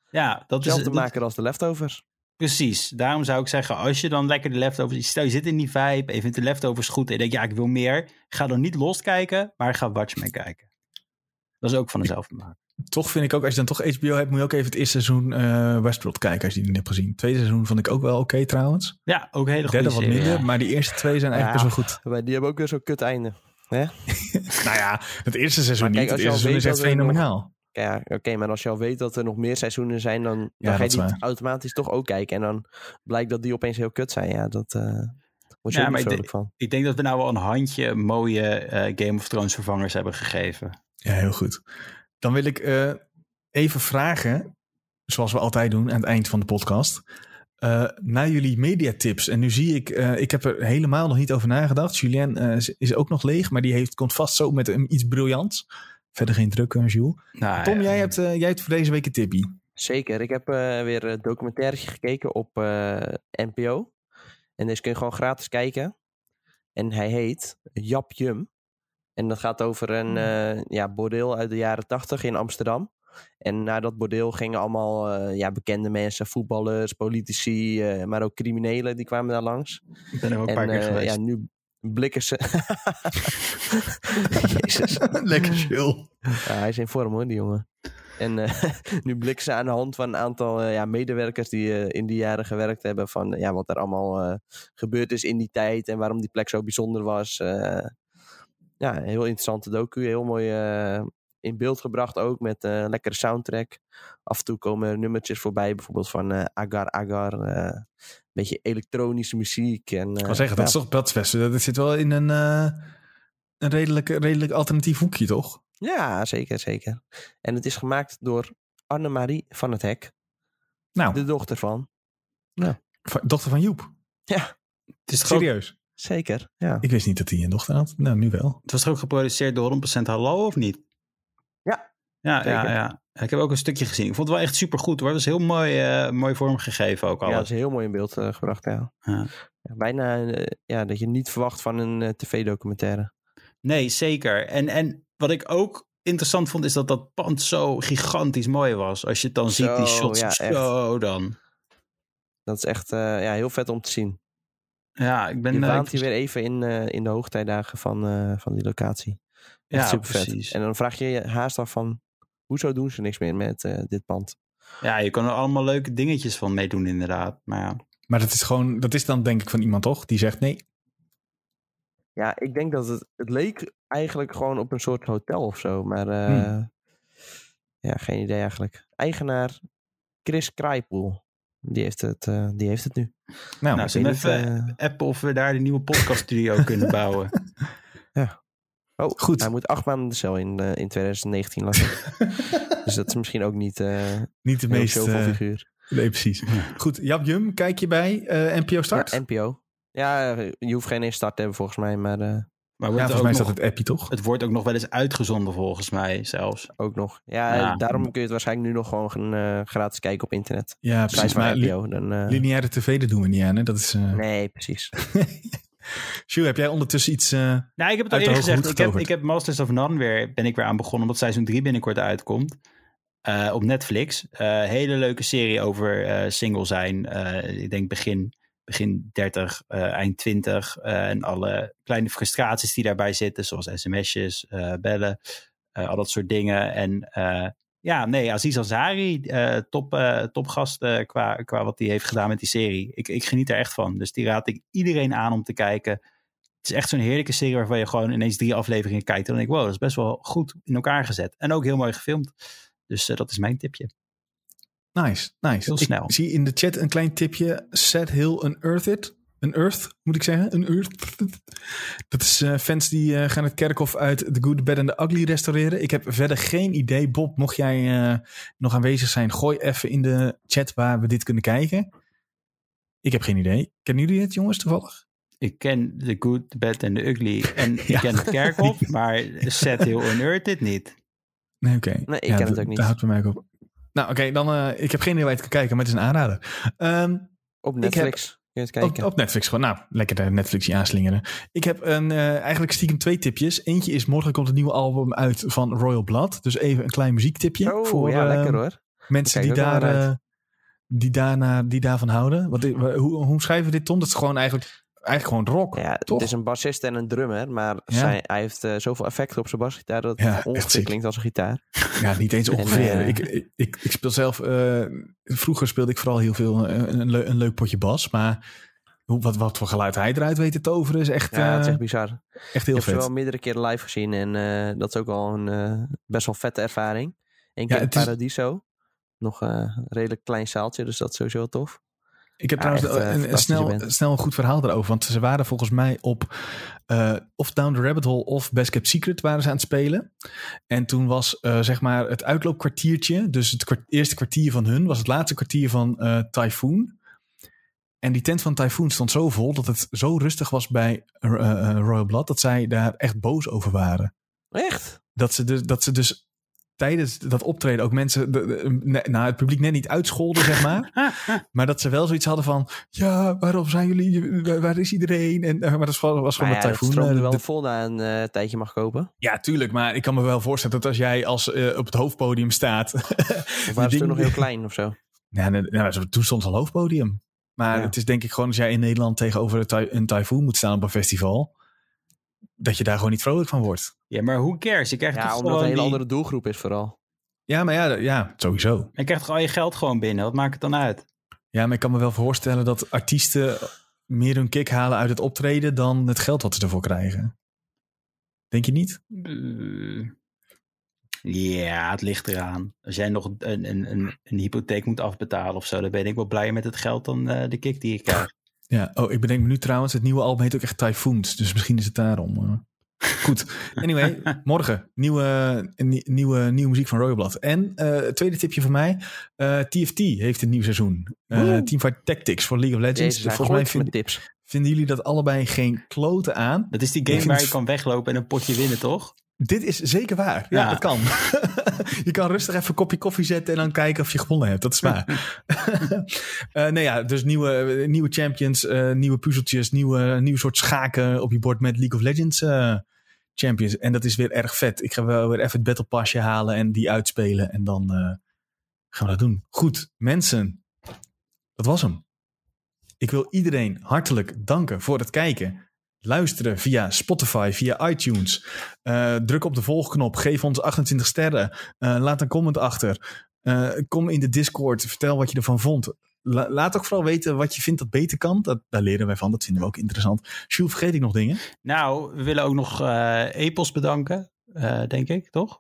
Speaker 3: Ja, dat is dat-
Speaker 2: maken als de leftovers.
Speaker 3: Precies. Daarom zou ik zeggen, als je dan lekker de leftovers... Stel, je zit in die vibe, je vindt de leftovers goed... en je denkt, ja, ik wil meer. Ga dan niet los kijken, maar ga Watchmen kijken. Dat is ook van dezelfde maak.
Speaker 1: Toch vind ik ook, als je dan toch HBO hebt, moet je ook even het eerste seizoen eh, Westworld kijken als je die niet hebt gezien. Tweede seizoen vond ik ook wel oké trouwens.
Speaker 3: Ja, ook een hele goede
Speaker 1: derde wat
Speaker 3: serie.
Speaker 1: minder,
Speaker 3: ja.
Speaker 1: maar die eerste twee zijn eigenlijk
Speaker 2: Ja.
Speaker 1: best wel goed.
Speaker 2: Maar die hebben ook weer zo'n kut einde.
Speaker 1: Nou ja, het eerste seizoen
Speaker 2: kijk,
Speaker 1: niet. Het eerste seizoen is echt
Speaker 2: nog-
Speaker 1: fenomenaal.
Speaker 2: Ja, oké, maar als je al weet dat er nog meer seizoenen zijn, dan, dan
Speaker 1: Ja,
Speaker 2: ga je die
Speaker 1: waar.
Speaker 2: automatisch toch ook kijken. En dan blijkt dat die opeens heel kut zijn. Ja, dat eh je
Speaker 3: Ja, maar ik
Speaker 2: van.
Speaker 3: Ik denk dat we nou wel een handje mooie eh, Game of Thrones vervangers hebben gegeven.
Speaker 1: Ja, heel goed. Dan wil ik eh, even vragen, zoals we altijd doen aan het eind van de podcast, eh, naar jullie mediatips. En nu zie ik, eh, ik heb er helemaal nog niet over nagedacht. Julien is- ook nog leeg, maar die heeft, komt vast zo met een, iets briljants. Verder geen druk, Jules.
Speaker 3: Nou,
Speaker 1: Tom, jij hebt, jij hebt voor deze week een tippie.
Speaker 2: Zeker. Ik heb weer een documentairetje gekeken op NPO. En deze kun je gewoon gratis kijken. En hij heet Jap Jum. En dat gaat over een eh, ja, bordeel uit de jaren tachtig in Amsterdam. En naar dat bordeel gingen allemaal eh, ja, bekende mensen, voetballers, politici, eh, maar ook criminelen, die kwamen daar langs.
Speaker 3: Ik ben er ook een
Speaker 2: en
Speaker 3: paar keer geweest.
Speaker 2: ja, nu blikken ze... Jezus.
Speaker 1: Lekker chill.
Speaker 2: Ja, hij is in vorm hoor, die jongen. En nu blikken ze aan de hand van een aantal ja, medewerkers die in die jaren gewerkt hebben. Van ja, wat er allemaal gebeurd is in die tijd en waarom die plek zo bijzonder was. Eh, ja, een heel interessante docu. Heel mooi eh, in beeld gebracht ook met eh, een lekkere soundtrack. Af en toe komen er nummertjes voorbij, bijvoorbeeld van eh, Agar Agar. eh, een beetje elektronische muziek. En,
Speaker 1: Ik
Speaker 2: eh,
Speaker 1: wil zeggen, dat is
Speaker 2: ja,
Speaker 1: toch dat, is dat zit wel in een, eh, een redelijk, redelijk alternatief hoekje, toch?
Speaker 2: Ja, zeker, zeker. En het is gemaakt door Annemarie van het Hek,
Speaker 1: Nou,
Speaker 2: de dochter van.
Speaker 1: va- dochter van Joep.
Speaker 2: Ja,
Speaker 3: Het, is
Speaker 1: Serieus.
Speaker 2: Zeker. Ja,
Speaker 1: Ik wist niet dat hij een dochter had. Nou, nu wel.
Speaker 3: het was ook geproduceerd door 100% Hallo, of niet?
Speaker 2: Ja,
Speaker 3: Ja, ja,
Speaker 2: zeker.
Speaker 3: ja. Ik heb ook een stukje gezien. Ik vond het wel echt super goed hoor. Het was heel mooi, eh, mooi vormgegeven ook
Speaker 2: ja dat is heel mooi in beeld eh, gebracht. Ja.
Speaker 3: Ja.
Speaker 2: Ja, bijna eh, ja, dat je niet verwacht van een eh, tv-documentaire.
Speaker 3: Nee, zeker. En, en wat ik ook interessant vond, is dat dat pand zo gigantisch mooi was. Als je het dan ziet, die shots,
Speaker 2: ja, echt.
Speaker 3: zo dan.
Speaker 2: Dat is echt eh, ja, heel vet om te zien.
Speaker 3: Ja, ik ben...
Speaker 2: Je
Speaker 3: eh,
Speaker 2: waant
Speaker 3: ik-
Speaker 2: hier weer even in, eh, in de hoogtijdagen van, eh, van die locatie. Echt
Speaker 3: Ja,
Speaker 2: super vet.
Speaker 3: precies.
Speaker 2: En dan vraag je je haast af van, hoezo doen ze niks meer met eh, dit pand?
Speaker 3: Ja, je kan er allemaal leuke dingetjes van meedoen inderdaad. Maar ja,
Speaker 1: Maar dat is gewoon, dat is dan denk ik van iemand toch? Die zegt nee.
Speaker 2: Ja, ik denk dat het, het leek eigenlijk gewoon op een soort hotel of zo. Maar eh,
Speaker 1: Hmm.
Speaker 2: ja, geen idee eigenlijk. Eigenaar Chris Krijpoel. Die heeft het, eh, die heeft het nu.
Speaker 1: Nou,
Speaker 3: nou, we even
Speaker 2: niet,
Speaker 3: appen of we daar de nieuwe podcaststudio kunnen bouwen.
Speaker 2: Oh,
Speaker 1: Goed.
Speaker 2: Hij moet acht maanden de cel in, eh, in 2019 laten. dus dat is misschien ook niet eh
Speaker 1: niet de meest... eh,
Speaker 2: figuur.
Speaker 1: nee, precies. Goed, Jap Jum, kijk je bij eh, NPO Start?
Speaker 2: Ja, NPO. Ja, eh, je hoeft geen start te hebben volgens mij, maar
Speaker 3: Maar
Speaker 1: Ja, volgens mij staat het appje toch?
Speaker 3: het wordt ook nog wel eens uitgezonden volgens mij zelfs.
Speaker 2: ook nog. Ja,
Speaker 3: Ja.
Speaker 2: daarom kun je het waarschijnlijk nu nog gewoon eh, gratis kijken op internet.
Speaker 1: Ja, precies. Maar.
Speaker 2: Dan, eh,
Speaker 1: lineaire tv, dat doen we niet aan. Hè? Dat is... eh
Speaker 2: nee, precies.
Speaker 1: Sjoe, heb jij ondertussen iets... eh,
Speaker 3: Nou, ik heb het al
Speaker 1: Uit de
Speaker 3: eerder gezegd. Ik heb, ik heb Masters of None weer, ben ik weer aan begonnen, omdat seizoen 3 binnenkort uitkomt. Eh, op Netflix. Eh, hele leuke serie over eh, single zijn. Eh, ik denk begin, begin 30, eh, eind 20. eh, en alle kleine frustraties die daarbij zitten, zoals sms'jes, eh, bellen, al dat soort dingen. En ja, nee, Aziz Ansari, top, topgast qua, qua wat hij heeft gedaan met die serie. Ik, ik geniet er echt van. Dus die raad ik iedereen aan om te kijken. Het is echt zo'n heerlijke serie waarvan je gewoon ineens drie afleveringen kijkt. En dan denk ik, wow, dat is best wel goed in elkaar gezet. En ook heel mooi gefilmd. Dus dat is mijn tipje.
Speaker 1: Nice, nice.
Speaker 3: Heel
Speaker 1: Ik
Speaker 3: snel.
Speaker 1: zie in de chat een klein tipje. Set Hill Unearthed. Unearthed, moet ik zeggen. Unearthed. Dat is eh, fans die eh, gaan het kerkhof uit The Good, The Bad and The Ugly restaureren. Ik heb verder geen idee. Bob, mocht jij eh, nog aanwezig zijn, gooi even in de chat waar we dit kunnen kijken. Ik heb geen idee. Kennen jullie het, jongens, toevallig?
Speaker 3: Ik ken The Good, The Bad and The Ugly. En
Speaker 1: Ja.
Speaker 3: ik ken het kerkhof, maar Set heel Unearthed niet.
Speaker 1: Nee, oké.
Speaker 2: Nee, ik ken het
Speaker 1: dat-
Speaker 2: ook niet.
Speaker 1: Daar houdt bij mij ook op. Nou, oké, dan... eh, ik heb geen idee waar je het kan kijken, maar het is een aanrader. Ehm,
Speaker 2: Op
Speaker 1: heb-
Speaker 2: Netflix. Kun je het kijken.
Speaker 1: Op, op Netflix gewoon. Nou, lekker de Netflixje aanslingeren. Ik heb een, eh, eigenlijk stiekem twee tipjes. Eentje is morgen komt het nieuwe album uit van Royal Blood. Dus even een klein muziektipje.
Speaker 2: oh,
Speaker 1: voor
Speaker 2: ja,
Speaker 1: eh,
Speaker 2: lekker hoor.
Speaker 1: mensen die, daar, die, daarna, die daarvan houden. Wat, hoe, hoe schrijven we dit, Tom? Dat is gewoon eigenlijk, eigenlijk gewoon rock.
Speaker 2: Ja,
Speaker 1: toch?
Speaker 2: het is een bassist en een drummer, maar
Speaker 1: Ja.
Speaker 2: zij, hij heeft eh, zoveel effecten op zijn basgitaar dat
Speaker 1: Ja,
Speaker 2: het ongeveer klinkt als een gitaar.
Speaker 1: Ja, niet eens
Speaker 2: En,
Speaker 1: ongeveer.
Speaker 2: eh,
Speaker 1: ik, ik, ik, ik speel zelf... eh, vroeger speelde ik vooral heel veel een, een leuk potje bas. Maar hoe, wat, wat voor geluid hij eruit weet te toveren is echt,
Speaker 2: Ja, het is echt bizar.
Speaker 1: echt
Speaker 2: Ik
Speaker 1: heel
Speaker 2: heb
Speaker 1: vet.
Speaker 2: wel meerdere keren live gezien en dat is ook wel een best wel vette ervaring. Eén keer in
Speaker 1: het is-
Speaker 2: Paradiso. Nog een redelijk klein zaaltje, dus dat is sowieso tof.
Speaker 1: Ik heb
Speaker 2: Ja,
Speaker 1: trouwens
Speaker 2: echt, eh,
Speaker 1: een, snel, snel een goed verhaal erover. Want ze waren volgens mij op eh, of Down the Rabbit Hole of Best Kept Secret waren ze aan het spelen. En toen was eh, zeg maar het uitloopkwartiertje, dus het kwart- eerste kwartier van hun, was het laatste kwartier van Typhoon. En die tent van Typhoon stond zo vol dat het zo rustig was bij Royal Blood dat zij daar echt boos over waren.
Speaker 2: Echt?
Speaker 1: Dat ze dus, dat ze dus tijdens dat optreden ook mensen, de, de- ne- nou, het publiek net niet uitscholden, zeg maar. maar dat ze wel zoiets hadden van, ja, waarom zijn jullie, waar, waar is iedereen? En, eh, maar dat was, gewoon- was gewoon
Speaker 2: Maar ja,
Speaker 1: met
Speaker 2: dat
Speaker 1: eh,
Speaker 2: wel
Speaker 1: de-
Speaker 2: vol na een eh, tijdje mag kopen.
Speaker 1: ja, tuurlijk, maar ik kan me wel voorstellen dat als jij als op het hoofdpodium staat.
Speaker 2: Of waren ze toen nog heel klein of zo?
Speaker 1: ja, nou, toen stond het al hoofdpodium. Maar
Speaker 2: Ja.
Speaker 1: het is denk ik gewoon als jij in Nederland tegenover een ty- een Typhoon moet staan op een festival. Dat je daar gewoon niet vrolijk van wordt.
Speaker 3: Ja, maar who cares? Je krijgt
Speaker 2: Ja,
Speaker 3: toch
Speaker 2: omdat het een hele
Speaker 3: die-
Speaker 2: andere doelgroep is vooral.
Speaker 1: Ja, maar ja, ja, sowieso.
Speaker 3: Je krijgt toch al je geld gewoon binnen? Wat maakt het dan uit?
Speaker 1: Ja, maar ik kan me wel voorstellen dat artiesten meer hun kick halen uit het optreden dan het geld wat ze ervoor krijgen. Denk je niet?
Speaker 3: Eh, Ja, het ligt eraan. Als jij nog een, een, een, een hypotheek moet afbetalen of zo, dan ben ik wel blijer met het geld dan eh, de kick die ik krijg.
Speaker 1: Ja, oh, ik bedenk me nu trouwens, het nieuwe album heet ook echt Typhoons. Dus misschien is het daarom. eh. Goed. Anyway, morgen nieuwe, nie- nieuwe, nieuwe muziek van Royal Blood. En eh, het tweede tipje van mij. eh, TFT heeft een nieuw seizoen. Eh
Speaker 2: Woe.
Speaker 1: Teamfight Tactics voor League of Legends.
Speaker 2: Jezus,
Speaker 1: Volgens mij vind-
Speaker 2: tips.
Speaker 1: vinden jullie dat allebei geen kloten aan.
Speaker 3: Dat is die game waar je kan weglopen en een potje winnen, toch?
Speaker 1: Dit is zeker waar. Ja,
Speaker 3: Ja.
Speaker 1: dat kan. je kan rustig even een kopje koffie zetten en dan kijken of je gewonnen hebt. Dat is waar. Eh, nee, ja, dus nieuwe, nieuwe champions, eh, nieuwe puzzeltjes, nieuwe, nieuw soort schaken op je bord met League of Legends eh, champions. En dat is weer erg vet. Ik ga wel weer even het battle passje halen en die uitspelen. En dan gaan we dat doen. Goed, mensen. Dat was hem. Ik wil iedereen hartelijk danken voor het kijken. Luisteren via Spotify, via iTunes. Eh, druk op de volgknop. Geef ons 28 sterren. Eh, laat een comment achter. Eh, kom in de Discord. Vertel wat je ervan vond. La- laat ook vooral weten wat je vindt dat beter kan. Dat, daar leren wij van. Dat vinden we ook interessant. Jules, vergeet ik nog dingen?
Speaker 3: Nou, we willen ook nog Epos bedanken, denk ik, toch?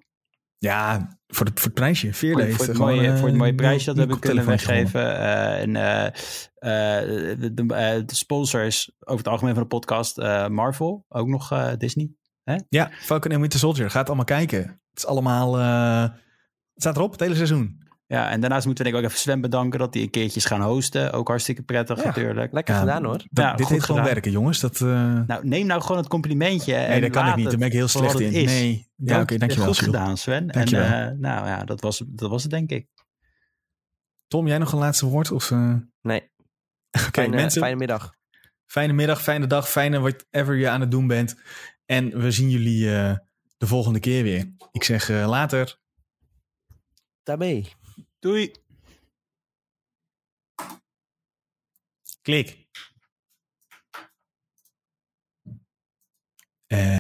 Speaker 1: Ja, voor het, voor het prijsje. Veerle
Speaker 3: Voor, voor, het mooie,
Speaker 1: eh,
Speaker 3: voor het mooie prijsje dat we hebben kunnen weggeven. Eh, en eh, de, de, de sponsors over het algemeen van de podcast, Marvel, ook nog Disney.
Speaker 1: gewonnen. Ja, Falcon en Winter Soldier. Gaat allemaal kijken. Het is allemaal... het staat erop, het hele seizoen.
Speaker 3: Ja, en daarnaast moeten we denk ik ook even Sven bedanken dat hij een keertje is gaan hosten. Ook hartstikke prettig
Speaker 2: Ja.
Speaker 3: natuurlijk.
Speaker 2: Lekker
Speaker 1: Ja,
Speaker 2: gedaan hoor.
Speaker 3: Ja,
Speaker 1: dit heet gewoon werken, jongens. Dat, eh,
Speaker 3: Nou, neem nou gewoon het complimentje.
Speaker 1: nee,
Speaker 3: en
Speaker 1: dat kan ik niet. Daar ben ik heel slecht in.
Speaker 3: is.
Speaker 1: Nee. Ja,
Speaker 3: Dank-
Speaker 1: oké, dankjewel.
Speaker 3: Goed gedaan, Sven.
Speaker 1: Dankjewel.
Speaker 3: En eh, nou ja, dat was, dat was het denk ik.
Speaker 1: Tom, jij nog een laatste woord? Of, eh?
Speaker 2: Nee,
Speaker 1: Oké,
Speaker 2: fijne,
Speaker 1: mensen.
Speaker 2: fijne middag.
Speaker 1: Fijne middag, fijne dag, fijne whatever je aan het doen bent. En we zien jullie eh, de volgende keer weer. Ik zeg eh, later.
Speaker 2: Daarmee.
Speaker 3: Doei!
Speaker 1: Klik. Eh,